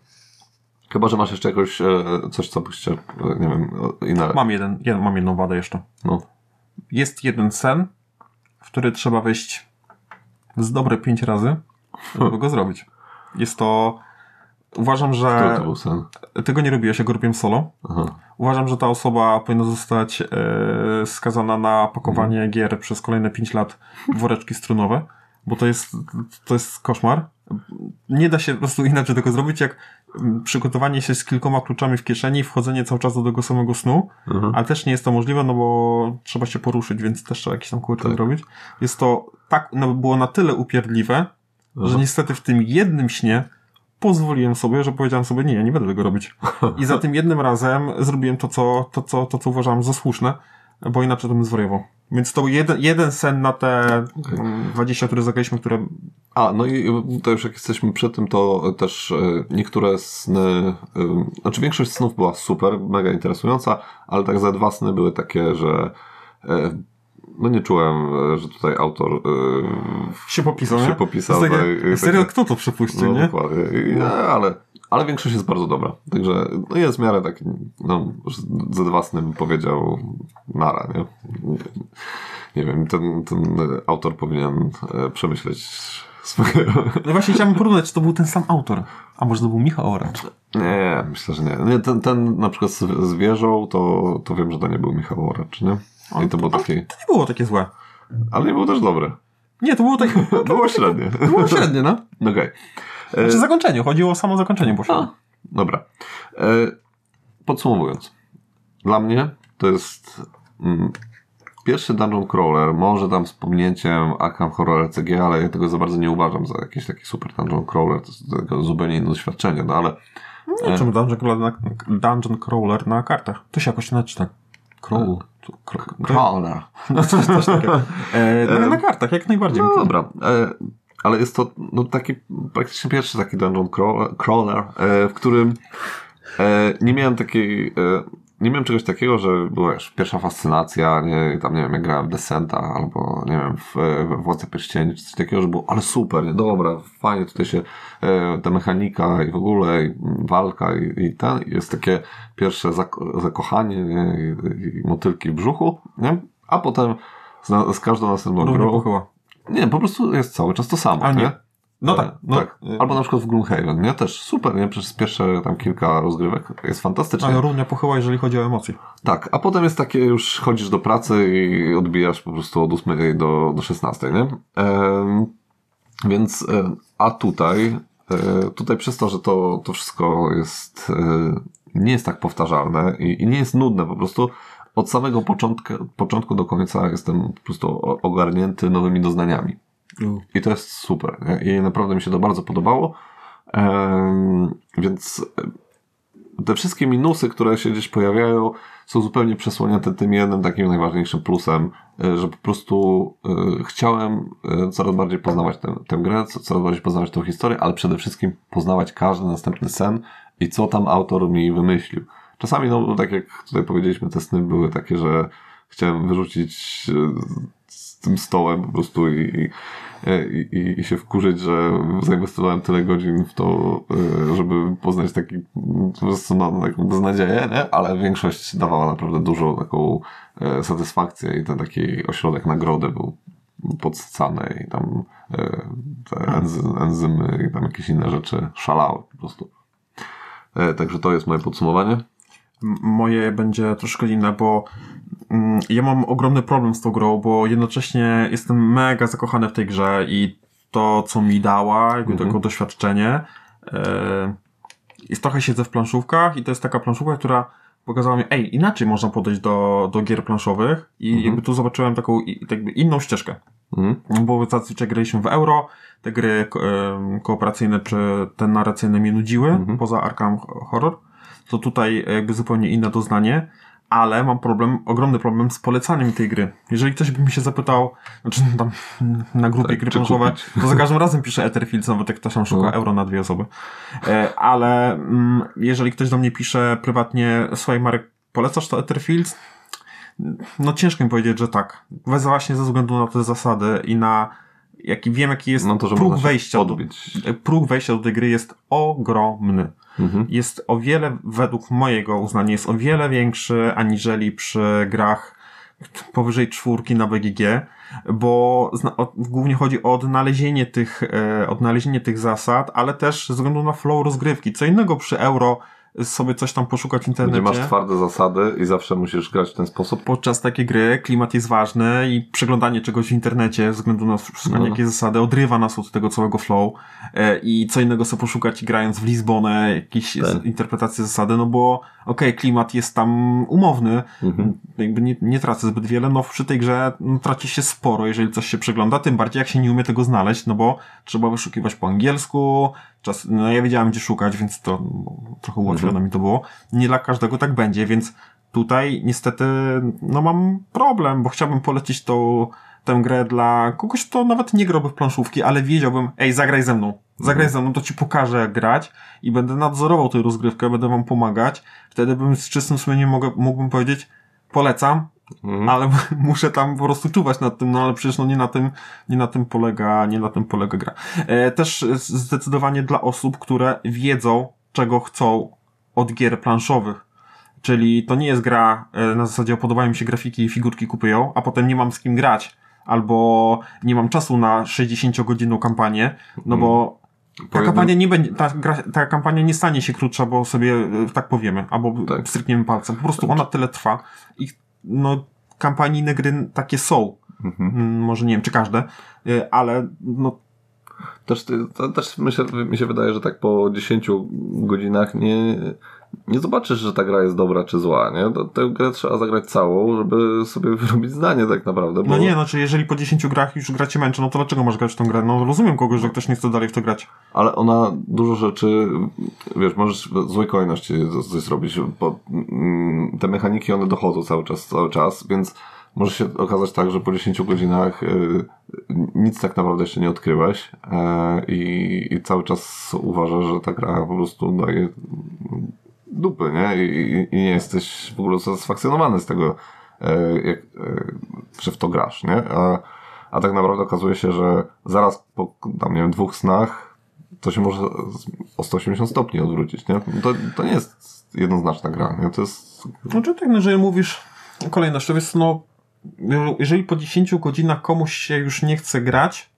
Chyba, że masz jeszcze jakoś e, coś, co byście, e, nie wiem, inne... Mam, jeden, jeden, mam jedną wadę jeszcze. No. Jest jeden sen, w który trzeba wejść z dobre pięć razy, żeby go zrobić. Jest to... Uważam, że... To był sen? Tego nie robiłeś, ja go robiłem solo. Aha. Uważam, że ta osoba powinna zostać e, skazana na pakowanie mhm. gier przez kolejne 5 lat w woreczki strunowe, bo to jest, to jest koszmar. Nie da się po prostu inaczej tego zrobić, jak przygotowanie się z kilkoma kluczami w kieszeni, wchodzenie cały czas do tego samego snu, mhm. ale też nie jest to możliwe, no bo trzeba się poruszyć, więc też trzeba jakiś tam kurczę tak. zrobić. Jest to tak, no, było na tyle upierdliwe, Aha. że niestety w tym jednym śnie pozwoliłem sobie, że powiedziałem sobie, nie, ja nie będę tego robić. I za tym jednym razem zrobiłem to, co, to, co, to, co uważałem za słuszne, bo inaczej to bym zwariował. Więc to jeden, jeden sen na te okay. 20, które zagraliśmy, które... A, no i to już jak jesteśmy przy tym, to też e, niektóre sny, e, znaczy większość snów była super, mega interesująca, ale tak za dwa sny były takie, że e, no nie czułem, że tutaj autor yy, się popisał. Się nie? popisał takie, tak, serio, takie, kto to przepuścił, no, nie? Dokładnie. No. ale, ale większość jest bardzo dobra. Także no jest w miarę taki, no, ze dwa sny bym powiedział nara, nie? Nie wiem, ten, ten autor powinien e, przemyśleć swojego... No właśnie chciałbym porównać, czy to był ten sam autor. A może to był Michał Oracz? Nie, myślę, że nie. nie ten, ten na przykład z wieżą, to, to wiem, że to nie był Michał Oracz, nie? I to było takie... To nie było takie złe. Ale nie było też dobre. Nie, to było tak... Było średnie. To było średnie, no. Okej. Znaczy zakończenie, chodziło o samo zakończenie, bo A, dobra. E, podsumowując. Dla mnie to jest mm, pierwszy dungeon crawler, może tam z pominięciem Arkham Horror CG, ale ja tego za bardzo nie uważam za jakiś taki super dungeon crawler, to jest tego zupełnie inne doświadczenie, no ale Nie, czemu dungeon crawler, na, dungeon crawler na kartach? To się jakoś naczyta. Crawl. Crawl. Crawler. No coś, coś takiego. E, na, na kartach, jak najbardziej. No dobra, e, ale jest to no, taki praktycznie pierwszy taki dungeon crawler, e, w którym e, nie miałem takiej, nie miałem czegoś takiego, że była już pierwsza fascynacja, nie, tam nie wiem, jak grałem w Descenta albo nie wiem, w, w Władcę Pierścieni, czy coś takiego, że było, ale super, nie, dobra, fajnie, tutaj się e, ta mechanika i w ogóle i walka i, i ten, jest takie pierwsze zak- zakochanie nie, i, i motylki w brzuchu, nie? A potem z, z każdą następną grą nie, po prostu jest cały czas to samo, A nie. nie? No E, tak. No, tak. Albo na przykład w Gloomhaven, nie? Też super, nie? Przez pierwsze tam kilka rozgrywek jest fantastycznie. Ale równie pochyła, jeżeli chodzi o emocje. Tak, a potem jest takie, już chodzisz do pracy i odbijasz po prostu od 8 do, do 16, nie? Em, więc, e, a tutaj, e, tutaj przez to, że to, to wszystko jest, nie jest tak powtarzalne i, i nie jest nudne po prostu, od samego początku, początku do końca jestem po prostu ogarnięty nowymi doznaniami. I to jest super. I naprawdę mi się to bardzo podobało. Więc e, te wszystkie minusy, które się gdzieś pojawiają, są zupełnie przesłonięte tym jednym takim najważniejszym plusem, e, że po prostu e, chciałem coraz bardziej poznawać tę, tę grę, co- coraz bardziej poznawać tę historię, ale przede wszystkim poznawać każdy następny sen i co tam autor mi wymyślił. Czasami, no tak jak tutaj powiedzieliśmy, te sny były takie, że chciałem wyrzucić tym stołem po prostu i, i, i, i się wkurzyć, że zainwestowałem tyle godzin w to, e, żeby poznać taki po prostu no, taką beznadzieję, nie? ale większość dawała naprawdę dużo taką e, satysfakcję i ten taki ośrodek nagrody był podsycany i tam e, te enzy, enzymy i tam jakieś inne rzeczy szalały po prostu. Także to jest moje podsumowanie. Moje będzie troszkę inne, bo ja mam ogromny problem z tą grą, bo jednocześnie jestem mega zakochany w tej grze i to, co mi dała, jakby Mhm. tego doświadczenie. E, jest trochę siedzę w planszówkach i to jest taka planszówka, która pokazała mi, ej, inaczej można podejść do, do gier planszowych i Mhm. jakby tu zobaczyłem taką i- jakby inną ścieżkę. Mhm. Bo zazwyczaj graliśmy w euro, te gry em, kooperacyjne czy te narracyjne mnie nudziły, Mhm. poza Arkham Horror. To tutaj jakby zupełnie inne doznanie, ale mam problem, ogromny problem z polecaniem tej gry. Jeżeli ktoś by mi się zapytał, znaczy tam na grupie Tak, gry planszowe, to za każdym razem piszę Etherfields, nawet jak ktoś tam szuka No. euro na dwie osoby. E, ale mm, jeżeli ktoś do mnie pisze prywatnie, słuchaj Marek, polecasz to Etherfields? No ciężko mi powiedzieć, że tak. Wez właśnie ze względu na te zasady i na jaki wiem, jaki jest No to, próg wejścia do, próg wejścia do tej gry jest ogromny. Mhm. Jest o wiele, według mojego uznania, jest o wiele większy aniżeli przy grach powyżej czwórki na BGG, bo głównie chodzi o odnalezienie tych, e, odnalezienie tych zasad, ale też ze względu na flow rozgrywki. Co innego przy euro sobie coś tam poszukać w Gdzie internecie. masz twarde zasady i zawsze musisz grać w ten sposób. Podczas takiej gry klimat jest ważny i przeglądanie czegoś w internecie, ze względu na szukanie No. jakiej zasady, odrywa nas od tego całego flow e, i co innego sobie poszukać grając w Lizbonę, jakieś Tak. interpretacje zasady, no bo okej, klimat jest tam umowny, Mhm. jakby nie, nie tracę zbyt wiele, no przy tej grze no, traci się sporo, jeżeli coś się przegląda, tym bardziej jak się nie umie tego znaleźć, no bo trzeba wyszukiwać po angielsku, czas, no ja wiedziałem gdzie szukać, więc to trochę ułatwione mi to było. Nie dla każdego tak będzie, więc tutaj niestety no mam problem, bo chciałbym polecić tą tę grę dla kogoś, kto nawet nie grałby w planszówki, ale wiedziałbym, ej, zagraj ze mną. Zagraj ze mną, to ci pokażę jak grać i będę nadzorował tę rozgrywkę, będę wam pomagać. Wtedy bym z czystym sumieniem mogę, mógłbym powiedzieć, polecam, Mhm. ale muszę tam po prostu czuwać nad tym, no ale przecież no nie na tym, nie na tym polega, nie na tym polega gra. E, też zdecydowanie dla osób, które wiedzą, czego chcą od gier planszowych. Czyli to nie jest gra e, na zasadzie podobają mi się grafiki i figurki kupują, a potem nie mam z kim grać. Albo nie mam czasu na 60-godzinną kampanię, no bo ta Po kampania nie będzie, ta, gra, ta kampania nie stanie się krótsza, bo sobie e, tak powiemy, albo tak. strykniemy palcem. Po prostu ona tyle trwa i no, kampanijne gry takie są. Mm, Może nie wiem, czy każde, y, ale no, Też, to, też myślę, mi się wydaje, że tak po 10 godzinach nie, nie zobaczysz, że ta gra jest dobra czy zła, nie? To, tę grę trzeba zagrać całą, żeby sobie wyrobić zdanie tak naprawdę. Bo... no nie, znaczy jeżeli po 10 grach już gra cię męczy, no to dlaczego masz grać w tą grę? No rozumiem kogoś, że ktoś nie chce dalej w to grać. Ale ona dużo rzeczy, wiesz, możesz w złej kolejności coś zrobić, bo mm, te mechaniki one dochodzą cały czas, cały czas, więc może się okazać tak, że po 10 godzinach y, nic tak naprawdę jeszcze nie odkryłeś e, i, i cały czas uważasz, że ta gra po prostu daje dupy, nie? I, i- nie jesteś w ogóle satysfakcjonowany z tego, e, jak, e, że w to grasz, nie? A, a tak naprawdę okazuje się, że zaraz po tam, nie wiem, dwóch snach to się może o 180 stopni odwrócić, nie? To, to nie jest jednoznaczna gra, nie? To jest... Znaczy tak, no, jeżeli mówisz kolejność, to jest no, jeżeli po 10 godzinach komuś się już nie chce grać,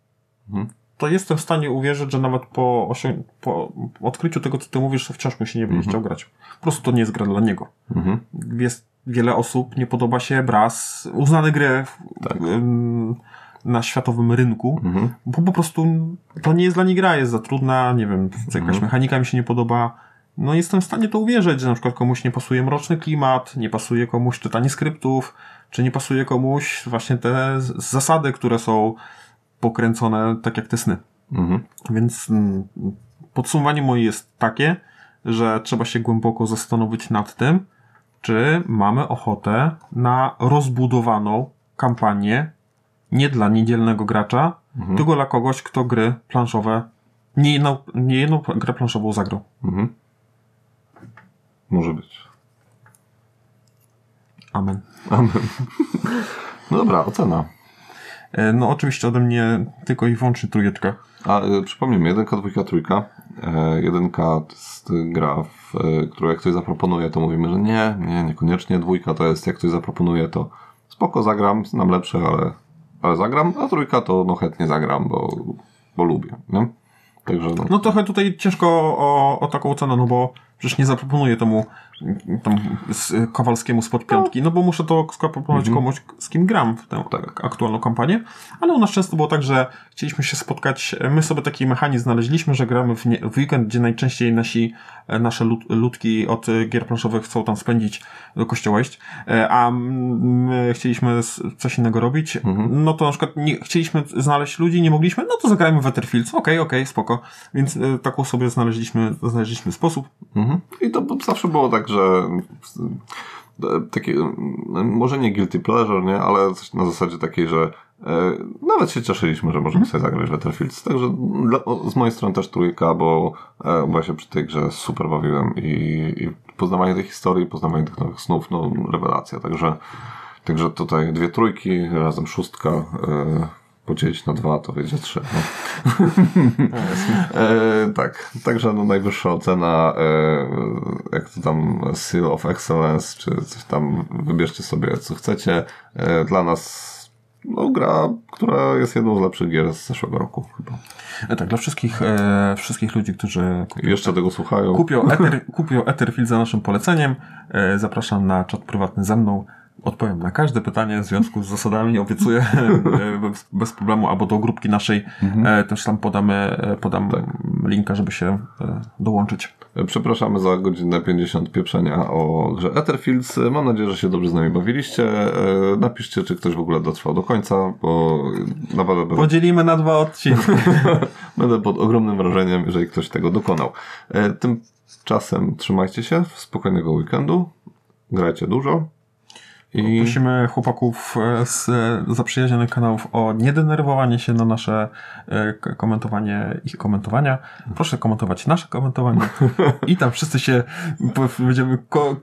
Mhm. To jestem w stanie uwierzyć, że nawet po, osią- po odkryciu tego, co ty mówisz, wciąż mu się nie będzie chciał grać. Po prostu to nie jest gra dla niego. Mhm. Jest wiele osób, nie podoba się Braz, uznany grę w, Tak. na światowym rynku, Mhm. bo po prostu to nie jest dla nich gra, jest za trudna, nie wiem, jakaś Mhm. mechanika mi się nie podoba. No jestem w stanie to uwierzyć, że na przykład komuś nie pasuje mroczny klimat, nie pasuje komuś czytanie skryptów, czy nie pasuje komuś właśnie te zasady, które są pokręcone tak jak te sny. Mhm. Więc mm, podsumowanie moje jest takie, że trzeba się głęboko zastanowić nad tym, czy mamy ochotę na rozbudowaną kampanię nie dla niedzielnego gracza, tylko dla kogoś, kto gry planszowe, nie jedną, nie jedną grę planszową zagrał. Mhm. Może być. Amen. Amen. No dobra, ocena. E, No oczywiście ode mnie tylko i wyłącznie trójeczka. A y, przypomnijmy, jedynka, dwójka, trójka. E, jedynka to jest gra, w, y, którą jak ktoś zaproponuje, to mówimy, że nie, nie, niekoniecznie. Dwójka to jest, jak ktoś zaproponuje, to spoko, zagram, znam lepsze, ale, ale zagram. A trójka to no chętnie zagram, bo, bo lubię, nie? Także no. No trochę tutaj ciężko o, o taką cenę, no bo przecież nie zaproponuję temu tam, z, Kowalskiemu spod piątki, no bo muszę to zaproponować komuś, z kim gram w tę Tak. aktualną kampanię. Ale u nas często było tak, że chcieliśmy się spotkać, my sobie taki mechanizm znaleźliśmy, że gramy w, nie, w weekend, gdzie najczęściej nasi, e, nasze lud, ludki od e, gier planszowych chcą tam spędzić, do kościoła iść, e, a my chcieliśmy coś innego robić, no to na przykład nie, chcieliśmy znaleźć ludzi, nie mogliśmy, no to zagrajmy w Etherfields, okej, okej, spoko. Więc taką sobie znaleźliśmy, znaleźliśmy sposób. Mhm. I to zawsze było tak, że e, takie, mm, może nie guilty pleasure, nie, ale coś na zasadzie takiej, że e, nawet się cieszyliśmy, że możemy sobie zagrać w Battlefields. Także dla, z mojej strony też trójka, bo, e, bo ja się przy tej grze super bawiłem i, i poznawanie tej historii, poznawanie tych nowych snów, no rewelacja. Także, także tutaj dwie trójki, razem szóstka, e, podzielić na dwa, to wyjdzie trzy. No. E, tak, także no, najwyższa ocena, e, jak to tam Seal of Excellence, czy coś tam, wybierzcie sobie co chcecie. E, dla nas no, gra, która jest jedną z lepszych gier z zeszłego roku chyba. E, tak, dla wszystkich, e, wszystkich ludzi, którzy I jeszcze tego słuchają. kupią, Ether, kupią Etherfield za naszym poleceniem, e, zapraszam na czat prywatny ze mną. Odpowiem na każde pytanie w związku z zasadami, obiecuję e, bez, bez problemu, albo do grupki naszej e, też tam podamy, e, podam linka, żeby się dołączyć. Przepraszamy za godzinę 50 pieprzenia o grze Etherfields. Mam nadzieję, że się dobrze z nami bawiliście. Napiszcie, czy ktoś w ogóle dotrwał do końca, bo naprawdę Podzielimy na dwa odcinki. Będę pod ogromnym wrażeniem, jeżeli ktoś tego dokonał. Tymczasem trzymajcie się, spokojnego weekendu, grajcie dużo i Prosimy chłopaków e, z e, zaprzyjaźnionych kanałów o niedenerwowanie się na nasze e, komentowanie ich komentowania. Proszę komentować nasze komentowanie i tam wszyscy się będziemy ko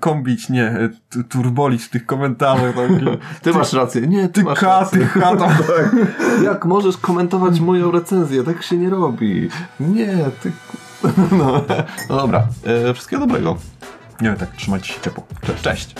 kombić, nie, turbolić w tych komentarzach. Tam, ty masz rację. Nie, ty, ty masz ka, rację. ty tam. Tak. Jak możesz komentować moją recenzję? Tak się nie robi. Nie, ty... No, no dobra, e, wszystkiego dobrego. Nie, tak, trzymajcie się ciepło. Cześć. Cześć.